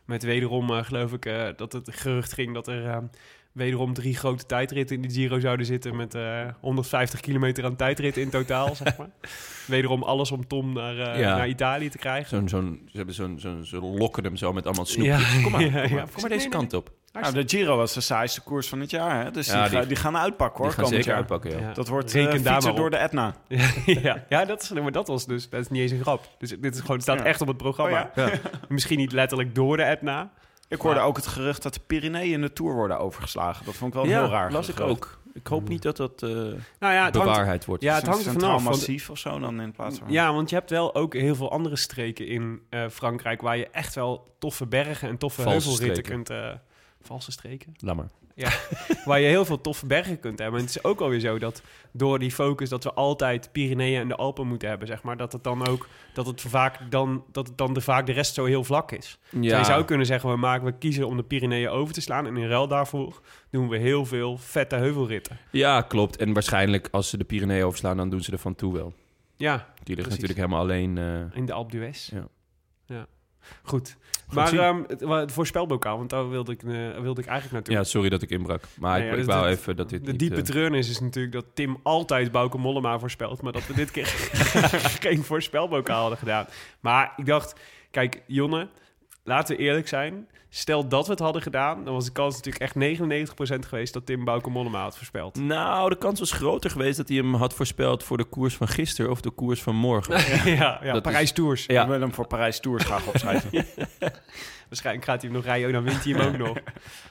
Speaker 2: Met wederom geloof ik dat het gerucht ging dat er wederom drie grote tijdritten in de Giro zouden zitten. Met eh 150 kilometer aan tijdrit in totaal, zeg maar. Wederom alles om Tom naar, eh,
Speaker 1: Ja.
Speaker 2: naar Italië te krijgen.
Speaker 1: Zo'n, zo'n, ze, hebben zo'n, zo'n, ze lokken hem zo met allemaal snoepjes.
Speaker 2: Ja,
Speaker 1: Kom maar,
Speaker 2: ja,
Speaker 1: kom maar,
Speaker 2: ja.
Speaker 1: kom maar deze kant op.
Speaker 3: Nou, de Giro was de saaiste koers van het jaar, hè? dus
Speaker 1: Ja,
Speaker 3: die,
Speaker 1: die-
Speaker 3: die gaan uitpakken hoor,
Speaker 1: Die gaan zeker
Speaker 3: jaar.
Speaker 1: uitpakken, ja.
Speaker 2: Ja.
Speaker 3: Dat wordt
Speaker 2: Reken
Speaker 3: uh,
Speaker 2: daar maar
Speaker 3: fietsen door de Etna.
Speaker 2: ja, ja dat, is, maar dat was dus dat is niet eens een grap. Dus dit is gewoon, het staat
Speaker 3: Ja.
Speaker 2: echt op het programma.
Speaker 3: Oh,
Speaker 2: Misschien niet letterlijk door de Etna.
Speaker 3: Ik hoorde ook het gerucht dat de Pyreneeën in de Tour worden overgeslagen. Dat vond ik wel
Speaker 1: ja,
Speaker 3: heel raar
Speaker 1: las ik
Speaker 3: gerucht.
Speaker 1: ook. Ik hoop niet dat dat eh
Speaker 2: Nou ja, het hangt,
Speaker 1: bewaarheid wordt.
Speaker 2: ja, het hangt er vanaf. want-
Speaker 3: massief of zo dan in plaats van...
Speaker 2: Ja, want je hebt wel ook heel veel andere streken in eh, Frankrijk... waar je echt wel toffe bergen en toffe
Speaker 1: Valse
Speaker 2: heuvelritten
Speaker 1: streken.
Speaker 2: kunt... eh, valse streken?
Speaker 1: Laat maar.
Speaker 2: waar je heel veel toffe bergen kunt hebben. En het is ook alweer zo dat door die focus... dat we altijd Pyreneeën en de Alpen moeten hebben, zeg maar... dat het dan ook dat het vaak dan, dat het dan de, vaak de rest zo heel vlak is. Dus
Speaker 1: Ja,
Speaker 2: je zou kunnen zeggen, we, maken, we kiezen om de Pyreneeën over te slaan... en in ruil daarvoor doen we heel veel vette heuvelritten.
Speaker 1: ja, klopt. En waarschijnlijk als ze de Pyreneeën overslaan, dan doen ze er van toe wel.
Speaker 2: Ja,
Speaker 1: Die ligt natuurlijk helemaal alleen. eh,
Speaker 2: in de Alpe d'Huez.
Speaker 1: Ja.
Speaker 2: ja. Goed. Maar ehm, het, voorspelbokaal, want daar wilde ik, eh, wilde ik eigenlijk naartoe.
Speaker 1: ja, sorry dat ik inbrak. Maar
Speaker 2: Nee,
Speaker 1: ik,
Speaker 2: ja,
Speaker 1: ik wou even dat dit
Speaker 2: De
Speaker 1: niet...
Speaker 2: diepe
Speaker 1: eh,
Speaker 2: treurnis is natuurlijk dat Tim altijd Bauke Mollema voorspelt, maar dat we dit keer geen voorspelbokaal hadden gedaan. Maar ik dacht, kijk, Jonne, laten we eerlijk zijn. Stel dat we het hadden gedaan, dan was de kans natuurlijk echt 99% geweest dat Tim Bauke Mollema had voorspeld.
Speaker 1: Nou, de kans was groter geweest dat hij hem had voorspeld voor de koers van gisteren of de koers van morgen.
Speaker 2: ja, ja Parijs Tours.
Speaker 3: Ik
Speaker 1: Ja.
Speaker 3: wil hem voor Parijs Tours graag opschrijven.
Speaker 2: Waarschijnlijk gaat hij hem nog rijden, dan wint hij hem ook nog.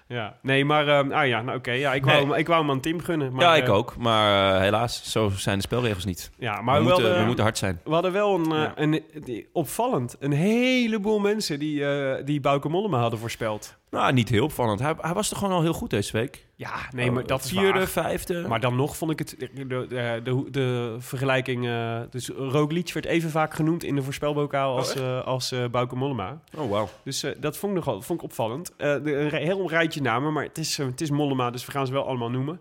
Speaker 2: Ja, nee, maar ehm, ah ja, nou oké, ja, ik, wou
Speaker 1: Nee.
Speaker 2: ik wou hem aan Tim gunnen. Maar,
Speaker 1: ja, ik
Speaker 2: eh,
Speaker 1: ook. Maar eh, helaas, zo zijn de spelregels niet.
Speaker 2: Ja,
Speaker 1: Maar we,
Speaker 2: wel
Speaker 1: moeten,
Speaker 2: de-
Speaker 1: we moeten hard zijn.
Speaker 2: We hadden wel een, eh,
Speaker 3: Ja.
Speaker 2: een, die- opvallend een heleboel mensen die, eh die Bauke Mollema hadden voorspeld.
Speaker 1: Nou, niet heel opvallend. Hij, hij was toch gewoon al heel goed deze week?
Speaker 2: Ja, nee, maar dat is
Speaker 1: Oh, Vierde,
Speaker 2: waar.
Speaker 1: vijfde.
Speaker 2: Maar dan nog vond ik het... De, de, de, de vergelijking... eh, dus Roglic werd even vaak genoemd in de voorspelbokaal als, eh als Bauke Mollema.
Speaker 1: oh, wauw.
Speaker 2: Dus dat vond ik, nogal, vond ik opvallend. Een heel rijtje namen, maar het is, het is Mollema, dus we gaan ze wel allemaal noemen.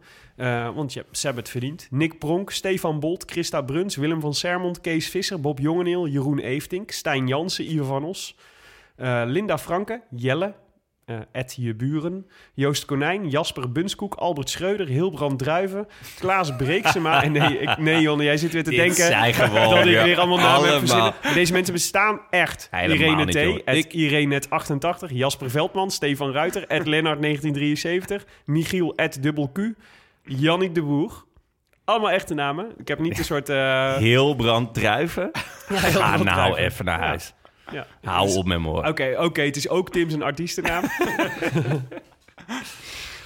Speaker 2: Want je hebt het verdiend. Nick Pronk, Stefan Bolt, Christa Bruns, Willem van Sermond, Kees Visser, Bob Jongeneel, Jeroen Eeftink, Stijn Jansen, Ivo van Os, Linda Franke, Jelle, Ed Je Buren, Joost Konijn, Jasper Bunskoek, Albert Schreuder, Hilbrand Druiven, Klaas Breeksema. en nee, ik, nee Jonne, jij zit weer te denken
Speaker 1: zijn gewoon
Speaker 2: dat ik
Speaker 1: weer
Speaker 2: allemaal namen heb verzinnen. Deze mensen bestaan echt.
Speaker 1: Helemaal
Speaker 2: Irene
Speaker 1: niet,
Speaker 2: T. Ed
Speaker 1: Ik-
Speaker 2: Irene 88, Jasper Veldman, Stefan Ruiter, Ed Lennart 1973, Michiel Ed Dubbel Q, Jannik de Boer. Allemaal echte namen. Ik heb niet een soort... eh,
Speaker 1: Heel brand druiven. Ga nou even naar huis.
Speaker 2: ja.
Speaker 1: Hou
Speaker 2: Dus-
Speaker 1: op met me hoor.
Speaker 2: Oké, oké, het is ook Tim zijn artiestennaam.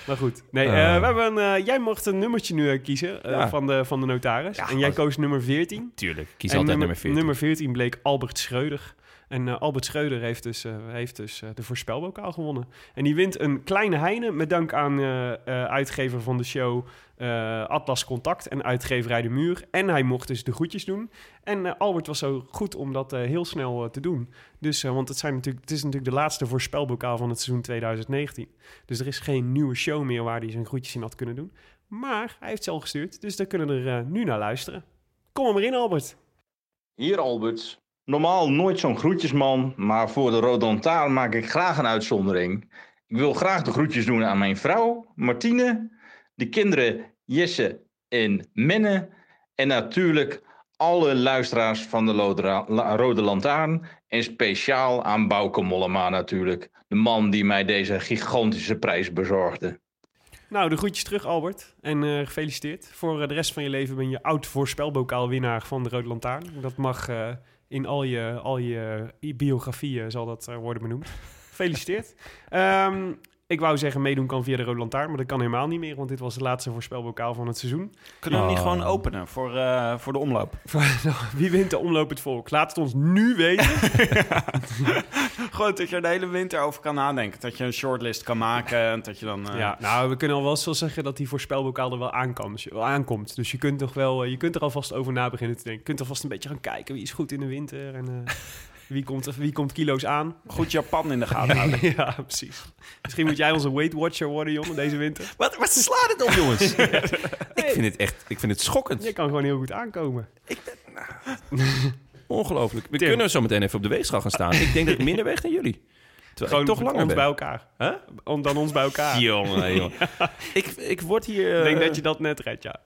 Speaker 2: maar goed. Nee, eh,
Speaker 1: Eh.
Speaker 2: we hebben een, eh, jij mocht een nummertje nu eh, kiezen
Speaker 1: Ja.
Speaker 2: van, de, van de notaris.
Speaker 1: Ja,
Speaker 2: en jij koos nummer 14.
Speaker 1: Tuurlijk. Kies
Speaker 2: En
Speaker 1: altijd nummer 14.
Speaker 2: Nummer 14 bleek Albert Schreuder. En eh, Albert Schreuder heeft dus, eh, heeft dus eh, de voorspelbokaal gewonnen. En die wint een kleine heine met dank aan uitgever van de show Atlas Contact en uitgeverij De Muur. En hij mocht dus de groetjes doen. En Albert was zo goed om dat heel snel te doen. Dus, want het, zijn natuurlijk, het is natuurlijk de laatste voorspelbokaal van het seizoen 2019. Dus er is geen nieuwe show meer waar hij zijn groetjes in had kunnen doen. Maar hij heeft ze al gestuurd, dus daar kunnen we er nu naar luisteren. Kom er maar in, Albert.
Speaker 7: Hier Albert. Normaal nooit zo'n groetjesman, maar voor de Rode Lantaarn maak ik graag een uitzondering. Ik wil graag de groetjes doen aan mijn vrouw, Martine, de kinderen Jesse en Menne en natuurlijk alle luisteraars van de Rode Lantaarn en speciaal aan Bauke Mollema natuurlijk, de man die mij deze gigantische prijs bezorgde.
Speaker 2: Nou, de groetjes terug, Albert. En eh, gefeliciteerd. Voor eh, de rest van je leven ben je oud voorspelbokaalwinnaar van de Rode Lantaarn. Dat mag eh, in al je, al je biografieën zal dat eh, worden benoemd. Gefeliciteerd. Ehm, Ik wou zeggen, meedoen kan via de Rode Lantaarn, maar dat kan helemaal niet meer, want dit was het laatste voorspelbokaal van het seizoen.
Speaker 3: Kunnen we hem niet
Speaker 1: Oh.
Speaker 3: gewoon openen voor, eh, voor de omloop?
Speaker 2: Wie wint de omloop het volk? Laat het ons nu weten.
Speaker 3: Gewoon dat je er de hele winter over kan nadenken. Dat je een shortlist kan maken en dat je dan... eh,
Speaker 2: Ja, nou, we kunnen al wel zo zeggen dat die voorspelbokaal er wel aankomt. Dus je, wel aankomt. Dus je kunt toch wel, eh, je kunt er alvast over na beginnen te denken. Je kunt alvast een beetje gaan kijken wie is goed in de winter en eh, wie, komt, wie komt kilo's aan.
Speaker 3: Goed Japan in de gaten houden.
Speaker 2: ja, precies. Misschien moet jij onze Weight Watcher worden, Jon, deze winter.
Speaker 1: Wat, wat slaat het op, jongens? ik vind het echt ik vind het schokkend.
Speaker 2: Je kan gewoon heel goed aankomen.
Speaker 1: Ongelooflijk. We
Speaker 2: Tim.
Speaker 1: kunnen zo meteen even op de weegschaal gaan staan. ik denk dat ik minder weeg dan jullie. Terwijl
Speaker 2: Gewoon
Speaker 1: ik toch langer
Speaker 2: ons
Speaker 1: ben.
Speaker 2: bij elkaar.
Speaker 1: Huh?
Speaker 2: Om dan ons bij elkaar.
Speaker 1: Jongen, jongen. ik, ik word hier...
Speaker 2: Ik
Speaker 1: eh,
Speaker 2: denk dat je dat net redt, ja.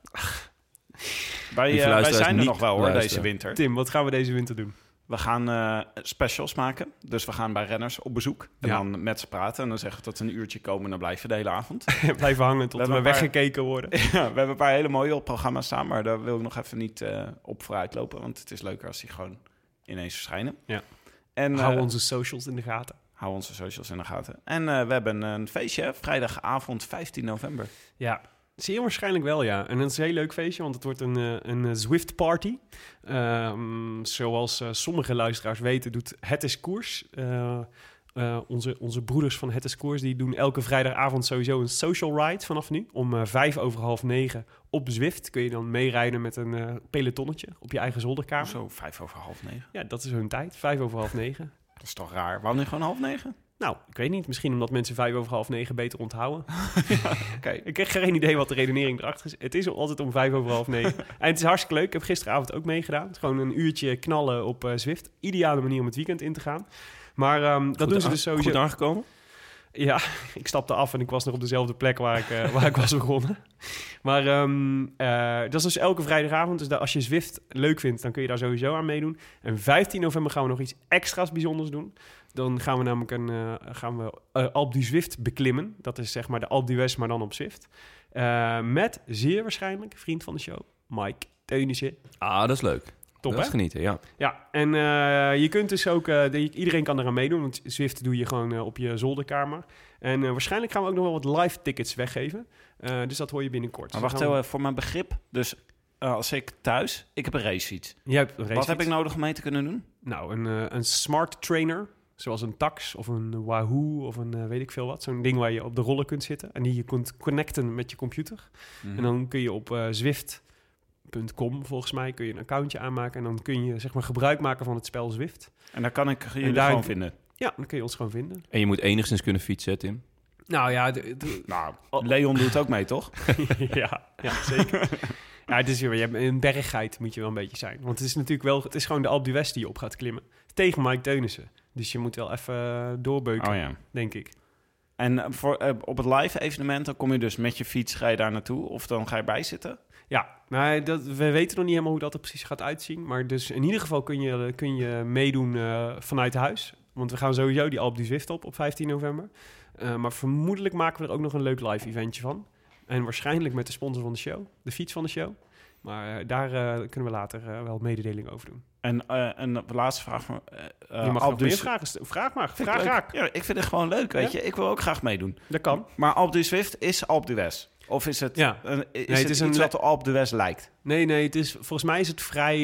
Speaker 3: Wij, eh, wij zijn er nog wel hoor,
Speaker 1: luisteren.
Speaker 3: deze winter.
Speaker 2: Tim, wat gaan we deze winter doen?
Speaker 3: We gaan eh, specials maken. Dus we gaan bij renners op bezoek. En
Speaker 2: Ja.
Speaker 3: dan met ze praten. En dan zeggen we dat ze een uurtje komen en dan blijven we de hele avond.
Speaker 2: Blijven hangen tot
Speaker 3: We paar-
Speaker 2: weggekeken worden.
Speaker 3: ja, we hebben een paar hele mooie programma's staan. Maar daar wil ik nog even niet eh, op vooruit lopen. Want het is leuker als die gewoon ineens verschijnen.
Speaker 2: Ja.
Speaker 3: En
Speaker 2: Hou
Speaker 3: eh,
Speaker 2: onze socials in de gaten.
Speaker 3: hou onze socials in de gaten. En we hebben een feestje, vrijdagavond 15 november.
Speaker 2: Ja, zeer waarschijnlijk wel, ja. En het is een heel leuk feestje, want het wordt een, eh, een eh, Zwift party. Ehm, zoals eh, sommige luisteraars weten, doet Het is Koers. onze, onze broeders van Het is Koers, die doen elke vrijdagavond sowieso een social ride vanaf nu. Om vijf over half negen op Zwift kun je dan meerijden met een pelotonnetje op je eigen zolderkamer.
Speaker 3: Zo, vijf over half negen.
Speaker 2: Ja, dat is hun tijd. Vijf over half negen.
Speaker 3: Dat is toch raar? Waarom niet gewoon half negen?
Speaker 2: Nou, ik weet niet. Misschien omdat mensen vijf over half negen beter onthouden.
Speaker 3: Oké.
Speaker 2: Ik heb geen idee wat de redenering erachter is. Het is altijd om vijf over half negen. en het is hartstikke leuk. Ik heb gisteravond ook meegedaan. Het is gewoon een uurtje knallen op eh, Zwift. Ideale manier om het weekend in te gaan. Maar ehm, dat doen ze dus sowieso.
Speaker 1: Goed aangekomen?
Speaker 2: Ja, ik stapte af en ik was nog op dezelfde plek waar ik, eh, waar ik was begonnen. Maar ehm, eh, dat is dus elke vrijdagavond. Dus als je Zwift leuk vindt, dan kun je daar sowieso aan meedoen. En 15 november gaan we nog iets extra's bijzonders doen. Dan gaan we namelijk een eh gaan we, eh, Alpe du Zwift beklimmen. Dat is zeg maar de Alpe d'Huez, maar dan op Zwift. Eh, met zeer waarschijnlijk vriend van de show, Mike Teunissen.
Speaker 1: Ah, dat is leuk.
Speaker 2: Top,
Speaker 1: dat
Speaker 2: hè?
Speaker 1: is genieten, ja.
Speaker 2: Ja, en eh, je kunt dus ook... eh, de- iedereen kan eraan meedoen, want Zwift doe je gewoon op je zolderkamer. En eh, waarschijnlijk gaan we ook nog wel wat live tickets weggeven. Eh, dus dat hoor je binnenkort.
Speaker 3: Maar
Speaker 2: Dus
Speaker 3: wacht even, voor mijn begrip. Dus als ik thuis, ik heb een racefiets.
Speaker 2: we- Jij hebt een
Speaker 3: Wat heb ik nodig om mee te kunnen doen?
Speaker 2: Nou, een, eh, een smart trainer, zoals een Tax of een Wahoo of een eh, weet ik veel wat. Zo'n ding waar je op de rollen kunt zitten en die je kunt connecten met je computer.
Speaker 3: Mhm.
Speaker 2: En dan kun je op eh, Zwift.com volgens mij kun je een accountje aanmaken en dan kun je zeg maar gebruik maken van het spel Zwift.
Speaker 3: En daar kan ik jullie
Speaker 2: daar-
Speaker 3: gewoon vinden.
Speaker 2: Ja, dan kun je ons gewoon vinden.
Speaker 1: En je moet enigszins kunnen fietsen, Tim.
Speaker 2: Nou ja, de- de-
Speaker 3: Nou, Leon doet ook mee, toch?
Speaker 2: ja, ja, zeker. ja, het is weer, je hebt een berggeit moet je wel een beetje zijn. Want het is natuurlijk wel, het is gewoon de Alpe d'Huez die je op gaat klimmen. Tegen Mike Teunissen. Dus je moet wel even eh, doorbeuken,
Speaker 3: Oh ja.
Speaker 2: denk ik.
Speaker 3: En eh, voor, eh, op het live evenement, dan kom je dus met je fiets, ga je daar naartoe? Of dan ga je bij zitten?
Speaker 2: Ja, maar dat, we weten nog niet helemaal hoe dat er precies gaat uitzien. Maar dus in ieder geval kun je, kun je meedoen vanuit huis. Want we gaan sowieso die Alpe du Zwift op op 15 november. Maar vermoedelijk maken we er ook nog een leuk live eventje van. En waarschijnlijk met de sponsor van de show, de fiets van de show. Maar eh, daar eh, kunnen we later eh, wel mededeling over doen.
Speaker 3: En eh, een laatste vraag van...
Speaker 2: je mag
Speaker 3: Alpe
Speaker 2: nog vragen. Vraag maar,
Speaker 3: Vind
Speaker 2: vraag raak.
Speaker 3: Ja, ik vind het gewoon leuk, weet
Speaker 2: Ja?
Speaker 3: je. Ik wil ook graag meedoen.
Speaker 2: Dat kan.
Speaker 3: Maar Alpe du Zwift is Alpe d'Huez? Of is het,
Speaker 2: Ja.
Speaker 3: een, is
Speaker 2: het
Speaker 3: het,
Speaker 2: is
Speaker 3: iets
Speaker 2: een-
Speaker 3: wat de Alpe d'Huez lijkt?
Speaker 2: Nee, nee, het is, volgens mij is het vrij...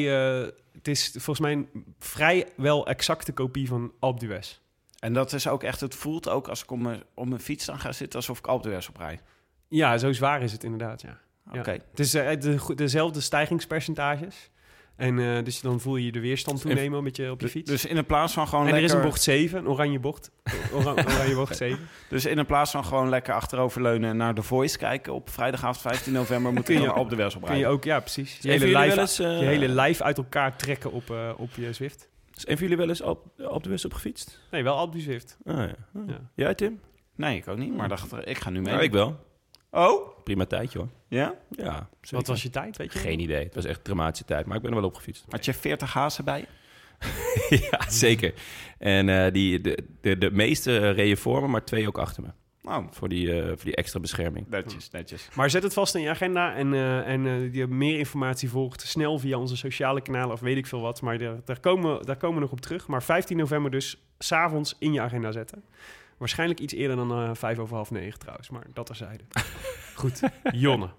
Speaker 2: het is volgens mij een vrij wel exacte kopie van Alpe d'Huez.
Speaker 3: En dat is ook echt, het voelt ook als ik om mijn, op mijn fiets dan ga zitten alsof ik Alpe d'Huez oprij.
Speaker 2: Ja, zo zwaar is het inderdaad, ja. Ja.
Speaker 3: Oké.
Speaker 2: Het is eh, de, dezelfde stijgingspercentages. En eh, dus dan voel je de weerstand
Speaker 3: Dus
Speaker 2: toenemen met je, op je
Speaker 3: Dus-
Speaker 2: fiets.
Speaker 3: Dus in de plaats van gewoon
Speaker 2: en er is een bocht 7, een oranje bocht. Ora- oranje bocht 7.
Speaker 3: Dus in de plaats van gewoon lekker achteroverleunen en naar The Voice kijken op vrijdagavond 15 november moet
Speaker 2: Kun
Speaker 3: je
Speaker 2: je-
Speaker 3: dan Alpe d'Huez
Speaker 2: Kun je ook, ja precies. Je hele,
Speaker 1: eens, eh,
Speaker 2: je hele lijf uit elkaar trekken op, eh, op je Zwift.
Speaker 1: Een van jullie wel eens op, op de West op gefietst?
Speaker 2: Nee, wel Alpe d'Huez Zwift.
Speaker 1: Ah, ja.
Speaker 2: Ja.
Speaker 1: Jij, Tim?
Speaker 3: Nee, ik ook niet, maar dacht, ik ga nu mee.
Speaker 1: Nou, ik wel.
Speaker 3: Oh?
Speaker 1: Prima tijdje, hoor.
Speaker 3: Ja?
Speaker 1: Ja, zeker.
Speaker 2: Wat was je tijd, weet je?
Speaker 1: Geen idee. Het was echt een dramatische tijd, maar ik ben er wel op gefietst.
Speaker 3: Had je 40 hazen bij?
Speaker 1: ja, zeker. En eh, die, de, de, de meeste reden voor me, maar twee ook achter me.
Speaker 3: Oh,
Speaker 1: Voor die, eh, voor die extra bescherming.
Speaker 3: netjes, netjes.
Speaker 2: Maar zet het vast in je agenda en, eh, en eh, die meer informatie volgt snel via onze sociale kanalen of weet ik veel wat. Maar daar, daar, komen, daar komen we nog op terug. Maar 15 november dus s'avonds in je agenda zetten. Waarschijnlijk iets eerder dan eh, vijf over half negen trouwens, maar dat terzijde. Goed, Jonne.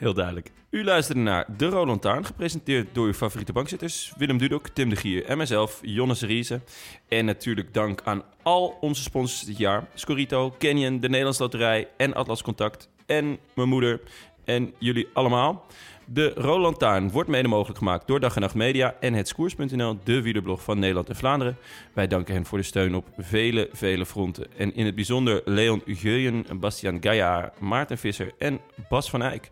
Speaker 1: Heel duidelijk. U luisterde naar De Roland Taarn, gepresenteerd door uw favoriete bankzitters... Willem Dudok, Tim de Gier en mijzelf, Jonne Seriese. En natuurlijk dank aan al onze sponsors dit jaar. Scorito, Canyon, de Nederlandse Loterij en Atlas Contact. En mijn moeder en jullie allemaal. De Roland Taarn wordt mede mogelijk gemaakt door Dag en Nacht Media en het Skoers.nl, de wielerblog van Nederland en Vlaanderen. Wij danken hen voor de steun op vele, vele fronten. En in het bijzonder Leon Geuyen, Bastiaan Gaia, Maarten Visser en Bas van Eyck.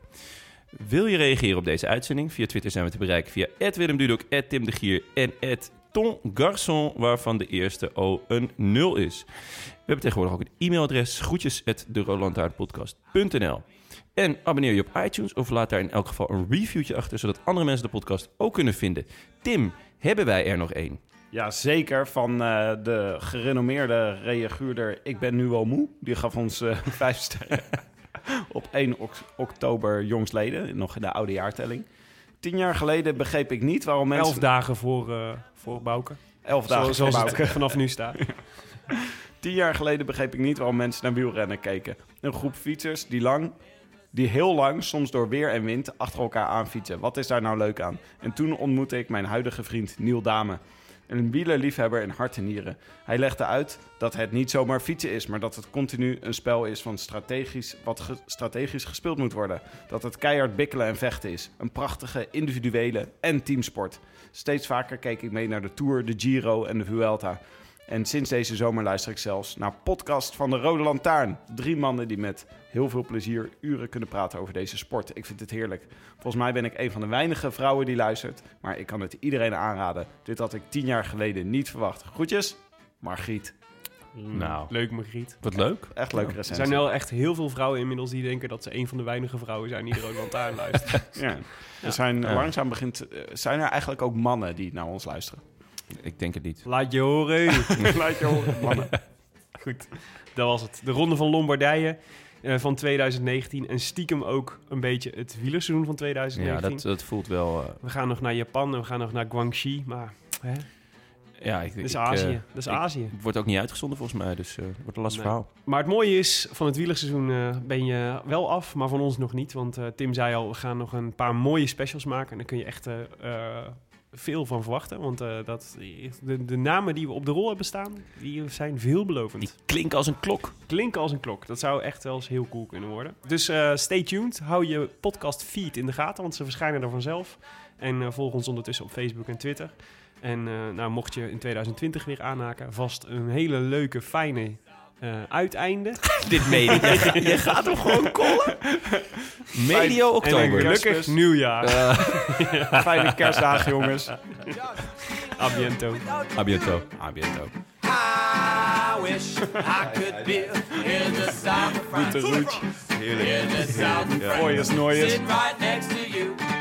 Speaker 1: Wil je reageren op deze uitzending? Via Twitter zijn we te bereiken via Willem Dudok, Tim de Gier en Ton Garçon, waarvan de eerste O een 0 is. We hebben tegenwoordig ook een e-mailadres, groetjes en abonneer je op iTunes of laat daar in elk geval een reviewtje achter, zodat andere mensen de podcast ook kunnen vinden. Tim, hebben wij er nog één?
Speaker 3: Ja, zeker. Van uh, de gerenommeerde reaguurder Ik ben nu al moe. Die gaf ons uh, vijf sterren op 1 ok oktober jongsleden, nog in de oude jaartelling. Tien jaar geleden begreep ik niet waarom mensen...
Speaker 2: Elf dagen voor, uh, voor Bouke.
Speaker 3: Elf dagen
Speaker 2: Zoals
Speaker 3: voor Bouke.
Speaker 2: vanaf nu staat.
Speaker 3: Tien jaar geleden begreep ik niet waarom mensen naar wielrennen keken. Een groep fietsers die lang die heel lang, soms door weer en wind, achter elkaar aanfietsen. Wat is daar nou leuk aan? En toen ontmoette ik mijn huidige vriend Niel Dame. Een wielerliefhebber in hart en nieren. Hij legde uit dat het niet zomaar fietsen is, maar dat het continu een spel is van strategisch, wat strategisch gespeeld moet worden. Dat het keihard bikkelen en vechten is. Een prachtige individuele en teamsport. Steeds vaker keek ik mee naar de Tour, de Giro en de Vuelta. En sinds deze zomer luister ik zelfs naar podcast van de Rode Lantaarn. Drie mannen die met heel veel plezier uren kunnen praten over deze sport. Ik vind het heerlijk. Volgens mij ben ik een van de weinige vrouwen die luistert. Maar ik kan het iedereen aanraden. Dit had ik tien jaar geleden niet verwacht. Groetjes, Margriet.
Speaker 2: Nou, leuk Margriet.
Speaker 1: Wat leuk.
Speaker 3: Echt leuk
Speaker 2: Er zijn wel echt heel veel vrouwen inmiddels die denken dat ze een van de weinige vrouwen zijn die de Rode Lantaarn luisteren.
Speaker 3: ja. Er zijn langzaam begint... eh, Zijn er eigenlijk ook mannen die naar ons luisteren?
Speaker 1: Ik denk het niet.
Speaker 2: Laat je horen.
Speaker 3: Laat je horen, mannen.
Speaker 2: Goed, dat was het. De Ronde van Lombardije uh, van 2019. En stiekem ook een beetje het wielerseizoen van 2019.
Speaker 1: Ja, dat, dat voelt wel... Uh...
Speaker 2: We gaan nog naar Japan en we gaan nog naar Guangxi. Maar hè?
Speaker 1: Ja, ik,
Speaker 2: dat is
Speaker 1: ik,
Speaker 2: Azië.
Speaker 1: Uh,
Speaker 2: dat is Azië.
Speaker 1: Het wordt ook niet uitgezonden volgens mij, dus het wordt een lastig nee. verhaal.
Speaker 2: Maar het mooie is, van het wielerseizoen ben je wel af, maar van ons nog niet. Want Tim zei al, we gaan nog een paar mooie specials maken. En dan kun je echt veel van verwachten. Want uh, dat, de, de, namen die we op de rol hebben staan, die zijn veelbelovend.
Speaker 1: Die klinken als een klok.
Speaker 2: Klinken als een klok. Dat zou echt wel eens heel cool kunnen worden. Dus uh, stay tuned. Hou je podcast feed in de gaten, want ze verschijnen er vanzelf. En uh, volg ons ondertussen op Facebook en Twitter. En nou, mocht je in 2020 weer aanhaken, vast een hele leuke, fijne uh, uiteinde.
Speaker 1: Dit meen je. je, je gaat hem gewoon kollen. Medio oktober.
Speaker 2: Gelukkig nieuwjaar.
Speaker 3: Uh. Fijne kerstdagen, jongens.
Speaker 2: Abiento.
Speaker 1: Abiento. Abiento.
Speaker 6: I wish I could be in the south of France.
Speaker 3: Goed de roetje.
Speaker 1: Heerlijk.
Speaker 6: In the south of France. Sit right next to